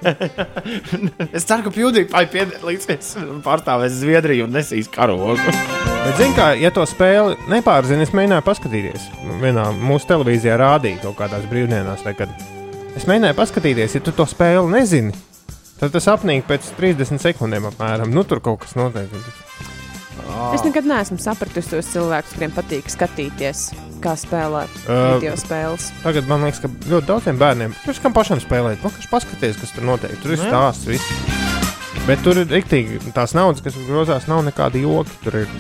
es ceru, ka PewDiePie piedalīsies un pārstāvēs Zviedriju un nesīs karogu. Bet, zini, kā, ja to spēli nepārzini, es mēģināju paskatīties. Vienā mūsu televīzijā rādīja kaut kādās brīvdienās, vai kad es mēģināju paskatīties, ja tu to spēli nezini. Tad tas apnīk pēc 30 sekundēm apmēram. Nu, tur kaut kas notiek. Es nekad neesmu sapratusi tos cilvēkus, kuriem patīk skatīties, kā spēlē Uh, video spēles. Tagad man liekas, ka ļoti daudziem bērniem ir kam pašam spēlēt. Vienkārši paskaties, kas tur notiek. Tur ir Nu stāsts, viss. Bet tur ir rīktīgi tās naudas, kas grozās, nav nekādi joki. Tur ir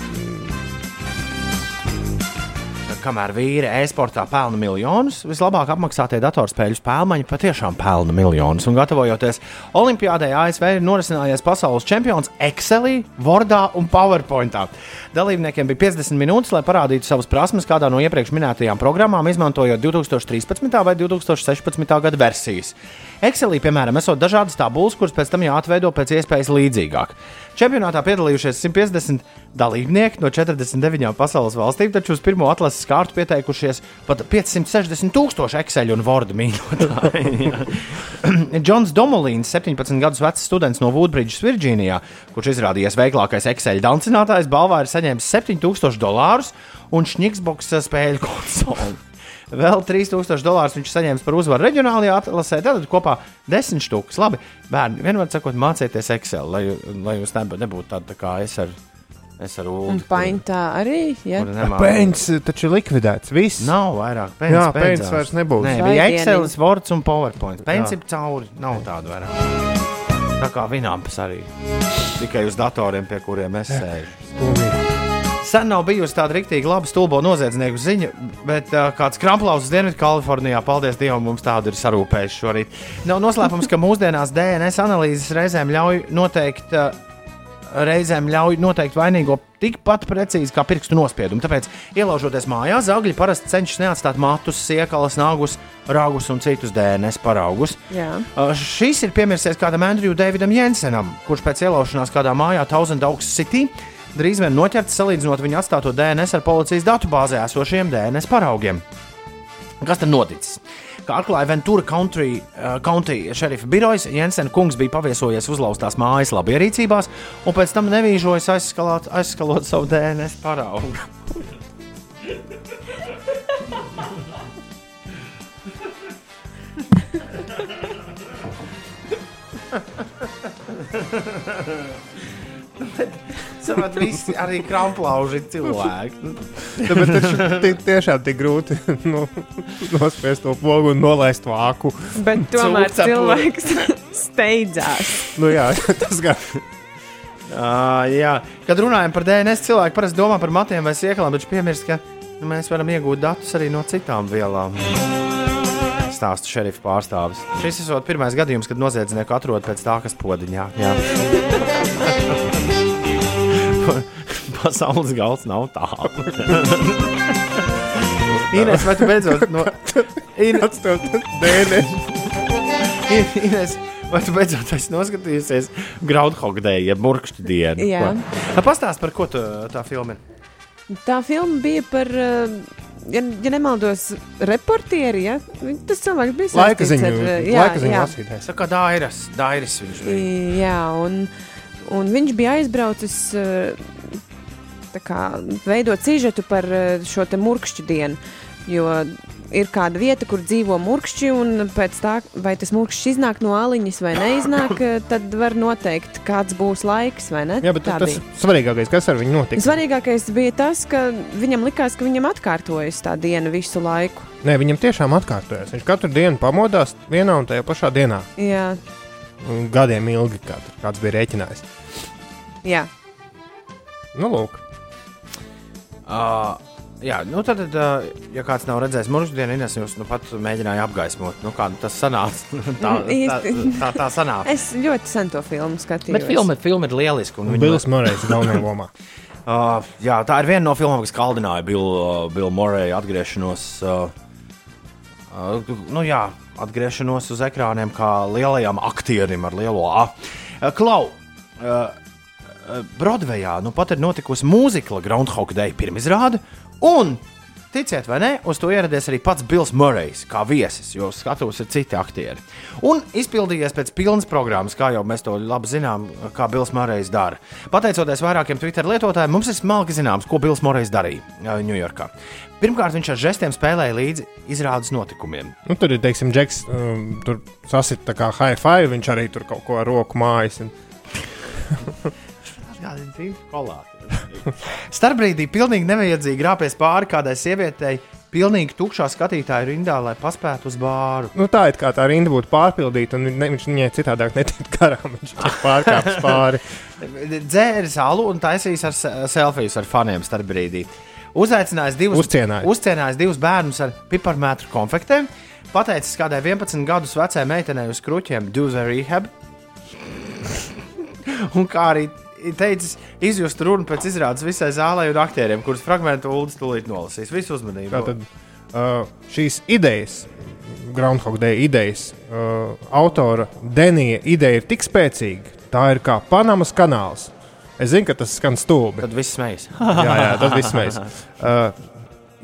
kamēr vīri e-sportā pelna miljonus, vislabāk apmaksātie datorspēļu spēlmaņi patiešām pelna miljonus. Un gatavojoties Olimpijādē, ASV ir norisinājies pasaules čempions Excelī, Wordā un PowerPointā. Dalībniekiem bija 50 minūtes, lai parādītu savas prasmes kādā no iepriekš minētajām programmām, izmantojot 2013. vai 2016. gada versijas. Excelī, piemēram, esot dažādas tabulas, kuras pēc tam jāatveido pēc iespējas līdzīgāk. Čempionātā piedalījušies 150 dalībnieki no 49 pasaules valstīm, taču uz pirmo atlases kārtu pieteikušies pat 560 tūkstoši Excel un Word mīļotāji. Džons Domolīns, 17 gadus vecs students no Woodbridges, Virģīnijā, kurš izrādījies veiklākais Excel dancinātājs, balvā ir saņēmis 7000 dolārus un Šņiksboks spēļu konsoli. Vēl 3000 dolārus viņš saņēma par uzvaru reģionālajā atlasē. Tad kopā 10 stūkus. Labi, bērni, vienmēr sakot, mācieties Excel, lai, lai jūs nebūtu, tādi tā kā es ar, es ar Un ulu. paintā arī. Ja? Pēns taču ir likvidēts. Viss. Nav vairāk pēdas. Jā, pēns vairs nebūs. Nē, bija. Excel, Word un PowerPoint. Pēns ir cauri. Nav tādu vairāk. Tā kā vinamps arī. Tikai uz datoriem, pie kuriem es sēžu. Sen nav bijusi tāda rīktīgi laba stulbo noziedznieku ziņa, bet uh, kāds kramplaus Dienvidu Kalifornijā, paldies Dievam, mums tādu ir sarūpējuši šorīt. Nav noslēpums, ka mūsdienās DNS analīzes reizēm ļauj noteikt. Uh, Reizēm ļauj noteikt vainīgo tikpat precīzi kā pirkstu nospiedumu. Tāpēc, ielaužoties mājās, zagļi parasti cenšas neatstāt matus, siekalas, nāgus, rāgus un citus DNS paraugus. Jā. Šis ir piemirsies kādam Andriju Davidam Jensenam, kurš pēc ielaušanās kādā mājā Thousand Oaks City drīz vien noķerts salīdzinot viņa atstāto DNS ar policijas datubāzē esošiem DNS paraugiem. Kas tad noticis? Kā atklāja Ventura Country, uh, County šerifa birojas, Jensen kungs bija paviesojies uzlauztās mājas labierīcībās un pēc tam nevīžojas aizskalot, aizskalot savu DNS paraugu. Saprāt, visi arī kramplauži ir cilvēki. Tāpēc taču ti- tiešām tik grūti nu, nospiest to pogu un nolaist vāku. Bet tomēr cilvēks steidzās. Nu, jā, tas gan. Uh, jā, kad runājam par DNS, cilvēki parasti domā par matiem vai sieklām, bet piemirst, ka nu, mēs varam iegūt datus arī no citām vielām. Stāsta šerifa pārstāvis. Šis ir pirmais gadījums, kad noziedznieku atrod pēc tā, kas podiņā. Jā. Pasaules galds nav tālu. Ines, vai tu beidzot no... Ines. Ines, vai tu beidzot esi noskatījusies Groundhog Day, jeb Murkšķu dienu? Jā. Pastāst, par ko tu, tā filma ir. Tā filma bija par, eh, ja, ja nemaldos, reportieri. Ja? Tas cilvēks bija Laika saistīts ziņu, ar, eh, jā, laika ziņu jā. lasītājs. Tā kā Dairis, Dairis viņš bija. Jā, un, un viņš bija aizbraucis eh, kā, veidot sižetu par eh, šo te murkšķu dienu. Jo ir kāda vieta, kur dzīvo murkšķi, un pēc tā, vai tas murkšķis iznāk no aliņas vai neiznāk, eh, tad var noteikt, kāds būs laiks. Jā, bet Tā tas bija. svarīgākais, kas ar viņu notika. Svarīgākais bija tas, ka viņam likās, ka viņam atkārtojas tā diena visu laiku. Nē, viņam tiešām atkārtojas. Viņš katru dienu pamodās vienā un tajā pašā dienā. Jā, Gadiem ilgi, kā tur kāds bija rēķinājis. jā. Nu, lūk. Uh, jā, nu tad, tad, uh, ja kāds nav redzējis mūža dienu, Ines jūs nu pat mēģināja apgaismot. Nu, kā tas sanāca? tā, tā, Īsti. tā, tā sanāca. Es ļoti sen to filmu skatījos. Bet filma, filma ir lieliska. Bills Morejs galvenajā lomā. Uh, jā, tā ir viena no filmām, kas kaldināja Billu uh, Bill Moreja atgriešanos. Uh, uh, nu, jā, atgriešanos uz ekrāniem kā lielajam aktierim ar lielo A. Uh, Klau! Uh, uh, Broadwayā nu pat ir notikusi mūzikla Groundhog Day pirmizrāde, un, ticiet vai nē, uz to ieradies arī pats Bills Murrays kā viesis, jo skatos ir citi aktieri. Un izpildījies pēc pilnas programmas, kā jau mēs to labi zinām, kā Bills Murrays dara. Pateicoties vairākiem Twitter lietotājiem, mums ir smalki zināms, ko Bills Murrays darīja Ņujorkā. Pirmkārt, viņš ar žestiem spēlēja līdzi izrādes notikumiem. Nu, tur ir, teiksim, Džeks, um, tur sasit tā kā high five, viņš arī tur kaut ko ar roku mājas. Un... Starpbrīdī pilnīgi nevajadzīgi rāpties pāri kādai sievietei, pilnīgi tukšā skatītāju rindā, lai paspētu uz bāru. Nu, tā it kā tā rinda būtu pārpildīta, un ne, viņš viņai citādāk netiek garām. Viņš tiek pārkāpis pāri. Dzēris alu un taisīs ar se- selfijas ar faniem starpbrīdī. Uzaicinājis divus, Uzcienājis. uzcienājis divus bērnus ar piparmētru konfektēm. Pateicis kādai 11 gadus vecai meitenei uz kruķiem, do the rehab. Un kā arī teicis, izjust runu pēc izrādes visai zālē un aktieriem, kurus fragmentu Ulas tūlīt nolasīs. Visu uzmanību. Tātad uh, šīs idejas, Groundhog Day idejas, uh, autora Denija ideja ir tik spēcīga, tā ir kā Panamas kanāls. Es zinu, ka tas skan stulbi. Tad viss smējas. jā, jā, tad viss mēs. Uh,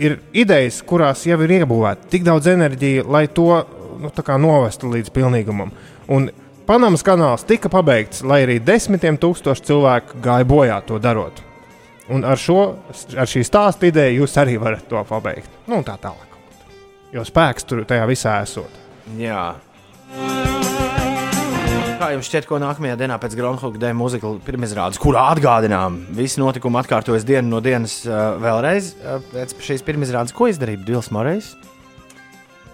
ir idejas, kurās jau ir iebūvēta tik daudz enerģijas, lai to nu, novestu līdz pilnīgumam. Un Panamas kanāls tika pabeigts, lai arī desmitiem tūkstoši cilvēku gāja bojā to darot. Un ar, šo, ar šī stāsta ideju jūs arī varat to pabeigt. Nu, tā tālāk. Jo spēks tur tajā visā esot. Jā. Kā jums šķiet, ko nākamajā dienā pēc Groundhog Day mūzikla pirmizrādes, kurā atgādinām, visi notikumi atkārtojas dienu no dienas uh, vēlreiz uh, pēc šīs pirmizrādes, ko izdarīja Dils Morejs?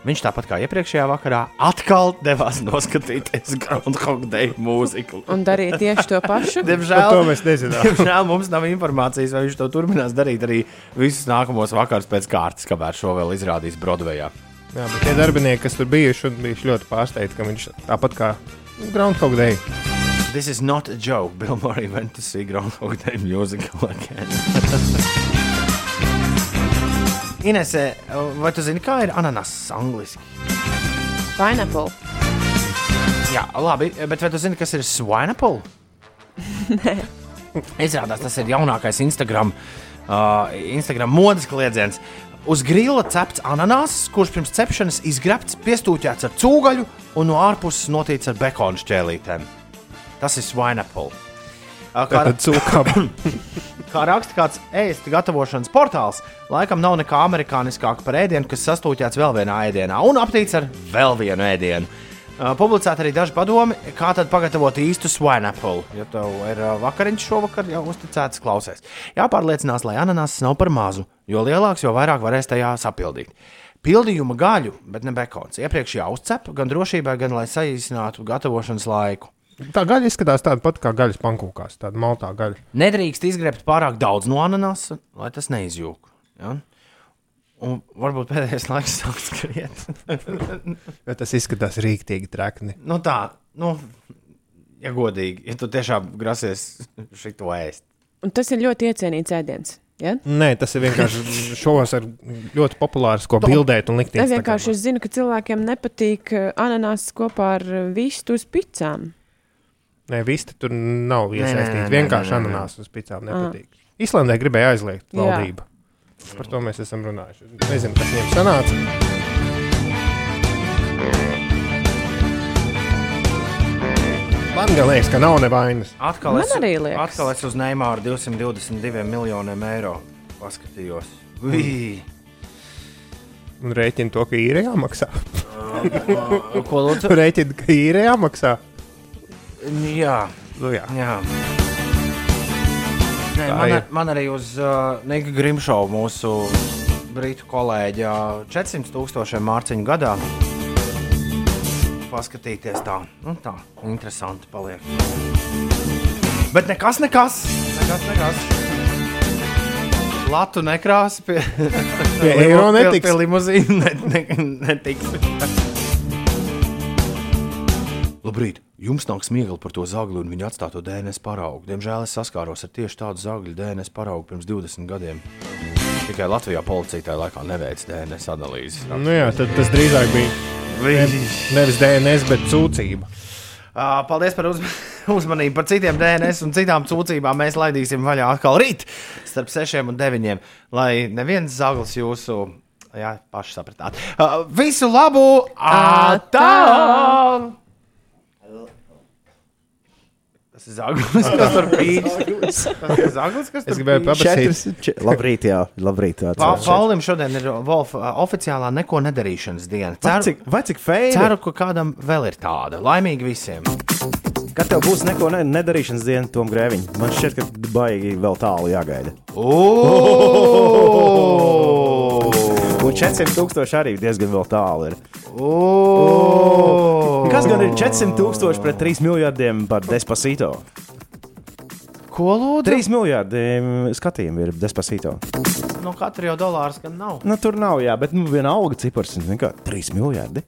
Viņš tāpat kā iepriekšējā vakarā atkal devās noskatīties Groundhog Day mūziku. Un darīja tieši to pašu. Diemžēl, to mēs nezinām. diemžēl mums nav informācijas, vai viņš to turpinās darīt arī visus nākamos vakarus pēc kārtas, kamēr šo vēl izrādīs Broadwayā. Jā, bet tie darbinieki, kas tur bijuši, bijuši ļoti pārsteigti, ka viņš tāpat kā Groundhog Day. This is not a joke. Bill Murray went to see Groundhog Day musical again. Inesē, vai tu zini, kā ir ananas angliski? Pineapple. Jā, labi, bet vai tu zini, kas ir swineapple? Nē. Izrādās, tas ir jaunākais Instagram, uh, Instagram modes kliedziens. Uz grila cepts ananāss, kurš pirms cepšanas izgrebts, piestūķēts ar cūgaļu un no ārpuses notīts ar bekona šķēlītēm. Tas ir swineapple. Uh, Tad cūkam. Kā raksta kāds ēst gatavošanas portāls, laikam nav nekā amerikāniskāka par ēdienu, kas sastūķēts vēl vienā ēdienā un aptīts ar vēl vienu ēdienu. Uh, Publicēta arī daži padomi, kā tad pagatavot īstu swineapple. Ja tev ir uh, vakariņš šovakar, jau uzticēts klausies. Jāpārliecinās, lai ananās nav par mazu, jo lielāks, jo vairāk varēs tajā sapildīt. Pildījuma gaļu, bet ne bekons. Iepriekš jāuzcep gan drošībai, gan lai saīsinātu gatavošanas laiku. Tā gaļa izskatās tāda pati kā gaļas pankūkās, tāda maltā gaļa. Nedrīkst izgrebt pārāk daudz no ananasa, lai tas neizjūg. Ja? Un varbūt pēdējais laiks sākt skriet. Ja tas izskatās rīktīgi trekni. nu tā, nu, ja godīgi, ja tu tiešām grasies šito ēst. Un tas ir ļoti iecienīts ēdiens. Ja? Nē, tas ir vienkārši šovas ar ļoti populārs, ko bildēt un likt Es vienkārši es zinu, ka cilvēkiem nepatīk eh, ananās kopā ar eh, vistu uz picām. Nē, visi tur nav iesaistīti. Vienkārši nē, nē, nē. ananās uz picām nepatīk. Islandē gribēja aizliegt Jā. valdību. Par to mēs esam runājuši. Nezinu, kas viņiem sanāca. Man liekas, ka nav nevainas. Atkal es, arī liekas. atkal es uz Neimāra 222 miljoniem eiro paskatījos. Ui. Un rēķina to, ka īre jāmaksā. Ko lūdzu? Rēķina, ka īre jāmaksā. Jā, Nu, jā. jā. Nē, Tā man, ar, man arī uz uh, Nika Grimšovu, mūsu brītu kolēģa, 400 tūkstošiem mārciņu gadā. Paskatīties tā, nu tā, interesanti paliek. Bet nekas, nekas, nekas, nekas. Latu nekrāsa pie, Pie eiro pie, netiks. pie limuzīna ne, ne, netiks. Labrīt! Jums nāk smiekli par to zagli un viņa atstāto DNS paraugu. Diemžēl es saskāros ar tieši tādu zagļu DNS paraugu pirms 20 gadiem. Tikai Latvijā policija tajā laikā neveica DNS analīzi. Nu, jā, tad tas drīzāk bija ne, nevis DNS, bet sūdzība. Paldies par uz, uzmanību. Par citiem DNS un citām sūdzībām mēs laidīsim vaļā atkal rīt starp 6 un 9. Lai neviens zaglis jūsu. Jā, paši sapratāt. Uh, visu labu! Atā! Tas ir zaglis, kas tur pīķis. Tas ir zaglis, kas tur paprasīt. Četras, če, labrīt, jā, labrīt. jā, Pa- ceru. Paulim šodien ir Wolf, uh, oficiālā neko nedarīšanas diena. Vai cik, vai cik feini? ceru, ka kādam vēl ir tāda. Laimīgi visiem! Kad tev būs neko ne, nedarīšanas diena, Tom Grēviņ, man šķiet, ka baigi vēl tālu jāgaida. Un 400 tūkstoši arī diezgan vēl tālu ir. Kas gan ir 400 tūkstoši pret 3 miljardiem par despacito? Ko lūdzu? 3 miljardi mm, skatījumu ir despacito. No katra jau dolārs gan nav. Nu, tur nav, jā, bet nu, viena auga cipars ir 3 miljardi.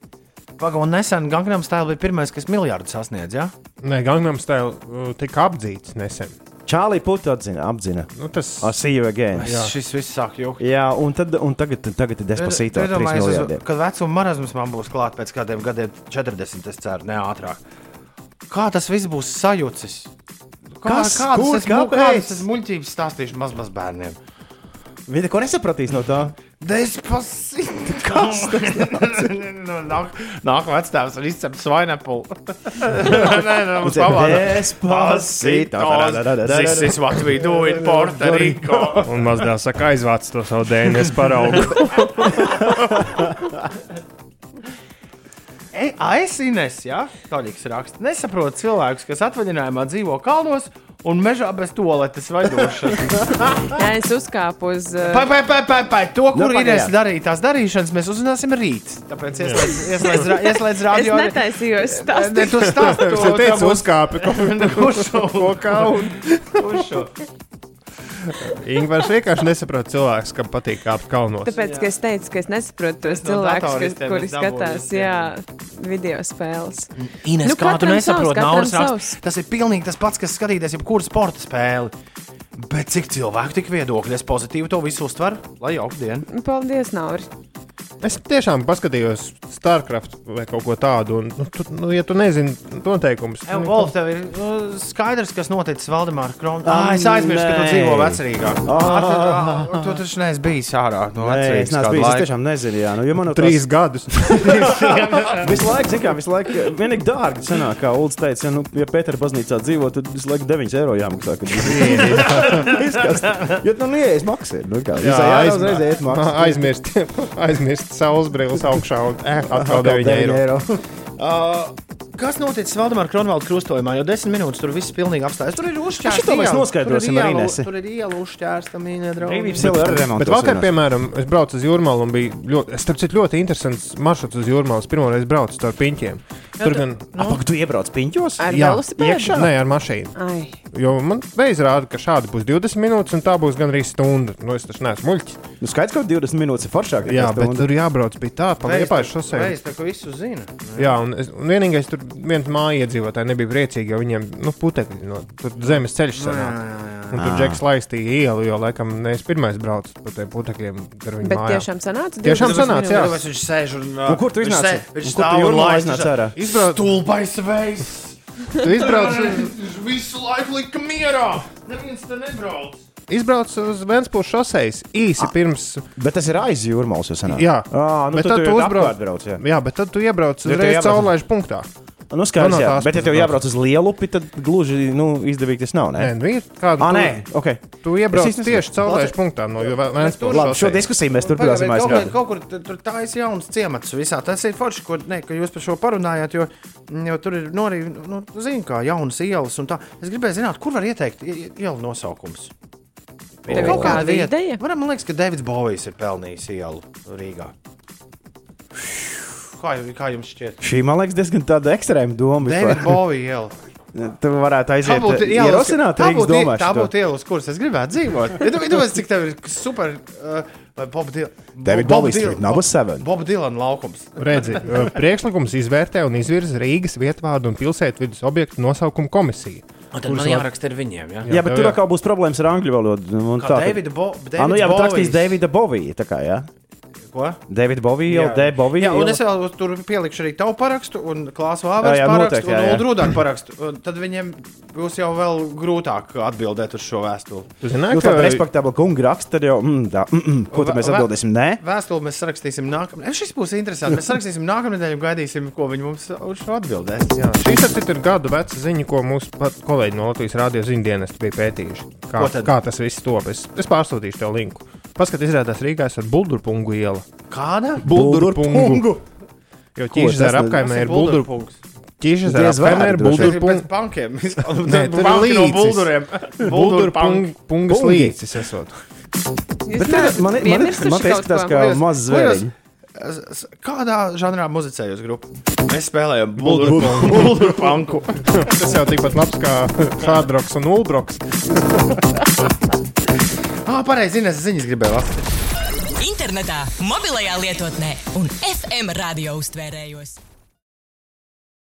Pagaidām, nesen Gangnam Style bija pirmais, kas miljardu sasniedz. Ja? Nē, Gangnam Style uh, tika apdzīts nesen. Čālī putu atzina, apzina. Nu, tas see you again. Jā. Šis viss sāk jukt. Jā, un, tad, un tagad, tagad ir 3 miljardi. Kad vecuma marazms man būs klāt pēc kādiem gadiem, 40, es ceru, ne ātrāk. Kā tas viss būs sajūcis? Kā, Kas? kādas Kur? es, kādas es muļķības stāstīšu maz, maz bērniem? Viņa ko nesapratīs no tā? Despacito! Kas nu, nāk, nāk vecāks un izcep svainapulu. Nē, nē, mums pavāda. Despacito. This is what we do in Puerto Rico. Un mazdēls saka, aizvāc to savu DNS paraugu. E, Aizsines, jā, Toļiks raksta. Nesaprotu cilvēkus, kas atvaļinājumā dzīvo kalnos un mežā bez toaletes vai dušas. Jā, es uzkāpu uz. uh, Pai, pai, pai, pai, pai. To, Nu, kur ir pagaidām. darītās darīšanas, mēs uzzināsim rīt. Tāpēc ieslēdz, ieslēdz, ieslēdz Es radio. netaisījos Ne, tu stāstīt. stāsti to. Es tā būs- uzkāpi kaut Kurš šo? ko kaunu. Ingūns vienkārši nesaprot cilvēks, kam patīk kāpt kalnos. Tāpēc, ka es teicu, ka es nesaprotu tos no cilvēkus, kas, kuri es skatās, jā, video spēles. Ines, nu, kā tu nesaproti, raksta, savs. tas ir pilnīgi tas pats, kas skatīties jebkuru sporta spēli. Bet cik cilvēku tik viedokļi, es pozitīvi to visu uztveru, lai jauka diena. Paldies, Nauri. Es tiešām paskatījos StarCraft vai kaut ko tādu, un, nu, tu, nu, ja tu nezini noteikumus, Evo, Wolf, tev ir uh, skaidrs, kas noticis Valdemāra Kronā. Ah, es aizmirsu, ka tu dzīvo vecrīgā. Ah. Ah, tu taču neesi bijis ārā no Nē, es neesmu bijis. Es tiešām nezinu, jā. Nu, jo man trīs gadus. visu laiku, zin kā, visu laiku vienīgi dārgi sanāk, kā Ulds teica, ja, nu, ja Pētera baznīcā dzīvo, tad visu laiku 9 eiro jāmaksā. kad izkast. Jo nu ieies maksā. Nu, kā, Jā, jā, aiz- uzreiz iet maksā. aizmirst, aizmirst saules brilles augšā un eh, atkal 9 eiro. Uh, kas noticis Valdemāra Kronvalda krustojumā? Jau desmit minūtes tur viss pilnīgi apstājas. Tur ir uzšķērsta. Šito mēs noskaidrosim ar Inesi. Tur ir iela uzšķērsta, mīļie draugi. Arī remontos Bet vakar, piemēram, es braucu uz jūrmālu un bija ļoti, starp citu, ļoti interesants maršruts uz jūrmālu. Es pirmo reizi braucu ar piņķiem. Tur gan Apak, tu iebrauc piņķos? Ar Jā, iekšā? Nē, ar mašīnu. Ai. Jo man veids rāda, ka šādi būs 20 minūtes, un tā būs gan arī stunda. Nu, es taču neesmu muļķis. Nu, skaidrs, ka 20 minūtes ir foršāk. Jā, bet tur jābrauc bija tā, pa liepāju šosei. Veids, tā, ka visu zina. Jā, un, es, un vienīgais tur viens māja iedzīvotāji nebija priecīgi, jo viņiem nu, putekļi no tur zemes ceļš sanāk. Un tur Ā. džeks laistīja ielu, jo laikam ne es pirmais braucu pa tiem putekļiem. Bet mājām. tiešām sanāca? Tiešām 20 sanāca, jā. Tāpēc viņš sēž un. Un kur tu iznāci? Viņš stāv un iznāci ārā? Izbrauc- Stulbais veids. Tu izbrauc, Viņš visu laiku lika mierā. Neviens te nebrauc. izbrauc uz Vēnspūšu šoseis īsi pirms. Bet tas ir aiz jūrmālas, jau senāk. Jā, à, nu, bet tad tu tu uzbrauc. uzbrauc. Brauc, jā. Jā, bet tad tu iebrauc uzreiz caurlaižu punktā. Nu, skaidrs, no jā. Bet, ja tev jābrauc uz lielupi, tad gluži nu, izdevīgi tas nav. Nē, Ne? nu ir kāda. Ah, tu- nē, ok. Tu iebrauc tieši caurlaižu punktā no Vēnspūšu Labi, šo diskusiju mēs turpināsim kaut, kur- kaut kur tur tā ir jauns ciemats visā. Tas ir forši, ko, ne, ka jūs par šo parunājāt, jo, jo tur ir nu, arī, nu, zinu, kā jaunas ielas un tā. Es gribēju zināt, kur var ieteikt ie- ielu nosaukums. Ir Kaut kāda vieta. ideja? Varam, man liekas, ka Davids Bovijs ir pelnījis ielu Rīgā. Kā, ju- kā jums šķiet? Šī, man liekas, diezgan tāda ekstrēma doma. Davids Bovijs iela. Tu varētu Tā aiziet eh, iela, uz- ierosināt tā Rīgas būtu, domā. tā būtu iela, uz kuras es gribētu dzīvot. Ja tu domā, cik tev ir super. Uh, vai Bob. David Bowie Dylan laukums. Redzi, uh, priekšlikums izvērtē un izvirza Rīgas vietvārdu un pilsētvidus objektu nosaukumu komisiju. Un tad man jāraksta ar viņiem. Ja? Jā, bet tev tur jā. atkal būs problēmas ar angļu valodu. un Kā tā tad- Davida Bo- Ah, nu jā, bet rakstīs. Davida Bovija. Tā kā, jā. Ko? David Bovija, jau D. Bovija. Jā, un es vēl tur pielikšu arī tavu parakstu, un klāstu Jā, Vāveres parakstu, noteikti, jā, un jā. Ulu Rudāku parakstu. Un Tad viņiem būs jau vēl grūtāk atbildēt uz šo vēstuli. Tu zināji, Nu, ka respektabla kunga raksta, tad jau, mm, tā, mm, mm, ko tad mēs atbildēsim? Nē, Vēstuli mēs sarakstīsim nākamā. Šis būs interesanti. Mēs sarakstīsim nākamā nedēļa un gaidīsim, ko viņi mums uz šo atbildēs. Jā, šī ir gadu veca ziņa, ko mūsu kolēģi no Latvijas Rādio ziņdienas bija pētījuši. Kā, kā tas viss top? Es, es pārsūtīšu tev linku. Paskatās, izrādās Rīgā ar Buldurpungu ielu. Kāda? Buldurpungu. Jo ar ne- apkaimē ir ir Buldur. buldurpunkts. Ķīšas ar Diez apkaimē vārdi ir ir Buldurpungu. bankiem. Nē, ir Banki no līcis. Jūs Bet neesat man, man, man, man izskatās, ka jūs- maz ko jūs- zvēriņš. s- s- kādā žanrā muzicējos grupā? Mēs spēlējam Buldur- buldur punku. Tas jau tikpat labs kā Hardroks un Ulbroks. Ah, pareizi, Ines, ziņas gribēju lasīt. Internetā, mobilajā lietotnē un FM radio uztvērējos.